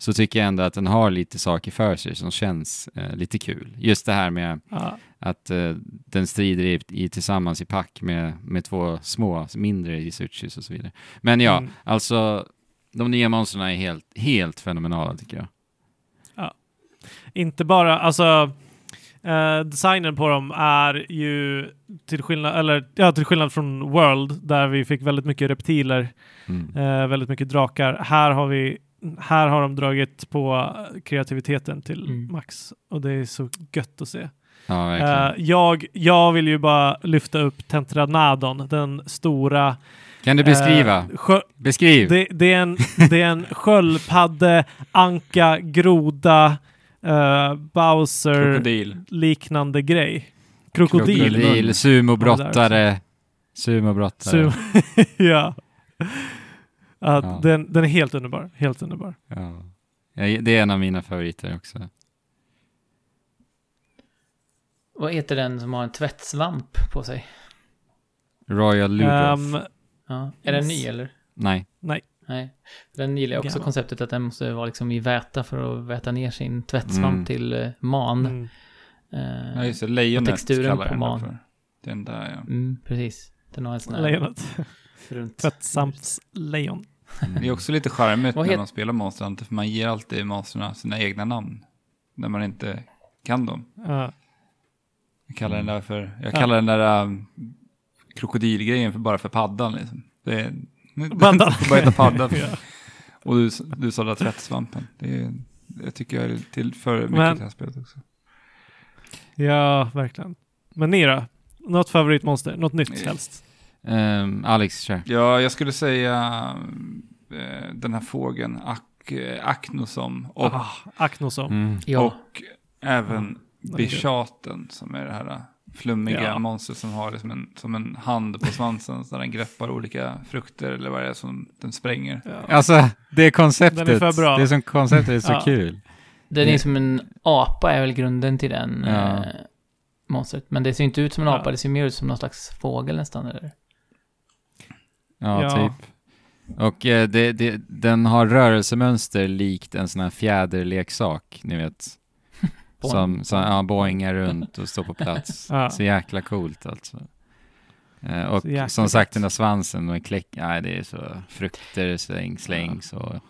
Så tycker jag ändå att den har lite saker för sig som känns eh, lite kul. Just det här med ja, att eh, den strider i, i tillsammans i pack med, med två små, mindre Isuchis och så vidare. Men ja, Mm. alltså de nya monstren är helt, helt fenomenala tycker jag. inte bara, alltså eh, designen på dem är ju till skillnad, eller, ja, till skillnad från World där vi fick väldigt mycket reptiler, Mm. eh, väldigt mycket drakar. Här har vi här har de dragit på kreativiteten till Mm. max och det är så gött att se. Ja. Eh, jag, jag vill ju bara lyfta upp Tentranadon, den stora... kan du beskriva? eh, sjö- Beskriv! det, det, är en, det är en sköldpadde, anka, groda, eh, Bowser Krokodil. liknande grej. Krokodil. Krokodil, sumobrottare. Sumobrottare. Sum- ja. Att Ja. Den, den är helt underbar. Helt underbar. Ja. Det är en av mina favoriter också. Vad heter den som har en tvättsvamp på sig? Royal Ludolf. Ehm, Ja. Är den ny eller? Nej. Nej. Den gillar jag också Gammal. konceptet att den måste vara liksom i väta för att väta ner sin tvättsvamp Mm. till eh, man. mm. Eh, Ja, just det. Lejonet texturen kallar på jag man. den för. Den där, ja. mm, precis. Den har en sån här Lejonet. runt. Tvättsampslejon. Det är också lite charmigt när man spelar Monster Hunter, för man ger alltid monstren sina egna namn. När man inte kan dem. Ja. Jag kallar den där för, jag Ja. kallar den där um, krokodilgrejen för bara för paddan liksom. Det är, Paddan. får bara heta paddan. Ja. Och du, du sa där tvättsvampen. Det, är, det tycker jag är till för mycket Men- till det här spelet också. ja, verkligen. Men ni då? Något favoritmonster? Något nytt helst? Ehm, Alex, kör. Ja, jag skulle säga eh, den här fågeln, Ak, eh, Aknosom. Och, Ah, Aknosom. Mm. Ja. och även är Bishaten som är det här flummiga Ja. monstret som har liksom en, som en hand på svansen så den greppar olika frukter eller vad det är som den spränger. Ja. Alltså, det konceptet. Den är för bra. Det som konceptet är så Ja. kul. Den är som en apa är väl grunden till den Ja. eh, monstret. Men det ser inte ut som en Ja. apa, det ser mer ut som någon slags fågel nästan. Eller? Ja, Ja. typ. Och eh, det, det, den har rörelsemönster likt en sån här fjäderleksak, ni vet. Som, som ja, boingar runt och står på plats. Ja. Så jäkla coolt alltså. Eh, och Så som sagt den där svansen med kläck, nej det är så frukter släng, slängs och... det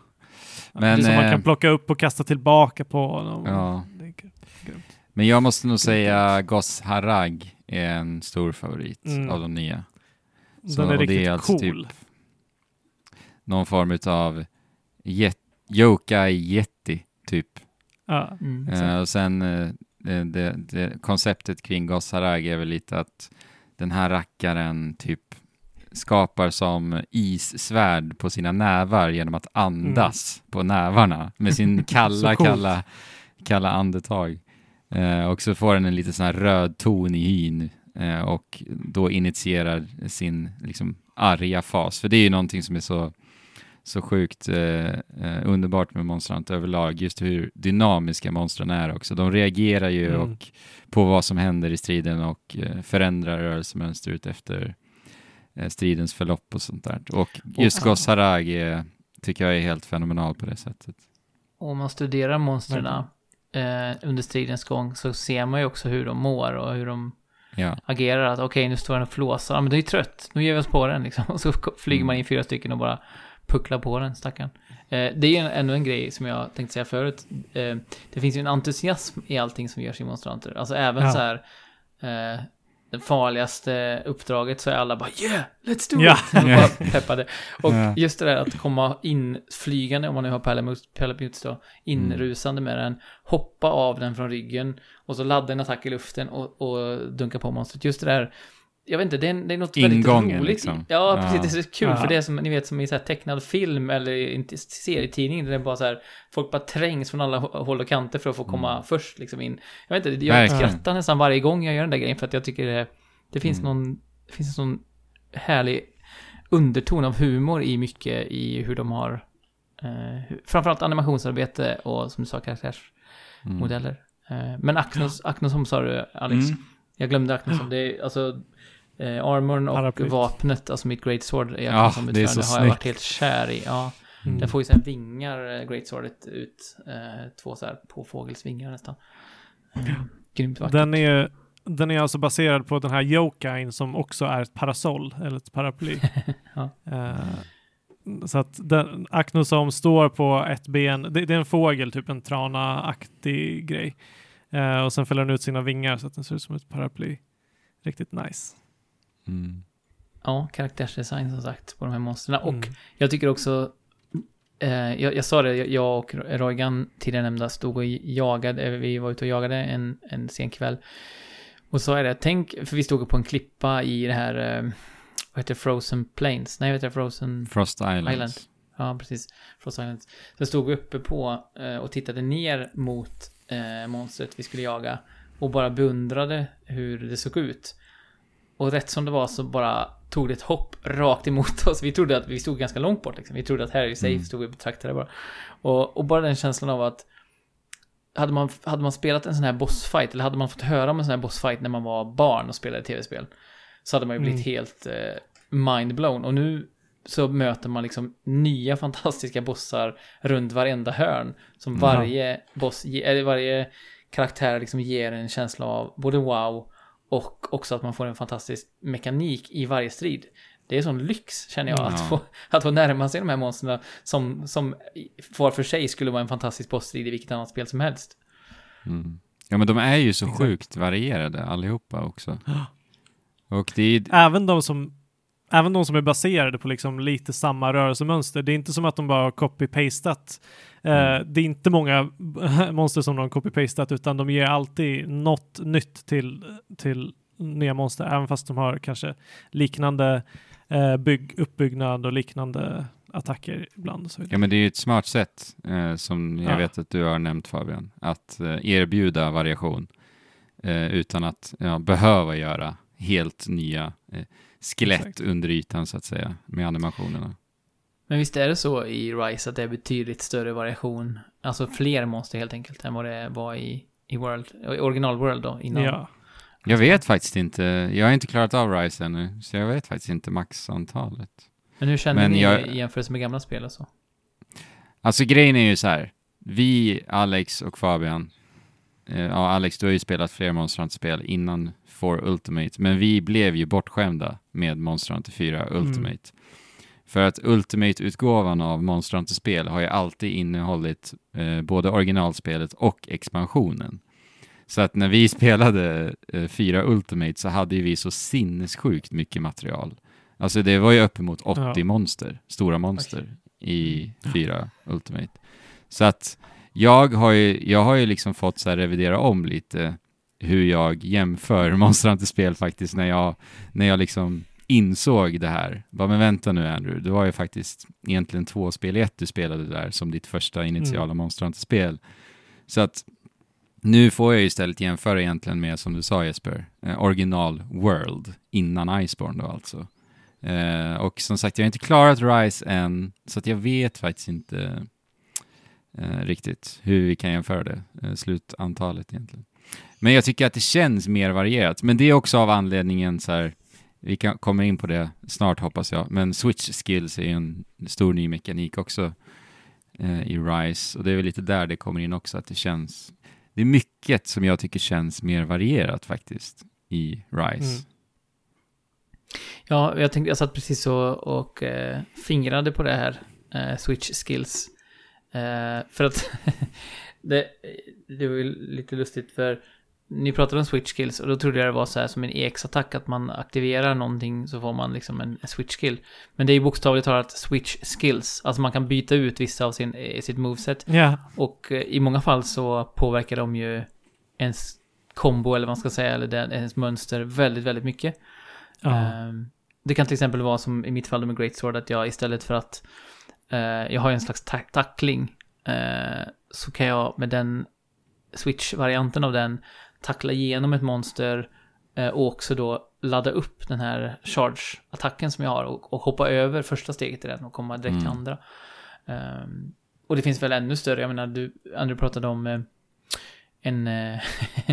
Men, är som man eh, kan plocka upp och kasta tillbaka på honom. Ja. Det men jag måste nog säga Goss Harag är en stor favorit Mm. av de nya. Så- Den är riktigt är alltså cool. typ någon form av jet, yokai yeti typ. Ja. Mm. Eh, och sen eh, det, det, det, konceptet kring Goss Harag är väl lite att den här rackaren typ skapar som issvärd på sina nävar genom att andas på nävarna med sin kalla, kalla, kalla andetag. Eh, och så får den en lite sån här röd ton i hyn eh, och då initierar sin liksom arga fas. För det är ju någonting som är så, så sjukt eh, eh, underbart med Monster Hunter överlag, just hur dynamiska monstren är också. De reagerar ju Mm. och på vad som händer i striden och eh, förändrar rörelsemönster ut efter eh, stridens förlopp och sånt där. Och just Och- Goss Harag är, tycker jag är helt fenomenal på det sättet. Om man studerar monstren eh, under stridens gång så ser man ju också hur de mår och hur de Ja, agerar. Att okej, nu står den och flåsar. Men det är ju trött. Nu ger vi oss på den liksom. Och så flyger man in fyra stycken och bara pucklar på den, stackarn. Eh, det är ju ännu en grej som jag tänkte säga förut. Eh, det finns ju en entusiasm i allting som görs i Monster Hunter. Alltså även Ja. så här... Eh, det farligaste uppdraget så är alla bara yeah, let's do Ja. it! Och bara peppade. Och Ja. just det där att komma in flygande, om man nu har Palamute Palamutes då, inrusande med den, hoppa av den från ryggen och så ladda en attack i luften och, och dunka på monstret. Just det där, jag vet inte, det är, det är något Ingången, väldigt roligt. liksom. Ja, Ja. precis, det är så kul Ja. för det är som, ni vet, som i så här tecknad film eller inte serietidning, där det är bara så här, folk bara trängs från alla hå- håll och kanter för att få komma först liksom in. Jag vet inte, jag Verkligen. skrattar nästan varje gång jag gör den där grejen för att jag tycker det, det finns Mm. någon, det finns en sån härlig underton av humor i mycket i hur de har eh, framförallt animationsarbete och som du sa karaktärsmodeller. mm. Eh, men Acnos, Acnosom sa du Alex, Mm. jag glömde Acnosom, det är alltså eh, armorn och Paraplyt. vapnet, alltså mitt Great Sword är Ja, Acnosom det är så utförande, har jag varit helt kär i. Ja, Mm. den får ju här vingar, eh, Great Swordet ut, eh, två så här påfågelsvingar nästan. Eh, grymt vackert. Den är, den är alltså baserad på den här yokain som också är ett parasoll, eller ett paraply. Ja. Eh, så att den, Aknosom står på ett ben, det, det är en fågel, typ en trana-aktig grej. Eh, och sen fäller den ut sina vingar så att den ser ut som ett paraply. Riktigt nice. Mm. Ja, karaktärsdesign som sagt på de här monstren. Och Mm. jag tycker också, eh, jag, jag sa det, jag- och Roygan tidigare nämnda stod och jagade, eh, vi var ute och jagade en, en sen kväll. Och så är det, tänk, för vi stod på en klippa i det här, eh, vad heter Frozen Plains? Nej, vad heter Frozen... Frost Islands. Island. Ja, precis. Frost Islands. Så stod vi uppe på eh, och tittade ner mot eh, monstret vi skulle jaga. Och bara beundrade hur det såg ut. Och rätt som det var så bara tog det ett hopp rakt emot oss. Vi trodde att vi stod ganska långt bort liksom. Vi trodde att här är vi safe, Mm. stod vi och betraktade bara. Och, och bara den känslan av att hade man, hade man spelat en sån här bossfight, eller hade man fått höra om en sån här bossfight när man var barn och spelade tv-spel, så hade man ju blivit helt eh, mindblown. Och nu så möter man liksom nya fantastiska bossar runt varenda hörn. Som varje boss, eller varje karaktär liksom ger en känsla av både wow och också att man får en fantastisk mekanik i varje strid. Det är sån lyx känner jag, att, Ja. få, att få närma sig de här monstren som, som var för sig skulle vara en fantastisk bossstrid i vilket annat spel som helst. Mm. Ja, men de är ju så Exakt. sjukt varierade allihopa också. Och det är... Även de som Även de som är baserade på liksom lite samma rörelsemönster. Det är inte som att de bara har copy-pastat. Eh, det är inte många monster som de har copy-pastat utan de ger alltid något nytt till, till nya monster. Även fast de har kanske liknande eh, bygg, uppbyggnad och liknande attacker ibland. Så Ja, men det är ju ett smart sätt, eh, som jag Ja. vet att du har nämnt Fabian, att eh, erbjuda variation eh, utan att ja, behöva göra helt nya eh, skelett Exakt. under ytan så att säga, med animationerna. Men visst är det så i Rise att det är betydligt större variation, alltså fler monster helt enkelt, än vad det var i, i World, i original World då, innan. Ja. Jag vet faktiskt inte, jag har inte klarat av Rise ännu, så jag vet faktiskt inte maxantalet. Men hur känner Men ni jag- i jämförelse med gamla spel och så? Alltså grejen är ju så här, vi, Alex och Fabian, eh, ja Alex du har ju spelat fler Monster Hunter-spel innan For Ultimate, men vi blev ju bortskämda med Monster Hunter 4 Ultimate. För att Ultimate-utgåvan av Monster Hunter-spel har ju alltid innehållit eh, både originalspelet och expansionen. Så att när vi spelade eh, 4 Ultimate så hade ju vi så sinnessjukt mycket material. Alltså det var ju uppemot 80 Ja. monster, stora monster i 4 Ultimate. Så att jag har ju, jag har ju liksom fått så här revidera om lite hur jag jämför Monster Hunter-spel faktiskt när jag, när jag liksom insåg det här. Bara, men vänta nu Andrew, det var ju faktiskt egentligen två spel i ett du spelade där som ditt första initiala Monster Hunter-spel. Så att nu får jag ju istället jämföra egentligen med, som du sa Jesper, eh, original World innan Iceborne då alltså. Eh, och som sagt, jag har inte klarat Rise än, så att jag vet faktiskt inte eh, riktigt hur vi kan jämföra det, eh, slutantalet egentligen. Men jag tycker att det känns mer varierat, men det är också av anledningen så här, vi kan komma in på det snart hoppas jag, men switch skills är ju en stor ny mekanik också eh, i Rise, och det är väl lite där det kommer in också, att det känns, det är mycket som jag tycker känns mer varierat faktiskt i Rise. Mm. Ja, jag tänkte, jag satt precis och, och eh, fingrade på det här, eh, Switch Skills. Eh, för att det, det var ju lite lustigt för ni pratade om Switch Skills och då trodde jag det var så här som en EX-attack att man aktiverar någonting så får man liksom en, Switch Skill. Men det är ju bokstavligt talat Switch Skills, alltså man kan byta ut vissa av sin, eh, sitt moveset. Ja. Och eh, i många fall så påverkar de ju ens kombo eller vad man ska säga, eller den, ens mönster väldigt, väldigt mycket. Ehm, Det kan till exempel vara som i mitt fall med Great Sword att jag istället för att eh, jag har en slags ta- tackling eh, så kan jag med den switch-varianten av den tackla igenom ett monster eh, och också då ladda upp den här charge-attacken som jag har och, och hoppa över första steget i den och komma direkt till Mm. andra. Ehm, och det finns väl ännu större, jag menar du, Andrew pratade om eh, en, eh,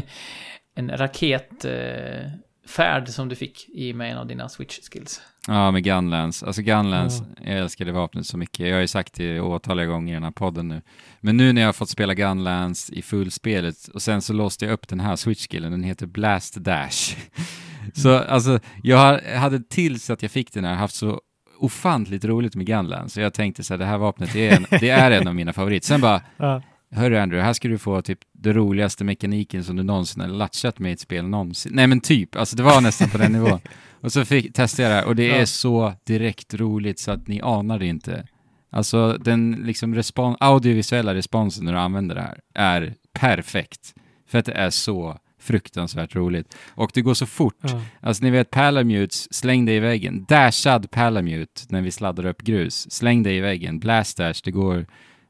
en raketfärd eh, färd som du fick i med en av dina switch-skills. Ja, med Gunlands. Alltså Gunlands, jag älskar det vapnet så mycket. Jag har ju sagt det åtaliga gånger i den här podden nu. Men nu när jag har fått spela Gunlands i fullspelet och sen så låste jag upp den här switch-skillen, den heter Blast Dash. så alltså, jag hade tills att jag fick den här haft så ofantligt roligt med Gunlands. Så jag tänkte så här, det här vapnet är en, det är en av mina favoriter. Sen bara, Ja. Hörru Andrew, här ska du få typ det roligaste mekaniken som du någonsin har latchat med i ett spel någonsin. Nej men typ, alltså det var nästan på den nivån. Och så fick, testade jag det här och det är Ja. så direkt roligt så att ni anar det inte. Alltså den liksom respons, audiovisuella responsen när du använder det här är perfekt. För att det är så fruktansvärt roligt. Och det går så fort. Ja. Alltså ni vet Palamutes, släng dig i väggen. Dashad Palamute när vi sladdar upp grus. Släng dig i väggen. Blast dash, det går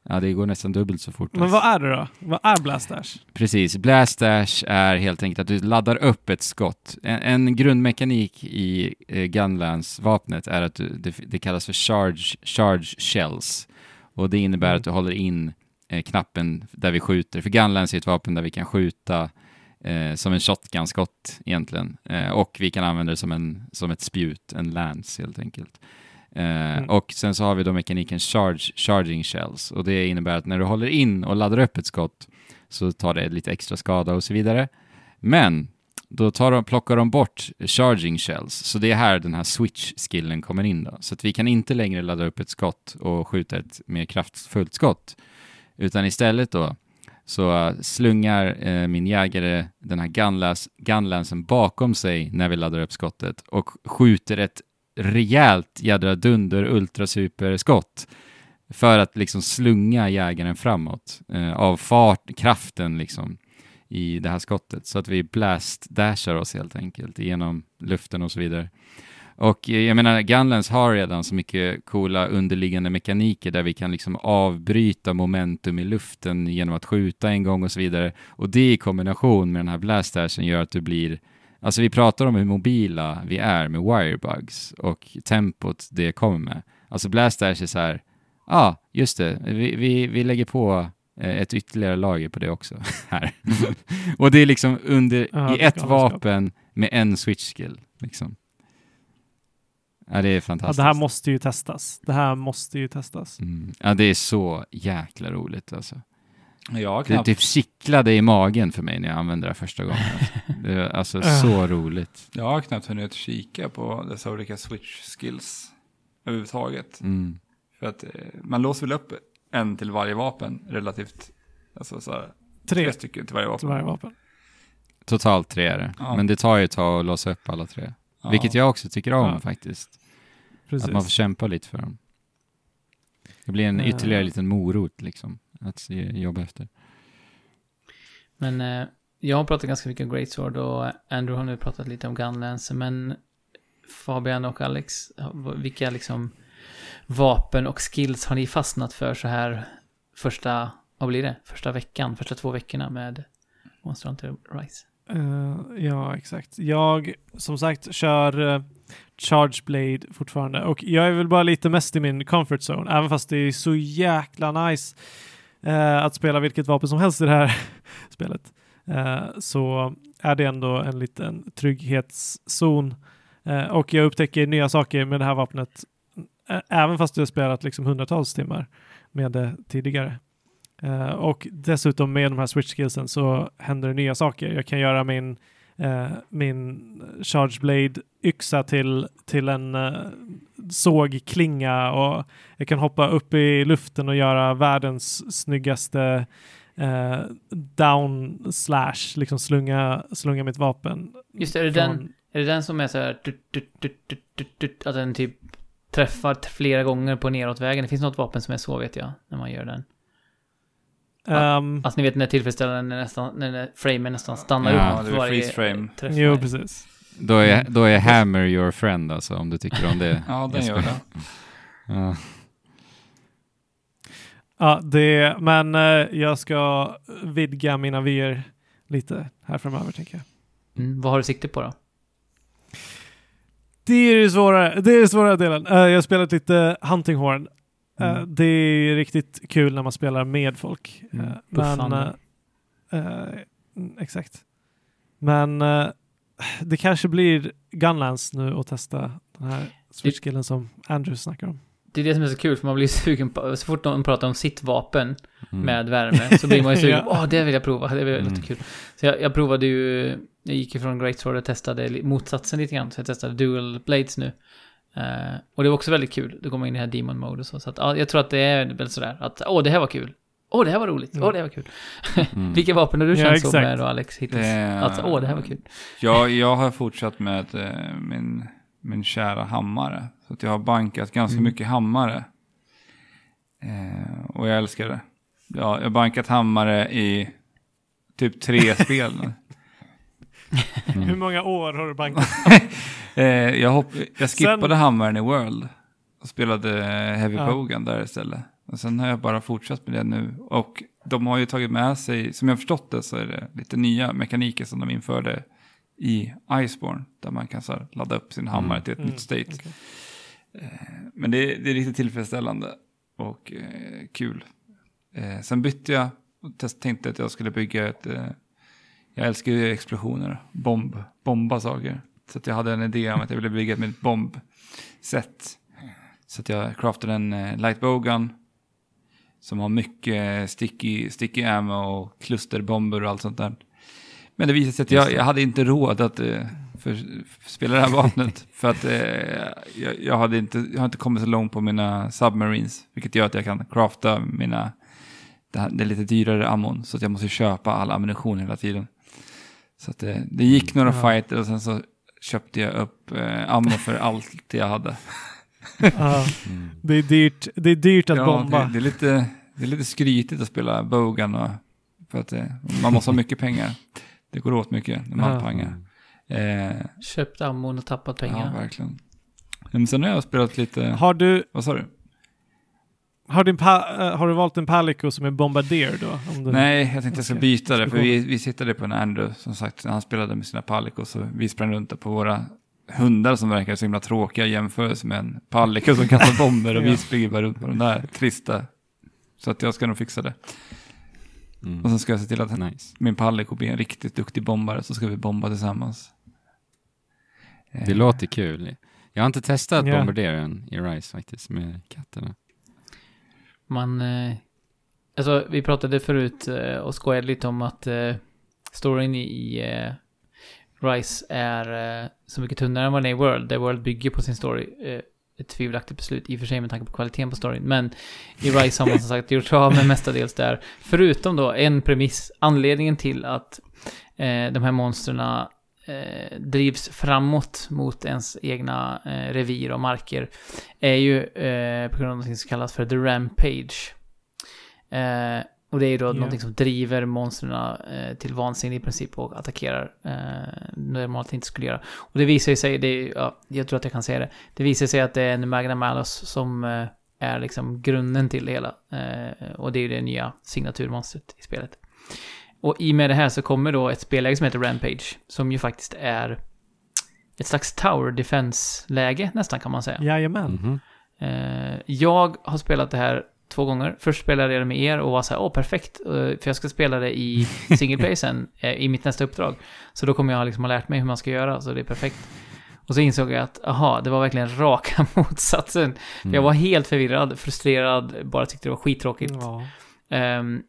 Ja, det går nästan dubbelt så fort. Men alltså. vad är det då? Vad är Blast Dash? Precis. Blast Dash är helt enkelt att du laddar upp ett skott. En, en grundmekanik i eh, Gunlance-vapnet är att du, det, det kallas för charge, charge shells. Och det innebär Mm. att du håller in eh, knappen där vi skjuter. För Gunlance är ett vapen där vi kan skjuta eh, som en shotgun-skott egentligen. Eh, och vi kan använda det som, en, som ett spjut, en lance helt enkelt. Eh, Mm. Och sen så har vi då mekaniken charge, charging shells. Och det innebär att när du håller in och laddar upp ett skott så tar det lite extra skada och så vidare. Men då tar de, plockar de bort charging shells, så det är här den här switch-skillen kommer in då. Så att vi kan inte längre ladda upp ett skott och skjuta ett mer kraftfullt skott, utan istället då så uh, slungar eh, min jägare den här gunlansen bakom sig när vi laddar upp skottet och skjuter ett rejält jädra dunder ultrasuperskott för att liksom slunga jägaren framåt eh, av fart, kraften liksom i det här skottet så att vi blast-dashar oss helt enkelt genom luften och så vidare. Och eh, jag menar, Gunlands har redan så mycket coola underliggande mekaniker där vi kan liksom avbryta momentum i luften genom att skjuta en gång och så vidare. Och det i kombination med den här blast-dashen gör att du blir Alltså vi pratar om hur mobila vi är med wirebugs och tempot det kommer med. Alltså blast dash är så här, ja, ah, just det, vi, vi, vi lägger på eh, ett ytterligare lager på det också här. och det är liksom under, Ja, i ett vapen med en switch skill, liksom. Ja, det är Ja, fantastiskt. det här måste ju testas. Det här måste ju testas. mm. Ja, det är så jäkla roligt alltså. Jag har Det knappt, typ kittlade i magen för mig när jag använde det första gången. Alltså. Det är alltså så roligt. jag har knappt hunnit kika på dessa olika switch skills överhuvudtaget. Mm. För att eh, man låser väl upp en till varje vapen relativt, alltså så här, tre, Tre stycken till varje vapen. till varje vapen. Totalt tre är det. Ja. Men det tar ju ett tag att låsa upp alla tre. Ja. Vilket jag också tycker om Ja. faktiskt. Precis. Att man får kämpa lite för dem. Det blir en Eh. ytterligare liten morot liksom. Att se- jobba efter. Men eh, jag har pratat ganska mycket om Greatsword och Andrew har nu pratat lite om Gunlance. Men Fabian och Alex, vilka liksom vapen och skills har ni fastnat för så här första, vad blir det? Första veckan, första två veckorna med Monster Hunter Rise? Eh, ja, exakt. Jag, som sagt, kör uh, Charge Blade fortfarande. Och jag är väl bara lite mest i min comfort zone, även fast det är så jäkla nice eh, att spela vilket vapen som helst i det här spelet. Eh, så är det ändå en liten trygghetszon. Eh, och jag upptäcker nya saker med det här vapnet, även fast jag spelat liksom hundratals timmar med det tidigare. Eh, och dessutom med de här switch skillsen så händer det nya saker. Jag kan göra min, eh, min Charge Blade yxa till, till en uh, sågklinga och jag kan hoppa upp i luften och göra världens snyggaste eh, down slash, liksom slunga, slunga mitt vapen. Just det, är det från- den, är det den som är så här, att den typ träffar flera gånger på neråtvägen? Det finns något vapen som är så vet jag, när man gör den. Ehm, Alltså ni vet när tillfredsställande när, nästan, när framen nästan stannar Ja, upp det är freeze frame. jo, precis. Då är, då är Hammer your friend alltså, om du tycker om det. Ja, den gör det. Ja. Ja, det, men eh, jag ska vidga mina vyer lite här framöver, tänker jag. Mm, vad har du sikte på då? Det är det svårare. Det är den svåra delen. Eh, jag har spelat lite Hunting Horn. Eh, Mm. det är riktigt kul när man spelar med folk. Mm, Eh, men, puffande. eh, mm, exakt. Men det kanske blir Gunlance nu att testa den här switchskillen som Andrew snackar om. Det är det som är så kul, för man blir sugen på, så fort någon pratar om sitt vapen Mm. med värme, så blir man ju sugen, Ja. åh, det vill jag prova, det Mm. låter kul. Så jag, jag provade ju, jag gick ju från Great Sword och testade motsatsen lite grann, så jag testade Dual Blades nu. Eh, och det var också väldigt kul, då går man in i det här Demon Mode och så, så att, ja, jag tror att det är väl sådär, att åh, det här var kul. Åh, det här var roligt. Åh, det här var kul. Mm. Vilka vapen har du Ja, känt så med då, Alex, hittills? Det- Att, åh, det här var kul. Jag, jag har fortsatt med eh, min, min kära hammare. Så att jag har bankat ganska Mm. mycket hammare. Eh, och jag älskar det. Ja, jag har bankat hammare i typ tre spel. Mm. Hur många år har du bankat? Eh, jag, hopp, jag skippade Sen- hammaren i World. Och spelade Heavy Ja. Pogan där istället. Och sen har jag bara fortsatt med det nu. Och de har ju tagit med sig, som jag förstått det, så är det lite nya mekaniker som de införde i Iceborne. Där man kan så här, ladda upp sin hammare till ett Mm, nytt state. okej. Eh, Men det, det är riktigt tillfredsställande och eh, kul. Eh, sen bytte jag och test, tänkte att jag skulle bygga ett... Eh, jag älskar ju explosioner, bomb, bomba saker. Så jag hade en idé om att jag ville bygga ett med ett bombset. Så jag craftade en eh, light bowgun som har mycket sticky, sticky ammo och klusterbomber och allt sånt där. Men det visade sig att jag, jag hade inte råd att eh, för, för spela det här vapnet. för att eh, jag, jag, hade inte, jag har inte kommit så långt på mina submarines. Vilket gör att jag kan crafta mina, det, här, det är lite dyrare ammon. Så att jag måste köpa all ammunition hela tiden. Så att det, det gick några Ja. fighter och sen så köpte jag upp eh, ammo för allt det jag hade. Ja, Mm. det, är dyrt, det är dyrt att Ja, bomba. Det, det, är lite, det är lite skrytigt att spela Bogan och, för att det, man måste ha mycket pengar. Det går åt mycket när man Ja. pangar. Eh, Köpt ammon och tappat ja, pengar. verkligen. Men sen har jag spelat lite, Har du, vad sa du? Har, din eh, har du valt en Palico som är Bombardier då? Om du, Nej, jag tänkte jag ska byta det, för vi, vi sittade på en Andrew, som sagt, han spelade med sina Palico, så vi sprang runt på våra hundar som verkar så himla tråkiga i jämförelse med en Palico som kastar bomber och vi Ja. springer bara runt på de där trista. Så att jag ska nog fixa det. Och Mm. sen ska jag se till att Nice. min Palico blir en riktigt duktig bombare, så ska vi bomba tillsammans. Eh, Det låter kul. Jag har inte testat Ja. bombardieren i Rise faktiskt med katterna. Man... Eh, alltså, vi pratade förut eh, och skojade lite om att eh, storyn i eh, Rise är eh, så mycket tunnare än vad den är i World. Där World bygger på sin story. Eh, ett tvivelaktigt beslut i och för sig med tanke på kvaliteten på storyn. Men i Rise har man som sagt gjort av med mestadels där. Förutom då en premiss. Anledningen till att eh, de här monstren eh, drivs framåt mot ens egna eh, revir och marker är ju eh, på grund av något som kallas för The Rampage. Eh, och det är ju då Ja. någonting som driver monstren eh, till vansinne i princip och attackerar eh, normalt inte skulle göra. Och det visar ju sig, det är, ja, jag tror att jag kan säga det, det visar sig att det är en Magna Malus som eh, är liksom grunden till det hela. Och det är ju det nya signaturmonstret i spelet. Och i och med det här så kommer då ett spelläge som heter Rampage, som ju faktiskt är ett slags tower defense-läge nästan kan man säga. Jajamän. Mhm. Eh, jag har spelat det här två gånger. Först spelade jag det med er och var så här, åh perfekt, eh, för jag ska spela det i single play sen, eh, i mitt nästa uppdrag. Så då kommer jag liksom ha lärt mig hur man ska göra, så det är perfekt. Och så insåg jag att, aha, det var verkligen raka motsatsen. Mm. Jag var helt förvirrad, frustrerad, bara tyckte det var skittråkigt. Ja. Ehm,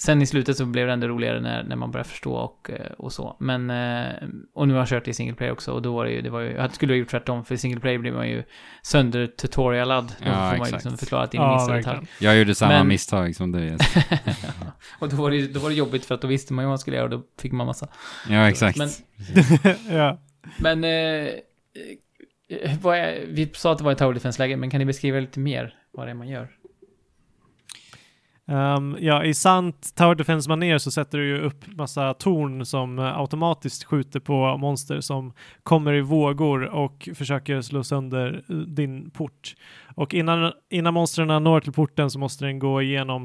sen i slutet så blev det ändå roligare när, när man började förstå och, eh, och så. Men, eh, och nu har jag kört i single play också och då var det ju, det var ju, jag skulle ha gjort tvärtom för i single play blir man ju sönder tutorialad. Då Ja, får man ju liksom förklarat in i Ja, minsta verkligen. detalj. Jag gjorde samma Men- misstag som du. Och då var, det, då var det jobbigt för att då visste man ju vad man skulle göra och då fick man massa. Ja, exakt. Men, ja. men eh, eh, vad är, vi sa att det var ett tower defense-läge, men kan ni beskriva lite mer vad det är man gör? Um, ja, i sant Tower defense manér så sätter du ju upp massa torn som eh, automatiskt skjuter på monster som kommer i vågor och försöker slå sönder eh, din port. Och innan, innan monstren når till porten så måste den gå igenom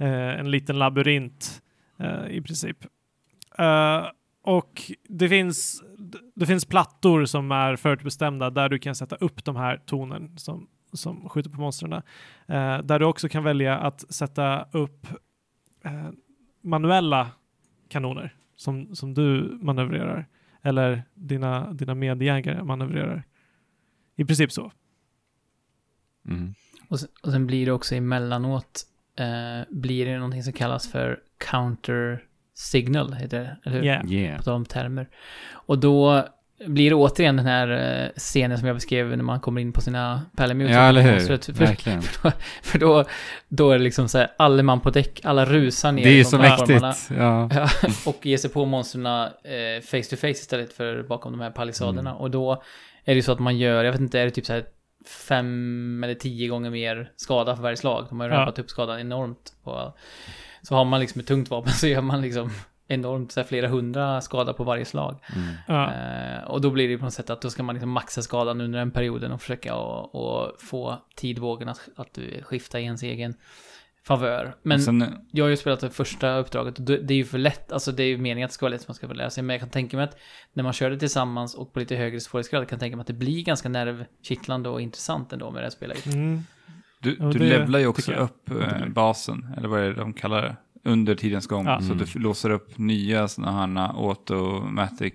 uh, en liten labyrint uh, i princip. Uh, och det finns, det finns plattor som är förutbestämda där du kan sätta upp de här tornen som, som skjuter på monstren. Eh, där du också kan välja att sätta upp eh, manuella kanoner som, som du manövrerar. Eller dina, dina medjägare manövrerar. I princip så. Mm. Och sen, och sen blir det också emellanåt, eh, blir det någonting som kallas för counter signal, heter det, eller hur? Yeah. Yeah. På om termer. Och då blir det återigen den här eh, scenen som jag beskrev när man kommer in på sina pärlemut. Ja, eller hur? För, för, Verkligen. för då, då är det liksom så här, alla man på däck, alla rusar ner Det är så mäktigt. Ja. Ja, och ger sig på monstren eh, face to face istället för bakom de här palissaderna. Mm. Och då är det ju så att man gör, jag vet inte, är det typ så här fem eller tio gånger mer skada för varje slag. De har ju Ja. rampat upp skadan enormt. Och, så har man liksom ett tungt vapen så gör man liksom enormt, så här, flera hundra skada på varje slag. Mm. Ja. Eh, och då blir det på något sätt att då ska man liksom maxa skadan under den perioden och försöka och, och få tidvågen att, att skifta i ens egen favör. Men sen, jag har ju spelat det första uppdraget och det är ju för lätt, alltså det är ju meningen att det ska vara lätt så man ska få lära sig. Men jag kan tänka mig att när man kör det tillsammans och på lite högre svårighetsgrad kan jag tänka mig att det blir ganska nervkittlande och intressant ändå med det här spelet. Mm. du, Ja, du levlar ju också upp eh, basen, eller vad är det de kallar det, under tidens gång. Ja. Så Mm. du låser upp nya sådana här automatic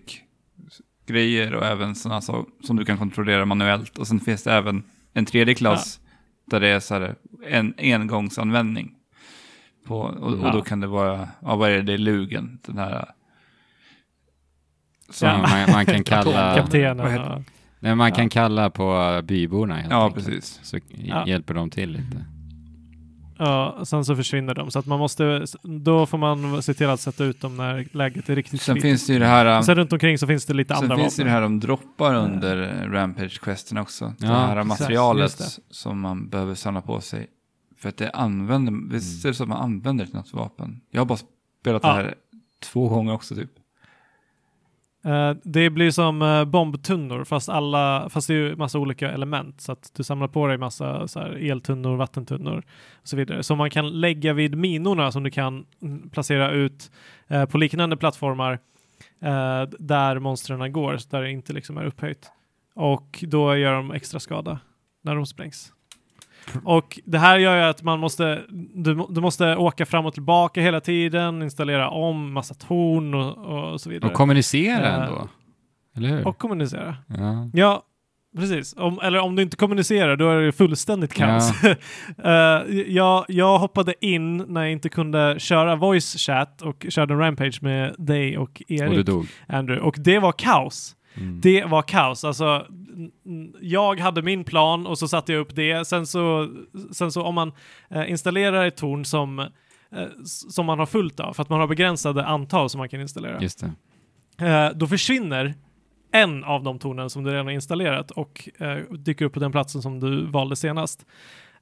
grejer och även sådana så, som du kan kontrollera manuellt. Och sen finns det även en tredje klass där det är så här en engångsanvändning. På, och, och Ja. då kan det vara, ja vad är det, det är lugen, den här. Som Ja. man, man kan kalla... Vad Kaptenen. Nej, man kan Ja. kalla på byborna helt Ja, enkelt. precis. Så Ja. hjälper de till lite. Ja, sen så försvinner de. Så att man måste, då får man se till att sätta ut dem när läget är riktigt Sen fritt. finns det ju det här, Sen runt omkring så finns det lite sen andra finns det vapen. ju det här de droppar under Rampage-questen också. det Ja, här exakt, materialet som man behöver samla på sig. För att det använder, visst är det så att man använder något vapen? Jag har bara spelat Ja. det här två gånger också typ. Eh, det blir som eh, bombtunnor fast, alla, fast det är ju massa olika element. Så att du samlar på dig massa så här, eltunnor, vattentunnor och så vidare. Som man kan lägga vid minorna som du kan mm, placera ut eh, på liknande plattformar där monstren går, där det inte liksom är upphöjt. Och då gör de extra skada när de sprängs. Och det här gör ju att man måste, du, du måste åka fram och tillbaka hela tiden, installera om massa torn och, och så vidare. Och kommunicera Eh, ändå. Eller hur? Och kommunicera. ja. Ja, precis. Om, eller om du inte kommunicerar, då är det fullständigt kaos. Eh, jag, jag hoppade in när jag inte kunde köra voice chat och körde en rampage med dig och Och du Erik, dog. Andrew. Och det var kaos. Mm. Det var kaos. Alltså, jag hade min plan och så satte jag upp det. Sen så, sen så om man eh, installerar ett torn som, eh, som man har fullt av, för att man har begränsade antal som man kan installera. Just. Eh, då försvinner en av de tornen som du redan har installerat och eh, dyker upp på den platsen som du valde senast.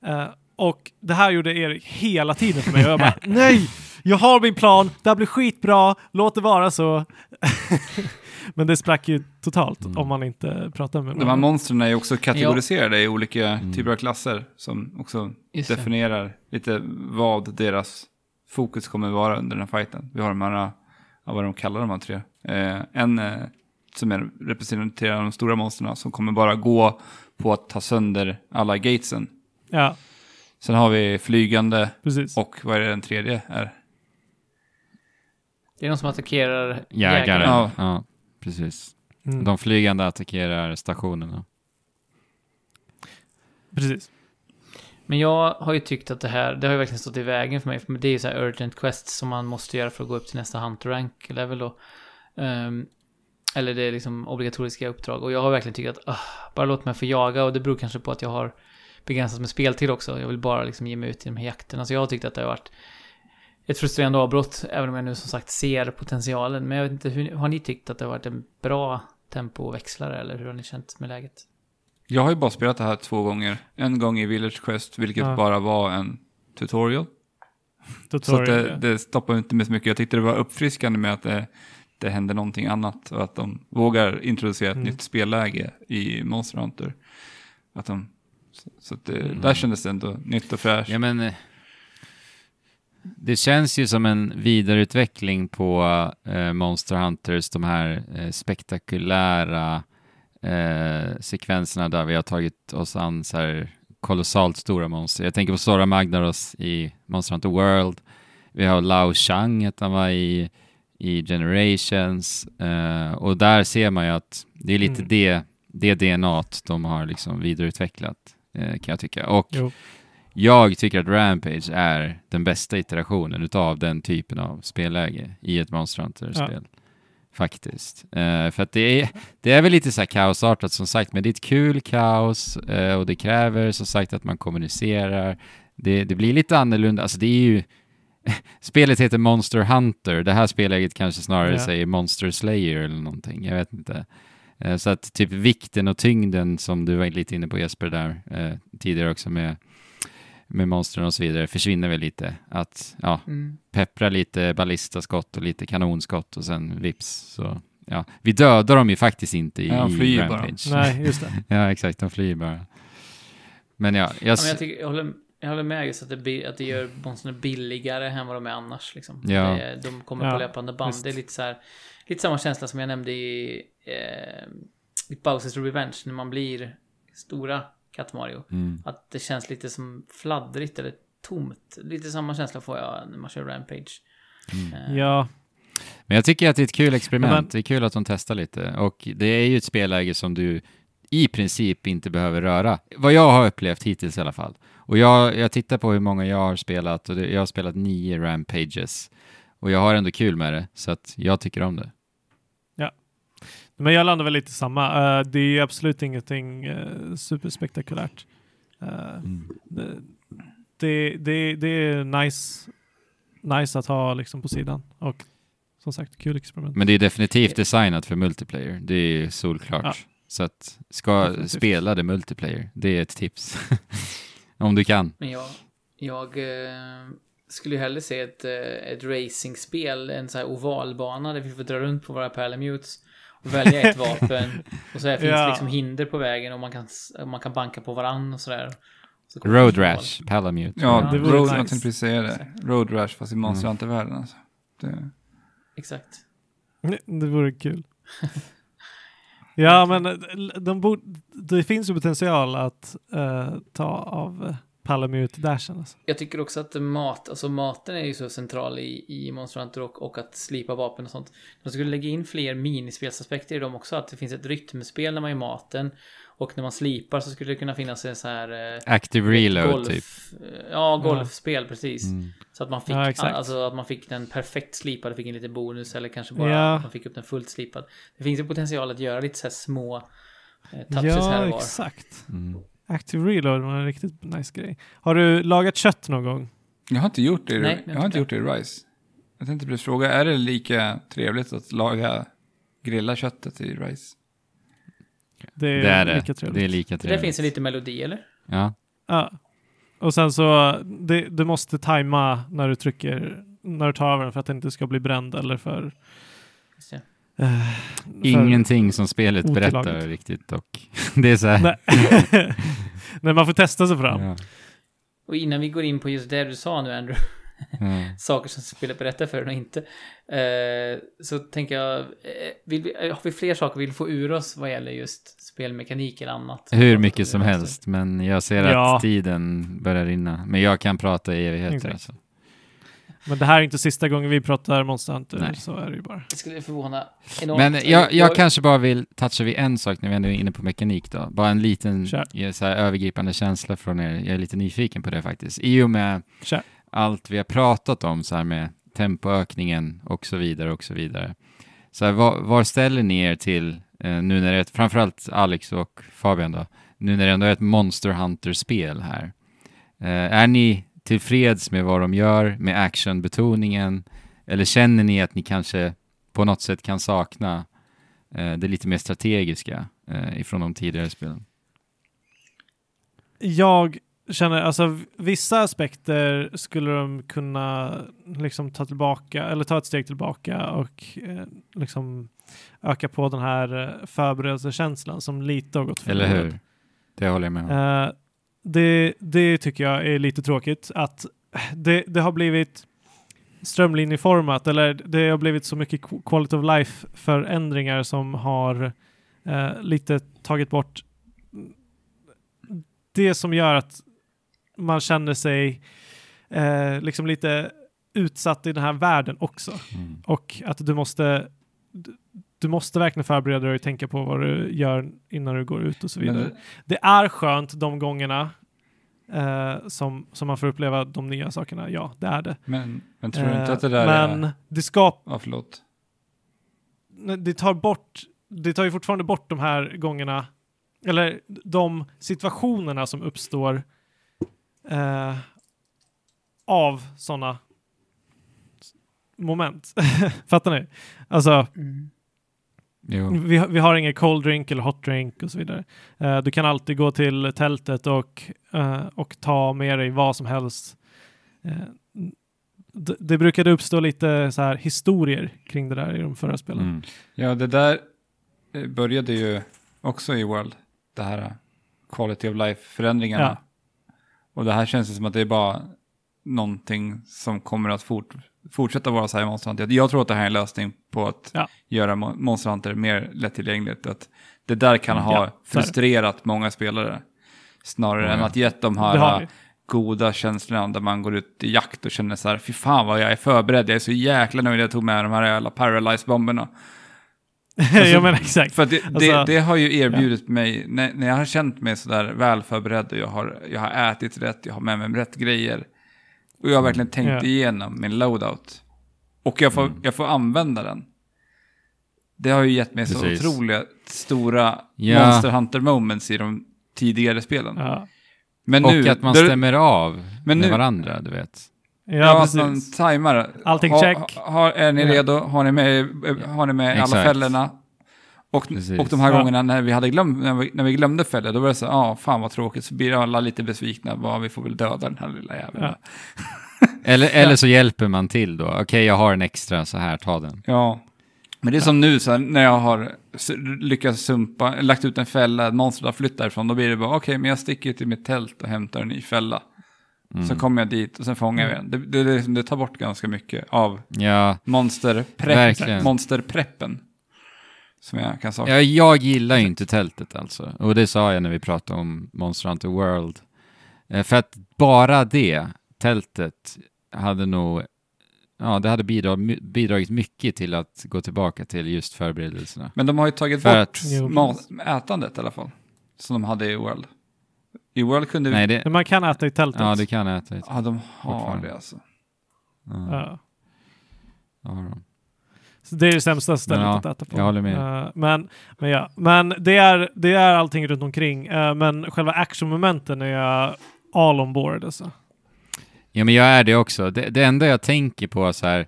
Eh, och det här gjorde Erik hela tiden för mig och jag bara nej, jag har min plan, det här blir skitbra, låt det vara så. Men det sprack ju totalt Mm. om man inte pratar med De här varandra. monstren är ju också kategoriserade i olika Mm. typer av klasser som också Just definierar lite vad deras fokus kommer vara under den här fighten. Vi har de här, ja, vad de kallar de här tre. Eh, en eh, som är, representerar de stora monstren som kommer bara gå på att ta sönder alla gatesen. Ja, Sen har vi flygande precis. och vad är det den tredje är? Det är de som attackerar Jägare. Ja. Ja. Precis. Mm, De flygande attackerar stationerna. Precis. Men jag har ju tyckt att det här, det har ju verkligen stått i vägen för mig. För det är ju så här urgent quests som man måste göra för att gå upp till nästa hunter rank level då. Ehm, eller det är liksom obligatoriska uppdrag. Och jag har verkligen tyckt att, ah, bara låt mig få jaga. Och det beror kanske på att jag har begränsat med speltid också. Jag vill bara liksom ge mig ut i de här jakterna. Så jag har tyckt att det har varit ett frustrerande avbrott. Även om jag nu som sagt ser potentialen. Men jag vet inte, hur, har ni tyckt att det har varit en bra tempoväxlare? Eller hur har ni känt med läget? Jag har ju bara spelat det här två gånger. En gång i Village Quest, vilket Ja. bara var en tutorial. Så att Tutorial, det, ja. det stoppar inte med så mycket. Jag tyckte det var uppfriskande med att det, det hände någonting annat och att de vågar introducera ett Mm. nytt spelläge i Monster Hunter. Att de, så, så att det, Mm. där kändes det ändå nytt och fräscht. Ja, men... Det känns ju som en vidareutveckling på eh, Monster Hunters, de här eh, spektakulära eh, sekvenserna där vi har tagit oss an så här kolossalt stora monster. Jag tänker på Sora Magnaros i Monster Hunter World. Vi har Lao Shang, att han var i, i Generations. Eh, och där ser man ju att det är lite Mm. det, det DNA de har liksom vidareutvecklat, eh, kan jag tycka. Och Jo. Jag tycker att Rampage är den bästa iterationen utav den typen av spelläge i ett Monster Hunter-spel. Faktiskt. Eh, för att det är, det är väl lite så här kaosartat som sagt, men det är ett kul kaos eh, och det kräver som sagt att man kommunicerar. Det, det blir lite annorlunda, alltså det är ju Spelet heter Monster Hunter, det här spelläget kanske snarare Ja. säger Monster Slayer eller någonting, jag vet inte. Eh, Så att typ vikten och tyngden som du var lite inne på Jesper där tidigare också med, med monstren och så vidare försvinner väl lite. Att ja, Mm. peppra lite ballistaskott och lite kanonskott och sen vips. Så, ja. Vi dödar dem ju faktiskt inte i, Ja, de flyr bara. Rampage. Nej, just det. Ja, exakt, de flyr bara. Men ja, jag, Ja, men jag, tycker, jag, håller, jag håller med just att det, att det gör monstren billigare än vad de är annars. Liksom. Ja. Det, de kommer Ja, på löpande band. visst. Det är lite så här, lite samma känsla som jag nämnde i, eh, i Bowsers Revenge när man blir stora Cat Mario. mm. Att det känns lite som fladdrigt eller tomt. Lite samma känsla får jag när man kör Rampage. Eh, Ja, Men jag tycker att det är ett kul experiment. Men- Det är kul att de testar lite. Och det är ju ett spelläge som du i princip inte behöver röra. Vad jag har upplevt hittills i alla fall. Och jag, jag tittar på hur många jag har spelat och det, jag har spelat nio Rampages. Och jag har ändå kul med det, så att jag tycker om det. Men jag landar väl lite samma. Eh, det är absolut ingenting uh, superspektakulärt. Eh, det, det, det, det är nice, nice att ha liksom på sidan. Och som sagt, kul experiment. Men det är definitivt designat för multiplayer. Det är solklart. Ja. Så att ska Definitivt. spela det multiplayer, det är ett tips. om du kan. Men jag, jag eh, skulle ju hellre se ett, ett racingspel, en sån här ovalbana där vi får dra runt på våra Palamutes välja ett vapen. Och så här finns Ja. liksom hinder på vägen och man kan, man kan banka på varann och sådär. Så Road. Rash, Palamute. Ja, Ja, det vore Road, nice. jag tänkte precis säga det. Road Rash fast i Monster Hunter-världen alltså. Det, Exakt. Det vore kul. ja, men eh, de borde, det finns ju potential att eh, ta av uh, Palamute Dashen. Alltså. Jag tycker också att mat, alltså maten är ju så central i, i Monster Hunter och, och att slipa vapen och sånt. De skulle lägga in fler minispelsaspekter i dem också, att det finns ett rytmspel när man gör maten. Och när man slipar så skulle det kunna finnas en så här... Eh, Active reload golf, typ. Ja, golfspel precis. Mm. Så att man fick, Ja, alltså att man fick den perfekt slipad, fick en liten bonus eller kanske bara Ja. att man fick upp den fullt slipad. Det finns ju potential att göra lite så här små eh, touches här och Ja, var. exakt. Mm. Active Reload var en riktigt nice grej. Har du lagat kött någon gång? jag har inte gjort det Nej, jag har inte gjort det i Rise. Jag tänkte precis fråga, är det lika trevligt att laga, grilla köttet i Rise? Det är, Det är det. lika trevligt. Det är lika Det trevligt. finns en liten melodi eller? Ja. Ja. Och sen så, det, du måste tajma när du trycker, när du tar över den för att den inte ska bli bränd eller för... Eh, Ingenting som spelet berättar otillagligt. riktigt dock. Det är så här. Nej. Nej, man får testa sig fram. Ja. Och innan vi går in på just det du sa nu Andrew, Ja. saker som spelet berättar för en och inte. Eh, så tänker jag, eh, vill vi, eh, har vi fler saker vi vill få ur oss vad gäller just spelmekanik eller annat? Hur mycket som helst, men jag ser Ja. att tiden börjar rinna. Men jag kan prata i evigheter. Exakt. Alltså. Men det här är inte sista gången vi pratar Monster Hunter, Nej. så är det ju bara. Det skulle förvåna enormt. Men jag, jag kanske bara vill toucha vid en sak när vi ändå är inne på mekanik då. Bara en liten ja, så här, övergripande känsla från er. Jag är lite nyfiken på det faktiskt. I och med Kör. allt vi har pratat om så här med tempoökningen och så vidare och så vidare. Så här, var, var ställer ni er till eh, nu när det är ett, framförallt Alex och Fabian då, nu när det ändå är ett Monster Hunter-spel här. Eh, är ni tillfreds med vad de gör, med actionbetoningen, eller känner ni att ni kanske på något sätt kan sakna eh, det lite mer strategiska eh, ifrån de tidigare spelen? Jag känner, alltså vissa aspekter skulle de kunna liksom ta tillbaka, eller ta ett steg tillbaka och eh, liksom öka på den här eh, förberedelsekänslan som lite har gått Eller förlorad. hur? Det håller jag med om. Det, det tycker jag är lite tråkigt att det, det har blivit strömlinjeformat eller det har blivit så mycket qu- quality of life förändringar som har eh, lite tagit bort det som gör att man känner sig eh, liksom lite utsatt i den här världen också. Mm. Och att du måste du- måste verkligen förbereda dig och tänka på vad du gör innan du går ut och så vidare. Men, Det är skönt de gångerna eh, som, som man får uppleva de nya sakerna. Ja, det är det. men, men tror du inte Eh, att det där men är... det skap, Ja, förlåt. det tar bort, det tar ju fortfarande bort de här gångerna, eller de situationerna som uppstår eh, av sådana moment. Fattar ni? Alltså, Mm. Vi, har- vi har ingen cold drink eller hot drink och så vidare. Eh, du kan alltid gå till tältet och, eh, och ta med dig vad som helst. Eh, det, det brukade uppstå lite så här historier kring det där i de förra spelen. Mm. Ja, det där började ju också i World. Det här quality of life-förändringarna. Ja. Och det här känns det som att det är bara någonting som kommer att fort, fortsätta vara så här i Monster Hunter. Jag tror att det här är en lösning på att Ja. göra Mo- Monster Hunter mer lättillgängligt. Att det där kan ha Ja, det. frustrerat många spelare. Snarare Ja, än ja. att gett de Det här eh, goda känslorna där man går ut i jakt och känner så här, fy fan vad jag är förberedd, jag är så jäkla nöjd jag tog med de här jävla Paralyze-bomberna. vi. ja men exakt. För det, det, Alltså, det har ju erbjudit mig, när, när jag har känt mig sådär väl förberedd och jag har, jag har ätit rätt, jag har med mig rätt grejer. Och jag har verkligen tänkt Ja. igenom min loadout. Och jag får, jag får använda den. Det har ju gett mig så Precis. otroliga stora Ja. Monster Hunter moments i de tidigare spelen. Ja, Men Och nu, att man stämmer av Men med nu- varandra, du vet. ja, Ja, att man precis. tajmar. Allting Ha- check. Har, är ni redo? Har ni med, har ni med alla Exakt. fällorna? Och, Precis. och de här Ja. gångerna när vi, hade glömt, när, vi, när vi glömde fällor, då var det så ja, ah, fan vad tråkigt, så blir alla lite besvikna, bara, vi får väl döda den här lilla jäveln. Ja. Ja. Eller, eller så hjälper man till då. Okej, jag har en extra, så här, ta den. Men det är som nu, så här, när jag har lyckats sumpa, lagt ut en fälla, monstret har flyttat därifrån, då blir det bara, okej, men jag sticker till mitt tält och hämtar en ny fälla. Mm. Så kommer jag dit och sen fångar vi den. Det, det, det, tar bort ganska mycket av Ja, monsterprepp, Verkligen. monsterpreppen. Som jag kan sakna. Ja, jag gillar ju inte tältet alltså. Och det sa jag när vi pratade om Monster Hunter World. Eh, För att bara det, tältet, hade nog... Ja, det hade bidrag, bidragit mycket till att gå tillbaka till just förberedelserna. Men de har ju tagit För bort att- ätandet i alla fall. Som de hade i World. I World kunde vi... Nej, det... Men man kan äta i tältet. Ja, det kan äta. lite. Ja, de har det alltså. Ja, Ja. ja. Så det är det sämsta stället Ja, att äta på. jag håller med. Eh, men, men ja, men det är, det är allting runt omkring. Eh, men själva actionmomenten är jag all on board alltså. Ja, men jag är det också. Det, det enda jag tänker på så här,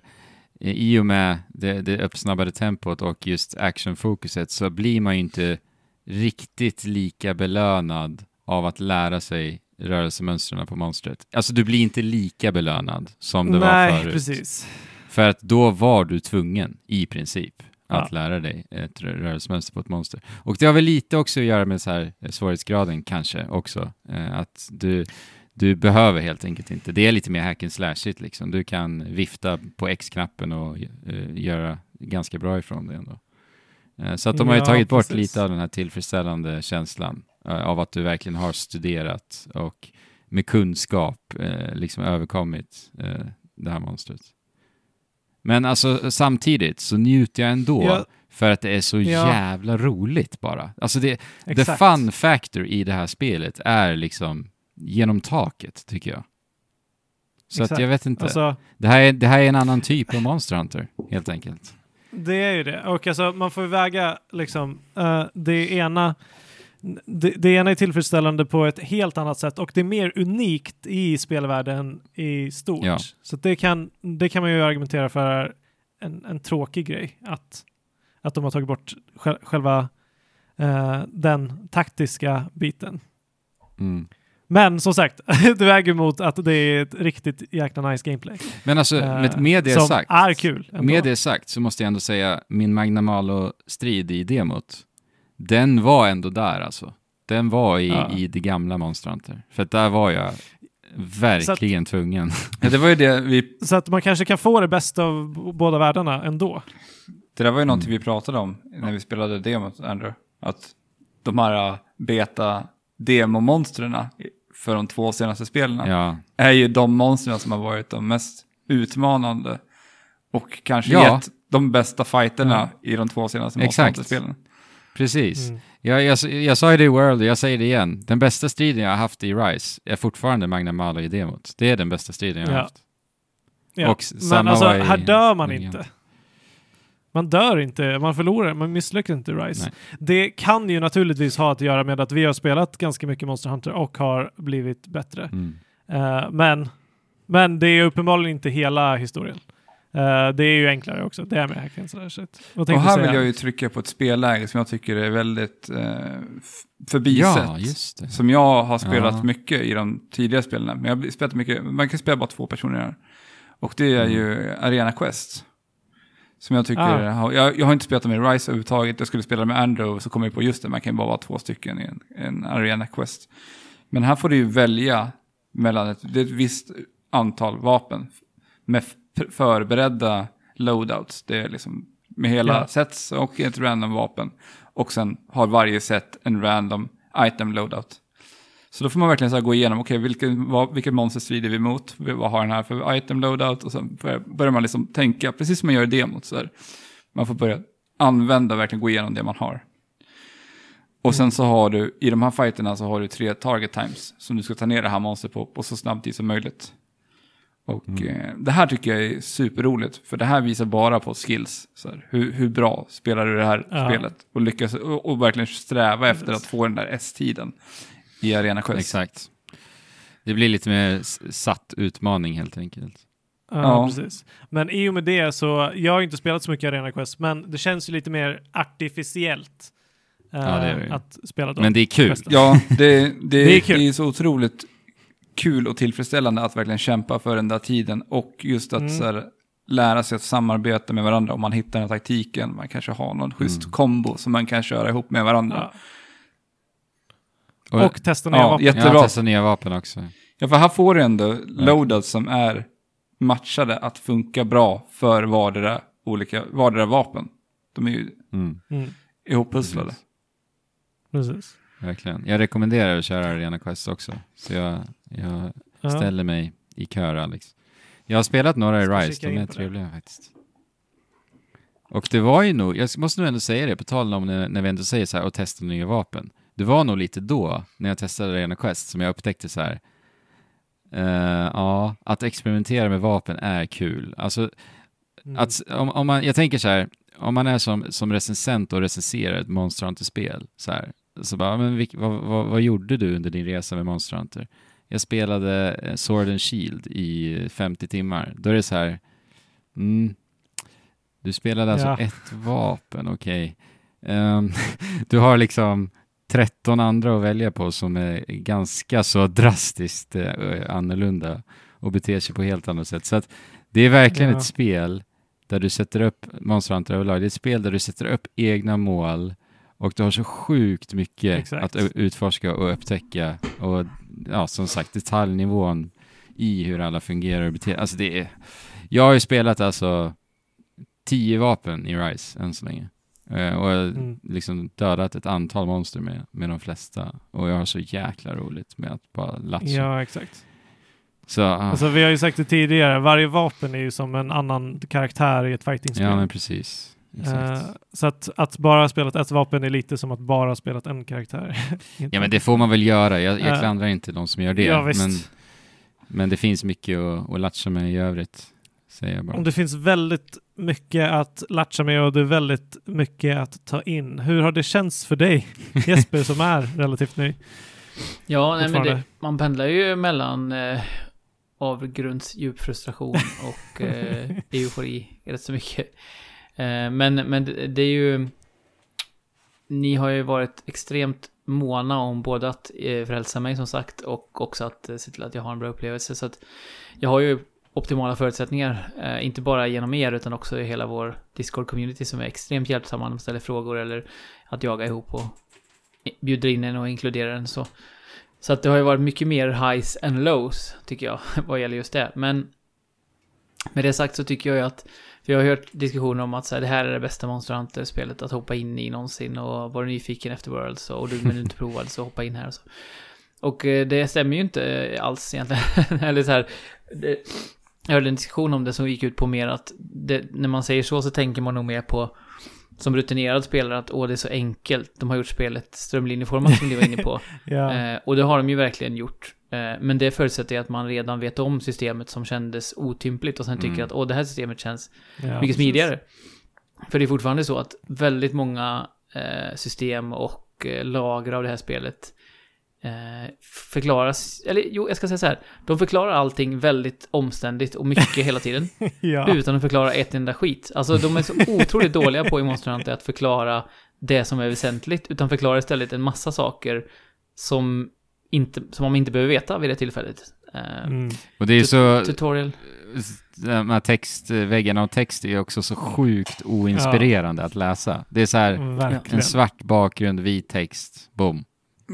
i och med det, det uppsnabbade tempot och just actionfokuset så blir man ju inte riktigt lika belönad av att lära sig rörelsemönstren på monstret. Alltså du blir inte lika belönad som det Nej, var förut. precis. För att då var du tvungen, i princip, att Ja. lära dig ett rö- rörelsemönster på ett monster. Och det har väl lite också att göra med så här eh, svårighetsgraden kanske också. Eh, att du, du behöver helt enkelt inte. Det är lite mer hack and slashigt liksom. Du kan vifta på X-knappen och eh, göra ganska bra ifrån det ändå. Eh, så att de har ju Ja, tagit bort precis. lite av den här tillfredsställande känslan av att du verkligen har studerat och med kunskap liksom överkommit det här monstret. Men alltså samtidigt så njuter jag ändå Ja. för att det är så Ja. jävla roligt bara. Alltså det, the fun factor i det här spelet är liksom genom taket tycker jag. Så att jag vet inte. Alltså, det, här är, det här är en annan typ av Monster Hunter, helt enkelt. det är ju det. Och alltså, man får väga liksom, eh, det ena det, det ena är tillfredsställande på ett helt annat sätt och det är mer unikt i spelvärlden i stort. Ja. Så det, kan, det kan man ju argumentera för en, en tråkig grej. Att, att de har tagit bort själ- själva eh, den taktiska biten. Mm. Men som sagt, det väger mot att det är ett riktigt jäkla nice gameplay. Men alltså, Eh, med, med det som sagt. är kul. ändå. Med det sagt så måste jag ändå säga, min Magnamalo-strid i demot, den var ändå där alltså. Den var i, Ja. i det gamla Monster Hunter. För att där var jag verkligen tvungen. Ja, det var ju det vi, Så att man kanske kan få det bästa av båda världarna ändå. det där var ju någonting Mm. vi pratade om när vi spelade demot, Andrew. Att de här uh, beta demomonstren för de två senaste spelen Ja, är ju de monstren som har varit de mest utmanande och kanske Ja. gett de bästa fighterna i de två senaste Monster Exakt. Precis. Mm. Jag, jag, jag sa ju det i World och jag säger det igen. Den bästa striden jag har haft i Rise är fortfarande Magnamalo i demot. Det är den bästa striden jag har Ja. haft. Ja. Och Men alltså, i- här dör man i- inte. Man dör inte, man förlorar, man misslyckas inte i Rise. Nej. Det kan ju naturligtvis ha att göra med att vi har spelat ganska mycket Monster Hunter och har blivit bättre. Mm. Eh, men, men det är uppenbarligen inte hela historien. Eh, det är ju enklare också. Det är med hack and slash. Vad Och här vill jag ju trycka på ett spelläge som jag tycker är väldigt eh, förbisett. Ja, just det. Som jag har spelat Ja. mycket i de tidigare spelen. Men jag har spelat mycket, man kan spela bara två personer här. Och det är ju Arena Quest. Som jag tycker, Ah. har- jag, jag har inte spelat med Rise överhuvudtaget. Jag skulle spela med Andrew så kom jag på just det, man kan ju bara vara två stycken i en, en Arena Quest. Men här får du ju välja mellan ett, det är ett visst antal vapen med förberedda loadouts. Det är liksom med hela Ja. sets och ett random vapen. Och sen har varje set en random item loadout. Så då får man verkligen så gå igenom, okej, vilken, vad, vilket monster strider vi mot? Vad har den här för item loadout? Och sen börjar- börjar man liksom tänka, precis som man gör i demot. Så här. Man får börja använda, verkligen gå igenom det man har. Och sen så har du, i de här fighterna så har du tre target times som du ska ta ner det här monstret på, på så snabb tid som möjligt. Och eh, det här tycker jag är superroligt, för det här visar bara på skills. Så här, hur, hur bra spelar du det här Ja. spelet? Och lyckas och, och verkligen sträva efter att få den där S-tiden i Arena Quest. Exakt. Det blir lite mer satt utmaning helt enkelt. Ja, Ja. precis. Men i och med det så, jag har inte spelat så mycket Arena Quest, men det känns ju lite mer artificiellt eh, Ja, det det ju. att spela dem. Men det är kul. Questen. Ja, det, det, Det är det, kul. är så otroligt kul och tillfredsställande att verkligen kämpa för den där tiden och just att Mm. så här, lära sig att samarbeta med varandra om man hittar den här taktiken. Man kanske har någon schysst Mm. kombo som man kan köra ihop med varandra. Ja. Och testa nya ja, vapen. jättebra. Ja, testa nya vapen också. Ja, för här får du ändå loadouts som är matchade att funka bra för vardera, olika, vardera vapen. De är ju Mm, Mm, ihoppusslade. Precis. precis. Verkligen. Jag rekommenderar att köra Arena Quest också. Så jag, jag Ja. ställer mig i kör, Alex. Jag har spelat några i Rise, de är på det. trevliga faktiskt. Och det var ju nog, jag måste nog ändå säga det, på tal om när, när vi ändå säger så här, och testa nya vapen. Det var nog lite då, när jag testade Arena Quest, som jag upptäckte så här, eh, ja, att experimentera med vapen är kul. Alltså, Mm. att, om, om man, jag tänker så här, om man är som, som recensent och recenserar ett Monster Hunter-spel, så här, så bara, men vilk, vad, vad, vad gjorde du under din resa med Monster Hunter? Jag spelade eh, Sword and Shield i 50 timmar. Då är det så här, mm, du spelade alltså Ja. ett vapen, okej. Ehm, du har liksom 13 andra att välja på som är ganska så drastiskt eh, annorlunda och beter sig på helt annat sätt. Så att det är verkligen Ja. ett spel där du sätter upp, Monster Hunter överlag, det är ett spel där du sätter upp egna mål och du har så sjukt mycket Exakt. att utforska och upptäcka och ja, som sagt detaljnivån i hur alla fungerar och beter Alltså det är, jag har ju spelat alltså tio vapen i Rise än så länge. Eh, och jag Mm. liksom dödat ett antal monster med, med de flesta. Och jag har så jäkla roligt med att bara latcha. Ja, exakt. Så, ah, Alltså, vi har ju sagt det tidigare, varje vapen är ju som en annan karaktär i ett fightingspel. ja men precis. Eh, så att, att bara ha spelat ett vapen är lite som att bara ha spelat en karaktär. Ja men det får man väl göra. Jag, jag Eh, klandrar inte de som gör det. Ja, men, men det finns mycket att, att latcha med i övrigt. Säger jag bara. Om det finns väldigt mycket att latcha med och det är väldigt mycket att ta in. Hur har det känts för dig, Jesper, som är relativt ny? Ja, nej, men det, man pendlar ju mellan eh, avgrundsdjup frustration och eh, eufori rätt så mycket. Eh, men, men det, är ju... Ni har ju varit extremt måna om både att eh, frälsa mig som sagt och också att eh, se till att jag har en bra upplevelse. Så att jag har ju optimala förutsättningar, eh, inte bara genom er utan också i hela vår Discord-community som är extremt hjälpsamma när man ställer frågor eller att jaga ihop och bjuder in en och inkluderar en så. Så att det har ju varit mycket mer highs and lows, tycker jag, vad gäller just det. Men med det sagt så tycker jag ju att, för jag har hört diskussioner om att så här, det här är det bästa Monster Hunter-spelet att hoppa in i någonsin och vara nyfiken efter Worlds och du men du inte provade så hoppa in här och så. Och eh, det stämmer ju inte eh, alls egentligen. Eller så här, det, jag hörde en diskussion om det som gick ut på mer att det, när man säger så så tänker man nog mer på som rutinerad spelare att åh det är så enkelt. De har gjort spelet strömlinjeformat som ni var inne på. Ja, Eh, och det har de ju verkligen gjort. Eh, men det förutsätter ju att man redan vet om systemet som kändes otympligt och sen tycker Mm. att åh det här systemet känns ja, mycket precis. smidigare. För det är fortfarande så att väldigt många eh, system och eh, lager av det här spelet förklaras, eller jo, jag ska säga så här. De förklarar allting väldigt omständigt och mycket hela tiden. Ja. utan att förklara ett enda skit. Alltså de är så otroligt dåliga på i Monster Hunter att förklara det som är väsentligt, utan förklarar istället en massa saker som, inte, som man inte behöver veta vid det tillfället. Eh, Mm. Och det är så, Tutorial. de här textväggarna och text är också så sjukt oinspirerande att läsa. Det är så här, Verkligen. en svart bakgrund, vit text, boom.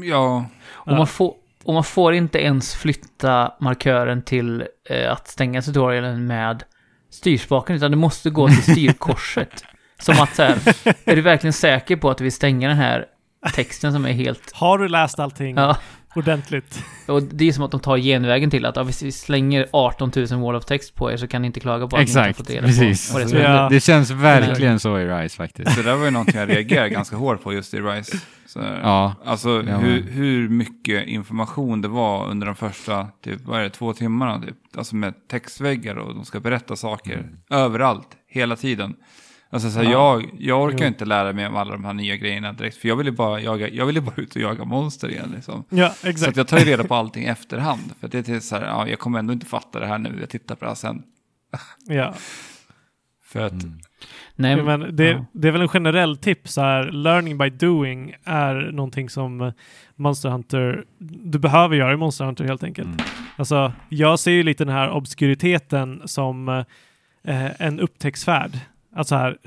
Ja, Och, man får, och man får inte ens flytta markören till eh, att stänga tutorialen med styrspaken, utan du måste gå till styrkorset. Som att så här, är du verkligen säker på att du vill stänga den här texten som är helt... Har du läst allting Ja, ordentligt? och det är som att de tar genvägen till att ja, vi slänger 18 000 wall of text på er så kan ni inte klaga på att ni inte har Exakt, fått reda precis. på det Alltså, Ja. Det känns verkligen så i Rise faktiskt. det där var ju någonting jag reagerade ganska hårt på just i Rise. Så, Ja, Alltså Ja, hur, hur mycket information det var under de första, typ, vad är det, två timmarna typ. Alltså med textväggar och de ska berätta saker överallt, hela tiden. Alltså så här, jag, jag orkar Jo. inte lära mig om alla de här nya grejerna direkt, för jag ville bara, jaga, jag ville bara ut och jaga monster igen liksom. Ja, Så exakt. att jag tar ju reda på allting i efterhand. För det är så här, ja, jag kommer ändå inte fatta det här nu, jag tittar på det här sen. Ja. För att, Nej, Ja, men det, ja. det är väl en generell tips så här, learning by doing är någonting som Monster Hunter, du behöver göra i Monster Hunter helt enkelt. Mm. Alltså, jag ser ju lite den här obskuriteten som eh, en upptäcktsfärd. Alltså här,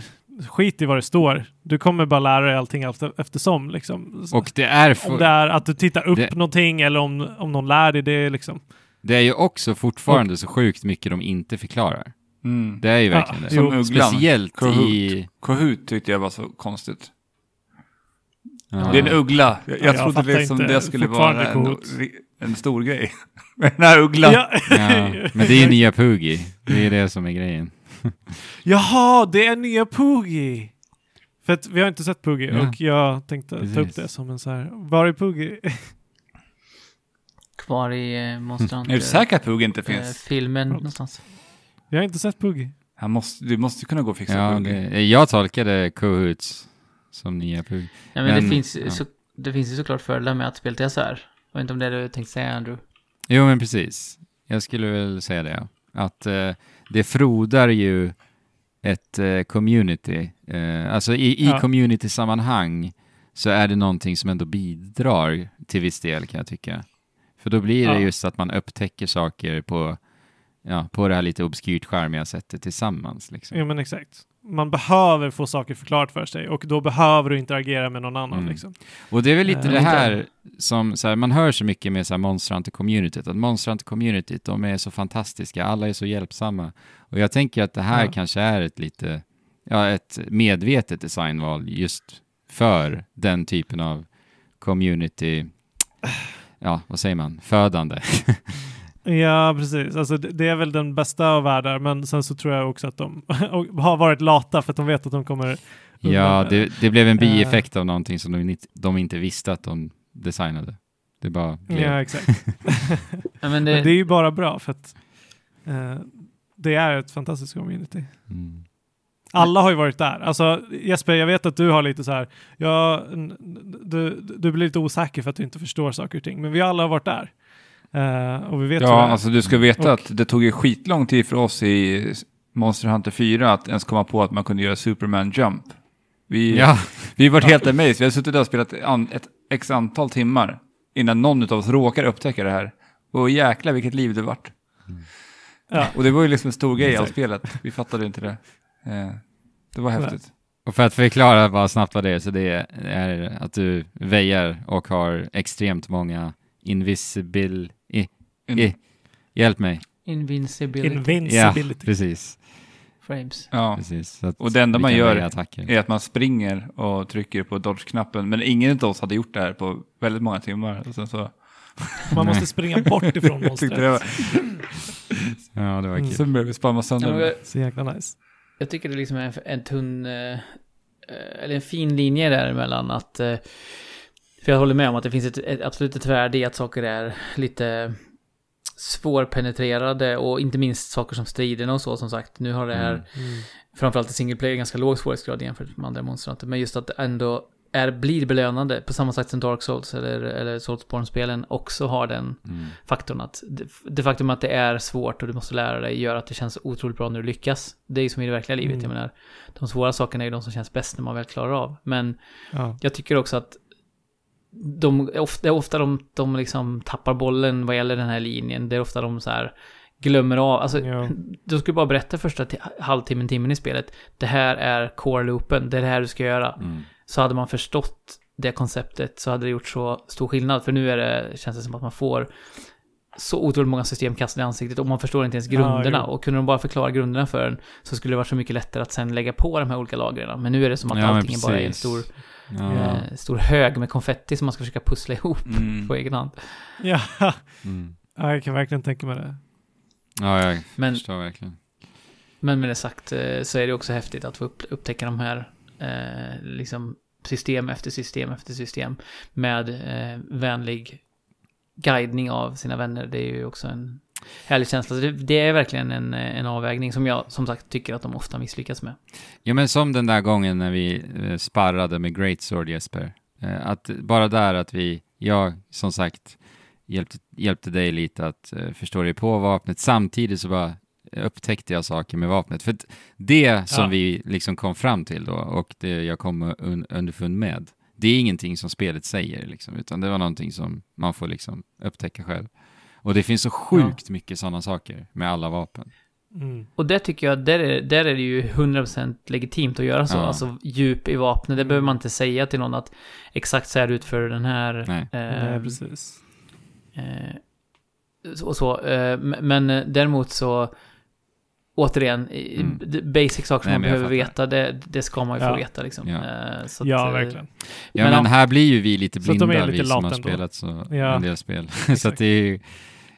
skit i vad det står. Du kommer bara lära dig allting efter, eftersom liksom. och det är, om för, det är att du tittar upp det- någonting eller om, om någon lär dig det liksom. det är ju också fortfarande så sjukt mycket de inte förklarar. mm. Det är ju Ja, verkligen det. jo. Som ugglan. Speciellt Kahoot. i... Kahoot tyckte jag var så konstigt. Ja. Det är en uggla. Jag, Ja, jag jag trodde liksom det skulle vara en, en stor grej. Men den här ugglan. Ja. Ja, men det är ju nya Poogie. Det är det som är grejen. Jaha, det är nya Poogie! För att vi har inte sett Poogie Ja. och jag tänkte ta upp Precis. det som en så här, var är Poogie? Kvar i eh, Monster Hunter. Är du säker att Poogie inte eh, finns? filmen Ja. någonstans. Jag har inte sett Poogie. Han måste, du måste kunna gå och fixa Ja, Poogie. det, jag tolkade Kahoots som nya Poogie. Ja, men, Men, det, finns, ja. så, det finns ju såklart fördelar med att spela till SR. Jag vet inte om det är det du tänkte säga, Andrew. Jo, men precis. Jag skulle väl säga det, ja. Att eh, det frodar ju ett eh, community. Eh, alltså i, i Ja. community-sammanhang så är det någonting som ändå bidrar till viss del kan jag tycka. För då blir det Ja. just att man upptäcker saker på, ja, på det här lite obskyrt charmiga sättet tillsammans. Liksom. Ja men exakt. Man behöver få saker förklarat för sig och då behöver du interagera med någon annan Mm. liksom. Och det är väl lite Eh, det här som så här, man hör så mycket med så här Monster Hunter-communityt, att Monster Hunter-communityt, de är så fantastiska, alla är så hjälpsamma. Och jag tänker att det här Ja. kanske är ett lite, ja, ett medvetet designval just för den typen av community, ja, vad säger man, födande. Ja, precis. Alltså, det, det är väl den bästa av världar, men sen så tror jag också att de har varit lata för att de vet att de kommer... ja, det, det blev en Eh. bieffekt av någonting som de inte, de inte visste att de designade. Det bara blev. Ja, exakt. Ja, men Men det, det är ju bara bra för att eh, det är ett fantastiskt community. Mm. Alla har ju varit där. Alltså Jesper, jag vet att du har lite så här, ja, du, du blir lite osäker för att du inte förstår saker och ting, men vi alla har varit där. Eh, och vi vet Ja, alltså du ska veta Och- att det tog ju skitlång tid för oss i Monster Hunter 4 att ens komma på att man kunde göra Superman Jump. Vi, Ja, vi var helt amazed. Vi har suttit där och spelat an, ett x antal timmar innan någon av oss råkar upptäcka det här. Och jäklar vilket liv det vart. Ja. Och det var ju liksom en stor grej av spelet. Vi fattade inte det. Eh, det var häftigt. Och för att förklara bara snabbt vad det är, så det är att du väjar och har extremt många invisible... I, i, hjälp mig. Invincibility Ja, Invincibility. precis. frames. Ja. precis. Och det enda man gör är att man springer och trycker på dodge-knappen. Men ingen av oss hade gjort det här på väldigt många timmar. Och sen så, Man måste springa bort ifrån monstret. var, Ja, det var kul. sen började vi spamma Ja, sönder. jag, Så jäkla nice. jag tycker det liksom är en, en tunn, eh, eh, eller en fin linje där mellan att, eh, för jag håller med om att det finns ett, ett absolut ett värde i att saker är lite svårpenetrerade och inte minst saker som striderna och så som sagt. Nu har det här Mm. Mm. framförallt i single player ganska låg svårighetsgrad jämfört med andra monster Hunter, Men just att ändå är, blir belönande på samma sätt som Dark Souls eller, eller Soulsborne-spelen också har den Mm. faktorn att det, det faktum att det är svårt och du måste lära dig gör att det känns otroligt bra när du lyckas. Det är ju som i det verkliga livet, Mm. jag menar. De svåra sakerna är ju de som känns bäst när man väl klarar av. Men Ja. jag tycker också att de, ofta, är ofta de, de liksom tappar bollen vad gäller den här linjen. Det är ofta de så här glömmer av. Alltså, Ja. du skulle bara berätta första ti- halvtimmen, timmen i spelet. Det här är core-loopen, det är det här du ska göra. Mm. Så hade man förstått det konceptet så hade det gjort så stor skillnad. För nu är det, känns det som att man får så otroligt många systemkast i ansiktet och man förstår inte ens Ja, grunderna. jo. och kunde de bara förklara grunderna för en så skulle det vara så mycket lättare att sen lägga på de här olika lagren. Men nu är det som att Ja, allting bara är en stor, Ja. eh, stor hög med konfetti som man ska försöka pussla ihop Mm. på egen hand. Ja. Mm. ja, jag kan verkligen tänka mig det. ja, jag Men, förstår verkligen. men med det sagt eh, så är det också häftigt att få upp, upptäcka de här eh, liksom system efter system efter system med eh, vänlig guidning av sina vänner. Det är ju också en härlig känsla. Så Det, det är verkligen en, en avvägning som jag som sagt tycker att de ofta misslyckas med. Ja, men som den där gången när vi eh, sparrade med Great Sword Jesper. Eh, att bara där att vi, jag som sagt, hjälpte, hjälpte dig lite att eh, förstå dig på vapnet. Samtidigt så bara upptäckte jag saker med vapnet. För det som Ja. vi liksom kom fram till då och det jag kom un, underfund med, det är ingenting som spelet säger liksom, utan det var någonting som man får liksom upptäcka själv. Och det finns så sjukt mycket sådana saker med alla vapen. Mm. Och det tycker jag, där är, där är det ju 100% legitimt att göra så. Ja. Alltså djup i vapnet, det behöver man inte säga till någon att exakt så här ut för den här... Nej. eh, Nej, precis. Eh, och så. Eh, men eh, däremot så, återigen, Mm. basic saker som Nej, man behöver veta, det, det ska man ju få Ja. veta liksom. Ja. Eh, så att, Ja, eh, verkligen. Ja, Men här blir ju vi lite blinda, lite vi som har spelat så, Ja. en del spel. så att det är ju,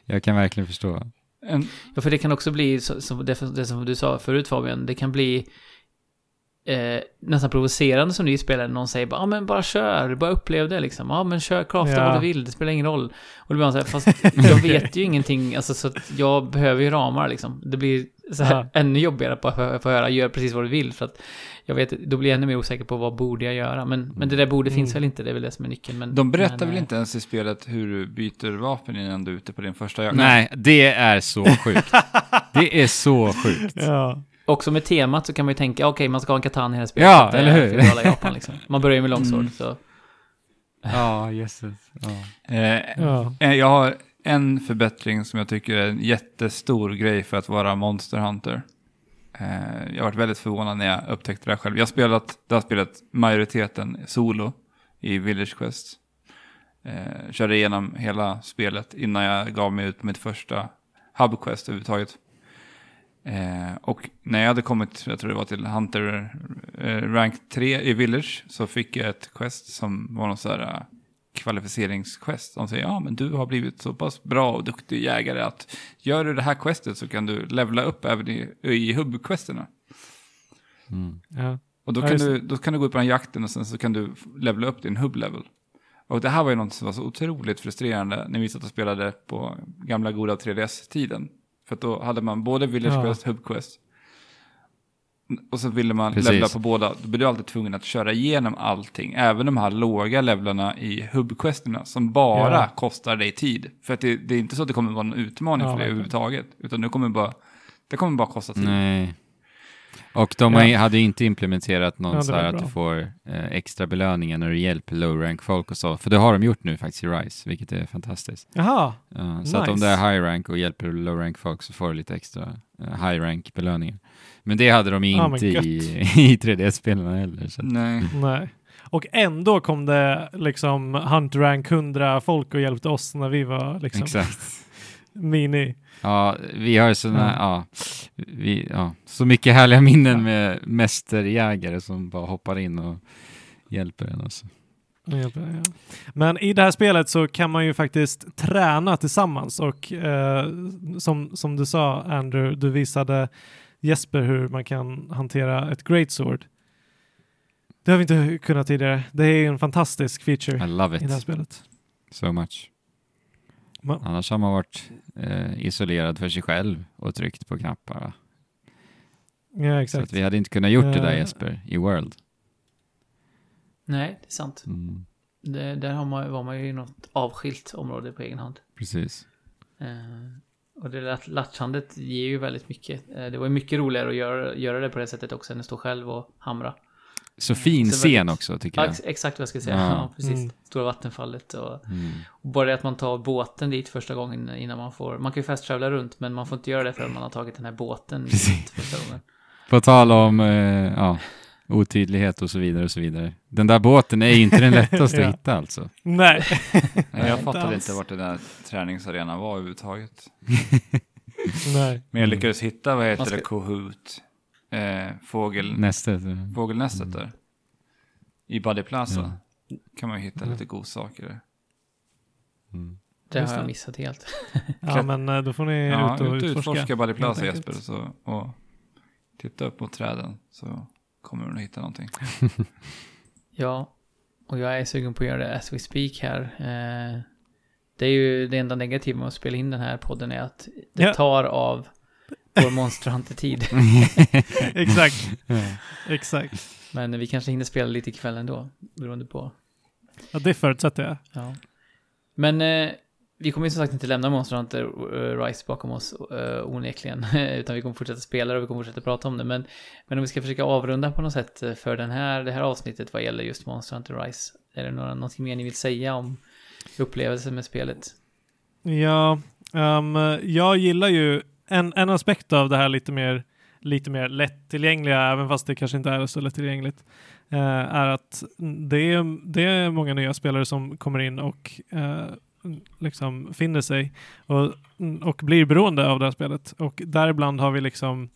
jag kan verkligen förstå. En, Ja, för det kan också bli, så, så det, det som du sa förut Fabian, det kan bli eh, nästan provocerande som ny spelare. Någon säger bara, ja men bara kör, bara upplev det liksom. Ja men kör, crafta Ja. vad du vill, det spelar ingen roll. Och då blir man så här, fast jag vet ju ingenting, alltså så att jag behöver ju ramar liksom. Det blir så här Ja. ännu jobbigare att bara få, höra, gör precis vad du vill. För att jag vet, då blir jag ännu mer osäker på vad borde jag göra. Men, men det där borde finns Mm. väl inte, det är väl det som är nyckeln. Men, de berättar men, väl eh, inte ens i spelet hur du byter vapen innan du är ute på din första jakt? Nej, det är så sjukt. det är så sjukt. Ja. Också med temat så kan man ju tänka, okej man ska ha en katana i här spelet. Ja, att eller hur? Japan liksom. Man börjar ju med longsword, Mm. så... Ja, jesses. Ja. Eh, Ja. eh, jag har en förbättring som jag tycker är en jättestor grej för att vara Monster Hunter. Eh, jag har varit väldigt förvånad när jag upptäckte det här själv. Jag har spelat, jag har spelat majoriteten solo i Village Quest. Eh, körde igenom hela spelet innan jag gav mig ut på mitt första Hub Quest överhuvudtaget. Eh, och när jag hade kommit, jag tror det var till Hunter eh, Rank 3 i Village, så fick jag ett quest som var någon sån här eh, kvalificeringsquest. De säger, ja men du har blivit så pass bra och duktig jägare att gör du det här questet så kan du levla upp även i, i hubbquesterna. Mm. Ja. Och då Ja, kan, just du, då kan du gå ut på den jakten och sen så kan du levla upp din hubb-level. Och det här var ju något som var så otroligt frustrerande när vi satt och spelade på gamla goda 3DS-tiden. För att då hade man både Village Ja. Quest, Hub Quest. Och så ville man Precis. levla på båda. Då blir du alltid tvungen att köra igenom allting. Även de här låga levlarna i Hub-questerna som bara Ja. kostar dig tid. För att det, det är inte så att det kommer vara någon utmaning Ja, för dig verkligen. överhuvudtaget. Utan det kommer bara, det kommer bara kosta tid. Nej. Och de Ja. hade ju inte implementerat någon Ja, så här att du får eh, extra belöningar när du hjälper low rank folk och så. För det har de gjort nu faktiskt i Rise, vilket är fantastiskt. Jaha. Ja, så att om Nice. det är high rank och hjälper low rank folk så får du lite extra eh, high rank belöningar. Men det hade de Ja, men inte gött. i, i 3D-spelarna heller. Så. Nej. Nej. Och ändå kom det liksom Hunt Rank 100 folk och hjälpte oss när vi var liksom Exakt. mini. Ja, vi har ju såna, Ja. ja. vi, ja, så mycket härliga minnen med mästerjägare som bara hoppar in och hjälper en. Alltså. Ja, ja. Men i det här spelet så kan man ju faktiskt träna tillsammans och eh, som, som du sa Andrew, du visade Jesper hur man kan hantera ett great sword. Det har vi inte kunnat tidigare. Det är en fantastisk feature I love i det här it spelet. so much. Ma- Annars har man varit eh, isolerad för sig själv och tryckt på knappar. va? Ja, Så exakt. att vi hade inte kunnat gjort det där Eh. Jesper, i World. Nej, det är sant. Mm, Det, där har man, var man ju i något avskilt område på egen hand. precis. Eh, och det lat- latchandet ger ju väldigt mycket. Eh, det var ju mycket roligare att göra, göra det på det sättet också än att stå själv och hamra. Så fin Så scen väldigt- också tycker Ja, jag. ex- exakt vad jag ska säga. Ja. Ja, precis. Mm. Stora vattenfallet och, Mm. och bara det att man tar båten dit första gången innan man får... Man kan ju fast runt men man får inte göra det förrän man har tagit den här båten Precis. första gången. På tal om eh, ja, otydlighet och så vidare och så vidare. Den där båten är ju inte den lättaste Ja. att hitta alltså. Nej. Nej, jag inte fattade inte vart den där träningsarenan var överhuvudtaget. Nej. Men jag lyckades hitta, vad heter ska- det, Kahoot, eh, fågel, Nästet. fågelnästet där. I Buddy Plaza. Ja. kan man ju hitta lite godsaker där. Mm. Det har jag missat helt. Ja, men eh, då får ni Ja, ut och ut utforska. utforska Buddy Plaza Jesper så, och titta upp mot träden så kommer du nog hitta någonting. Ja, och jag är sugen på att göra det as we speak här. Eh, det är ju det enda negativa med att spela in den här podden är att det Ja. tar av vår Monster Hunter-tid. Exakt. Exakt. Men vi kanske hinner spela lite ikväll ändå, beroende på. Ja, det förutsätter jag. Ja. Men eh, vi kommer ju som sagt inte lämna Monster Hunter eh, Rise bakom oss uh, onekligen, utan vi kommer fortsätta spela det och vi kommer fortsätta prata om det. Men, men om vi ska försöka avrunda på något sätt eh, för den här, det här avsnittet vad gäller just Monster Hunter Rise. Är det några, någonting mer ni vill säga om upplevelsen med spelet? Ja, um, jag gillar ju en, en aspekt av det här lite mer, lite mer lättillgängliga, även fast det kanske inte är så lättillgängligt, är att det är, det är många nya spelare som kommer in och liksom finner sig och, och blir beroende av det här spelet. Och däribland har vi liksom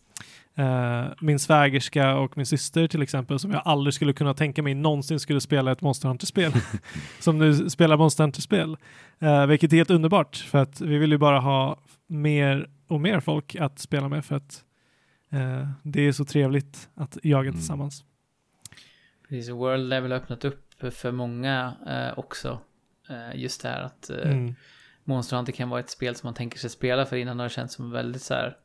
eh, min svägerska och min syster till exempel som jag aldrig skulle kunna tänka mig någonsin skulle spela ett Monster Hunter-spel. som nu spelar Monster Hunter-spel. Eh, vilket är helt underbart för att vi vill ju bara ha mer och mer folk att spela med för att eh, det är så trevligt att jaga Mm. tillsammans. Precis, World Level har öppnat upp för många eh, också. Eh, just det här att eh, Mm. Monster Hunter kan vara ett spel som man tänker sig spela för innan har det känts som väldigt så här.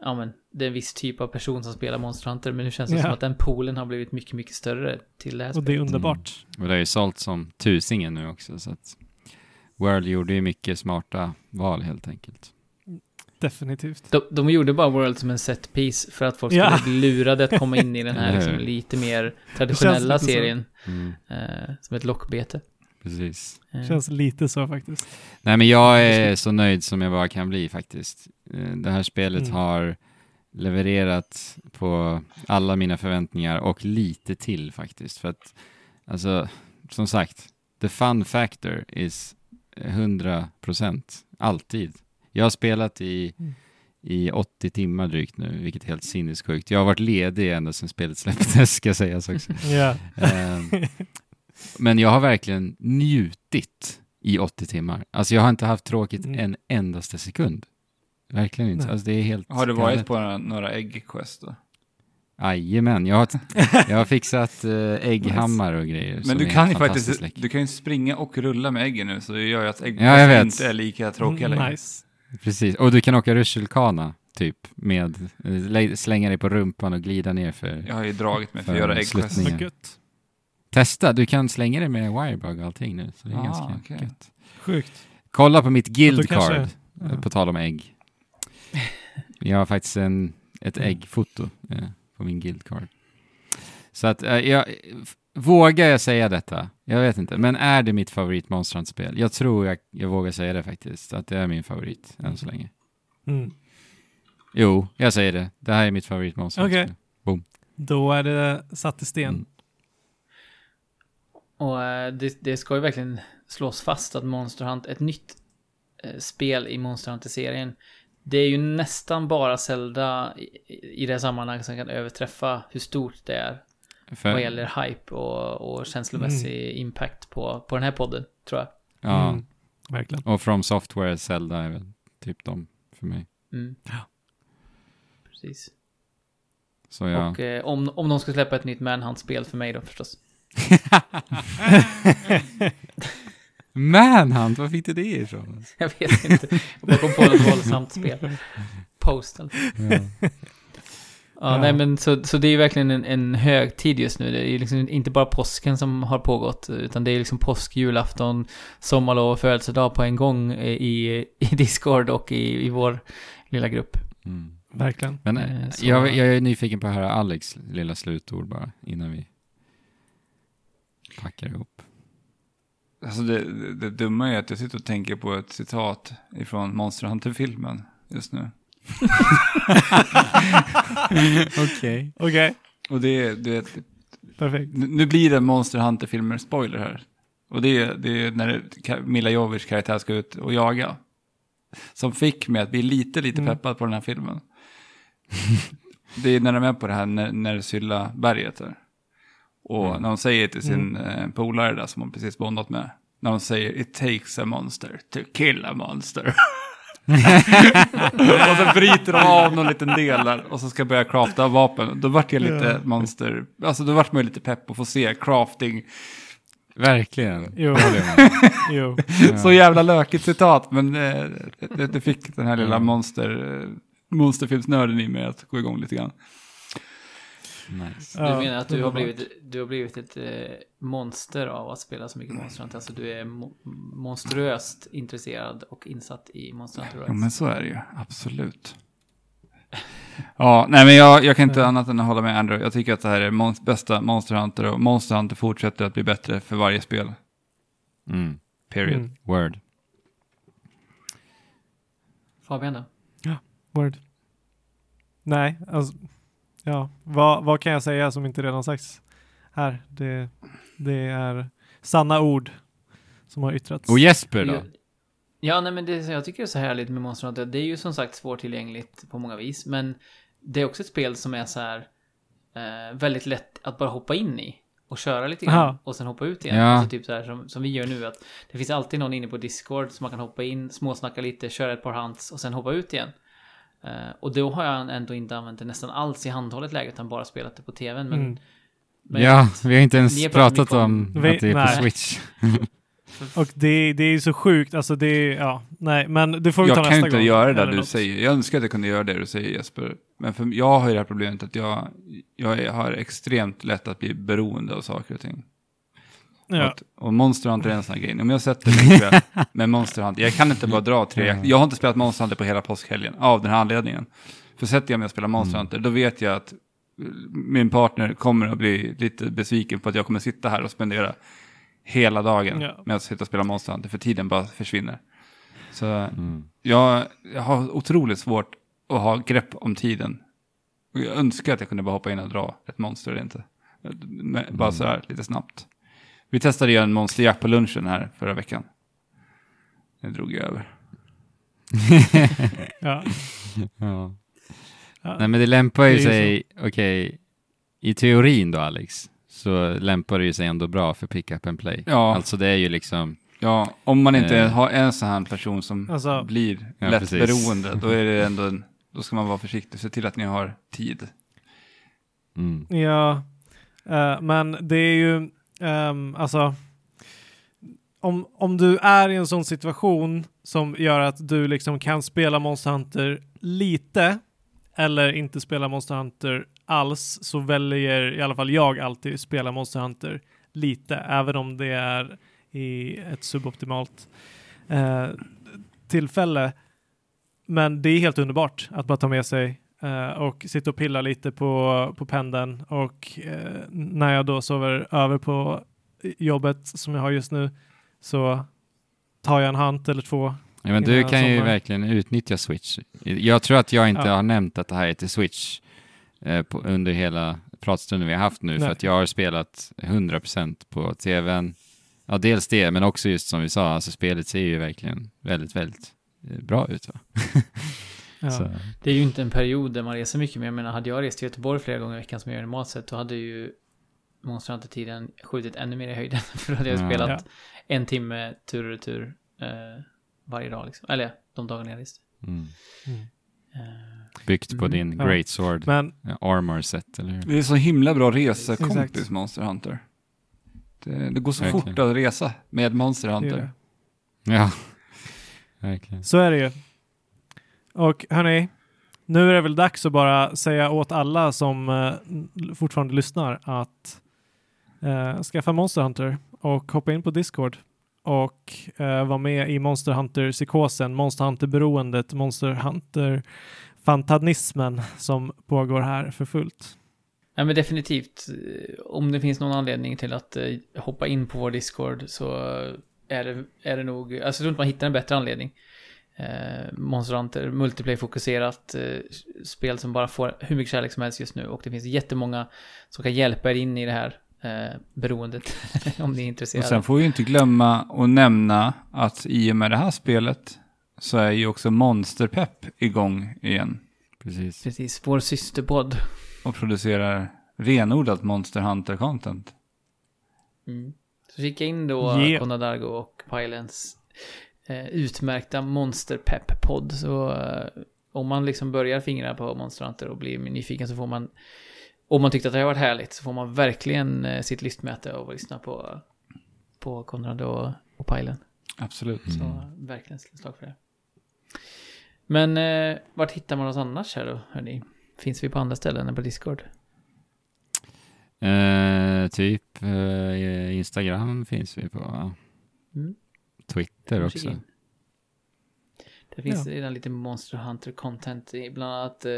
Ja men det är en viss typ av person som spelar Monster Hunter men nu känns det Ja. som att den poolen har blivit mycket, mycket större till det här Och det är spelet. underbart. Och det har ju sålt som tusingen nu också så att World gjorde ju mycket smarta val helt enkelt. Definitivt. De, de gjorde bara World som en set piece för att folk skulle bli lurade att komma in i den här liksom, lite mer traditionella serien. Mm, Eh, som ett lockbete. Precis. Eh, Känns lite så faktiskt. Nej men jag är så nöjd som jag bara kan bli faktiskt. Eh, Det här spelet Mm. har levererat på alla mina förväntningar och lite till faktiskt. För att, alltså, som sagt, the fun factor is 100% alltid. Jag har spelat i, Mm. i 80 timmar drygt nu, vilket är helt sinnessjukt. Jag har varit ledig ända sedan spelet släpptes, ska sägas också. Ja. Ehm, Men jag har verkligen njutit i 80 timmar. Alltså jag har inte haft tråkigt Mm. en endaste sekund. Verkligen inte. Alltså det är helt Har du varit galet. på några, några äggquest då? Jajamän, jag har, jag har fixat äh, ägghammar och grejer. Men du är kan ju fantastiskt faktiskt du kan ju springa och rulla med äggen nu, så det gör ju att äggquest Ja, inte är lika tråkiga längre. nice. Precis, och du kan åka rutschkana typ med, eh, lä- slänga dig på rumpan och glida ner för... Jag har ju dragit mig för att För göra äggquest. Testa, du kan slänga dig med wirebug och allting nu. Så det är Ah, ganska okej. gött. Sjukt. Kolla på mitt guild kanske- card, ja. eh, på tal om ägg. Jag har faktiskt en, ett Mm. äggfoto eh, på min guild card. Så att, eh, jag, vågar jag säga detta? Jag vet inte, men är det mitt favorit Monster Hunter-spel? Jag tror jag, jag vågar säga det faktiskt, att det är min favorit än så länge. Mm. Jo, jag säger det. Det här är mitt favorit Monster Okej. Hunter-spel. Då är det satt i sten. Mm. Och eh, det, det ska ju verkligen slås fast att Monster Hunter, ett nytt eh, spel i Monster Hunter-serien, det är ju nästan bara Zelda i, i det sammanhanget som kan överträffa hur stort det är För, vad gäller hype och, och känslomässig impact på, på den här podden, tror jag. ja, Mm. Verkligen. och From Software Zelda är väl typ de för mig. Mm. Precis. Så jag... Och eh, om, om de ska släppa ett nytt Manhunt-spel för mig då förstås. Manhunt, var fick du det ifrån? Jag vet inte. Jag bara kom på något våldsamt spel. Postal. Ja. Ja, Ja. nej men så, så det är ju verkligen en, en högtid just nu. Det är liksom inte bara påsken som har pågått, utan det är liksom påsk, julafton, sommarlov och födelsedag på en gång i, i Discord och i, i vår lilla grupp. Mm. Verkligen. Men Eh, så- jag, jag är nyfiken på att höra Alex lilla slutord bara innan vi packar ihop. Alltså det, det, det dumma är att jag sitter och tänker på ett citat ifrån Monster Hunter-filmen just nu. Okej. Okej, Och det är, det perfekt. Nu blir det Monster Hunter-filmer spoiler här. Och det är, det är när Mila Jovic karaktär ska ut och jaga. Som fick mig att bli lite, lite Mm. peppad på den här filmen. det är när de är på det här när, när Sylla berget där. Och Mm. när hon säger till sin Mm. eh, polare där som hon precis bondat med. När hon säger it takes a monster to kill a monster. och så bryter de av någon liten del där och så ska börja crafta vapen. Då vart jag lite Ja. monster, alltså då vart man lite pepp att få se crafting. Verkligen. Jo. Jo. Så jävla lökigt citat, men eh, det, det fick den här lilla Mm. monster, eh, monsterfilmsnörden i mig att gå igång lite grann. Nice. Du Ja, menar att du har blivit, du har blivit ett eh, monster av att spela så mycket Monster Hunter? Alltså du är mo monstruöst intresserad och insatt i Monster Hunter Ja, Rise? men så är det ju, absolut. Ja, nej men jag, jag kan inte annat än att hålla med Andrew. Jag tycker att det här är mon- bästa Monster Hunter och Monster Hunter fortsätter att bli bättre för varje spel. Mm. Period. Mm. Word. Fabian då? Word. Nej, alltså. Ja, vad, vad kan jag säga som inte redan sagts här? Det, det är sanna ord som har yttrats. Och Jesper då? Ja, nej men det, jag tycker det är så härligt med Monster Hunter. Det är ju som sagt svårtillgängligt på många vis, men det är också ett spel som är så här eh, väldigt lätt att bara hoppa in i och köra lite grann Aha. och sen hoppa ut igen. Ja. Alltså typ så här som, som vi gör nu att det finns alltid någon inne på Discord som man kan hoppa in, småsnacka lite, köra ett par hunts och sen hoppa ut igen. Eh, och då har jag ändå inte använt det nästan alls i handhållet läge utan bara spelat det på tvn. Men, Mm. men ja, vi har inte ens har pratat om om- Vi- att det är på nej. Switch. Och det, det är ju så sjukt, alltså det ja, nej, men det får vi ta Jag nästa kan gång. inte göra det där du något. säger. Jag önskar att jag kunde göra det du säger Jesper. Men för, jag har ju det här problemet att jag, jag har extremt lätt att bli beroende av saker och ting. Ja. Att, och Monster Hunter är en sån här grej. Om jag sätter mig en kväll med Monster Hunter, jag kan inte bara dra tre. Mm. Jag har inte spelat Monster Hunter på hela påskhelgen av den här anledningen. För sätter jag mig och spelar Monster Mm. Hunter, då vet jag att eh, min partner kommer att bli lite besviken på att jag kommer sitta här och spendera hela dagen Ja. med att sitta och spela Monster Hunter, för tiden bara försvinner. Så Mm. jag, jag har otroligt svårt att ha grepp om tiden. Och jag önskar att jag kunde bara hoppa in och dra ett monster eller inte. Bara så här lite snabbt. Vi testade ju en Monster Jack på lunchen här förra veckan. Det drog jag över. Ja. Ja. Ja. Nej men det lämpar ju Det ju sig, okej, i teorin då Alex, så lämpar det ju sig ändå bra för pick up and play. Ja. Alltså det är ju liksom, Ja, om man inte Eh. har en sån här person som Alltså- blir Ja, lätt precis. beroende, då är det ändå en, då ska man vara försiktig. Se till att ni har tid. mm. Ja, eh, men det är ju, um, alltså, om, om du är i en sån situation som gör att du liksom kan spela Monster Hunter lite eller inte spela Monster Hunter alls så väljer i alla fall jag alltid spela Monster Hunter lite, även om det är i ett suboptimalt eh, tillfälle. Men det är helt underbart att bara ta med sig eh, och sitta och pilla lite på, på pendeln och eh, när jag då sover över på jobbet som jag har just nu så tar jag en hand eller två. ja, men du kan ju verkligen utnyttja Switch. Jag tror att jag inte Ja. har nämnt att det här är till Switch eh, på, under hela pratstunden vi har haft nu, för Nej. att jag har spelat 100% på tvn. Ja, dels det, men också just som vi sa, alltså spelet ser ju verkligen väldigt, väldigt bra ut. Ja. Det är ju inte en period där man reser mycket, men jag menar, hade jag rest till Göteborg flera gånger i veckan som jag gör normalt sett, då hade ju Monster Hunter-tiden skjutit ännu mer i höjden. För då hade jag Ja. spelat Ja. en timme tur och retur eh, varje dag liksom. Eller de dagarna jag reste. mm. Mm. Eh, Byggt på Mm, din ja. Great Sword Men ja, armor set, eller hur? Det är så himla bra resekompis Exakt. Monster Hunter. Det, det går så Verkligen. fort att resa med Monster Hunter. Ja, verkligen. så är det ju. Och hörni, nu är det väl dags att bara säga åt alla som eh, fortfarande lyssnar att eh, skaffa Monster Hunter och hoppa in på Discord och eh, vara med i Monster Hunter-psykosen, Monster Hunter-beroendet, Monster Hunter-fantanismen som pågår här för fullt. Ja men definitivt. Om det finns någon anledning till att eh, hoppa in på vår Discord så eh, är det, är det nog, alltså jag tror inte man hittar en bättre anledning. Eh, Monster Hunter, multiplayer-fokuserat eh, spel som bara får hur mycket kärlek som helst just nu och det finns jättemånga som kan hjälpa er in i det här eh, beroendet om ni är Och intresserade. sen får vi ju inte glömma att nämna att i och med det här spelet så är ju också Monsterpepp igång igen Precis. Precis, vår systerpodd. och producerar renodlat Monster Hunter-content. Mm. Så kika in då Yeah. Konadargo och Pylens utmärkta Monsterpepp-podd. Så eh, om man liksom börjar fingra på Monster Hunter och blir nyfiken så får man, om man tyckte att det har varit härligt, så får man verkligen eh, sitt lystmäte och lyssna på, på Konrad och, och Pylen. Absolut. Mm. Så verkligen slag för det. Men eh, vart hittar man oss annars här då, hörni? Finns vi på andra ställen än på Discord? Eh, typ eh, Instagram finns vi på. Mm. Twitter också. in. Det finns redan lite Monster Hunter content i bland annat eh,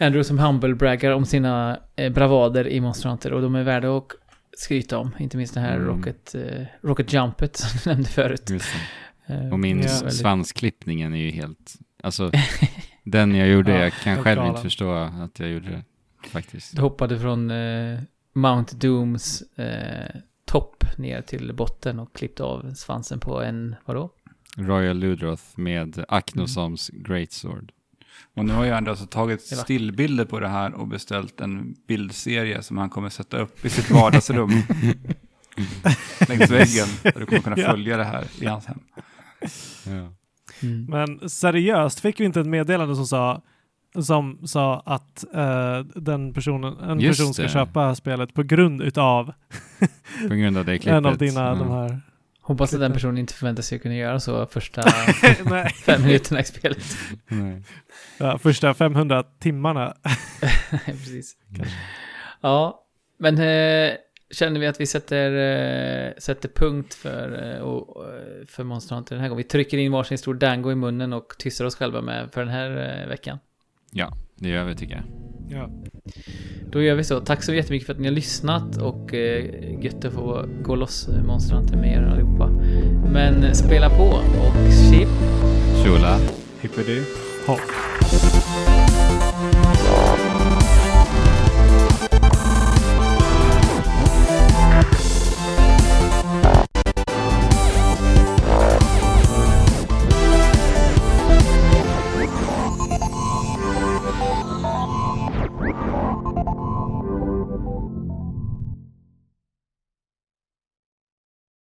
Andrew som humble-braggar om sina eh, bravader i Monster Hunter och de är värda att skryta om. Inte minst det här Mm. Rocket, eh, Rocket Jumpet som du nämnde förut. Eh, Och min Ja. svansklippningen är ju helt... Alltså, den jag gjorde, Ja, jag kan själv inte förstå att jag gjorde det. Faktiskt. Du hoppade från eh, Mount Dooms eh, topp ner till botten och klippte av svansen på en, vadå? Royal Ludroth med Aknosoms Greatsword. Och nu har ju Andreas alltså tagit stillbilder på det här och beställt en bildserie som han kommer sätta upp i sitt vardagsrum. längs väggen. Där du kommer kunna Ja. följa det här i hans hem. Ja. Mm. Men seriöst, fick vi inte ett meddelande som sa som sa att eh, den personen, en Just person ska det. köpa spelet på grund utav På grund av det klippet. en av dina, Ja. de här... Hoppas att den personen inte förväntar sig att kunna göra så första fem minuterna i spelet. Nej. ja, första 500 timmarna. Precis. Ja, men eh, känner vi att vi sätter, eh, sätter punkt för, eh, och, eh, för Monster Hunter den här gången? Vi trycker in varsin stor dango i munnen och tystar oss själva med för den här eh, veckan. Ja, det gör vi tycker jag. Ja. Då gör vi så. Tack så jättemycket för att ni har lyssnat och eh, gött att få gå loss eh, Monster Hunter med er allihopa. Men eh, spela på och chip! Shula. Hippity. Hopp.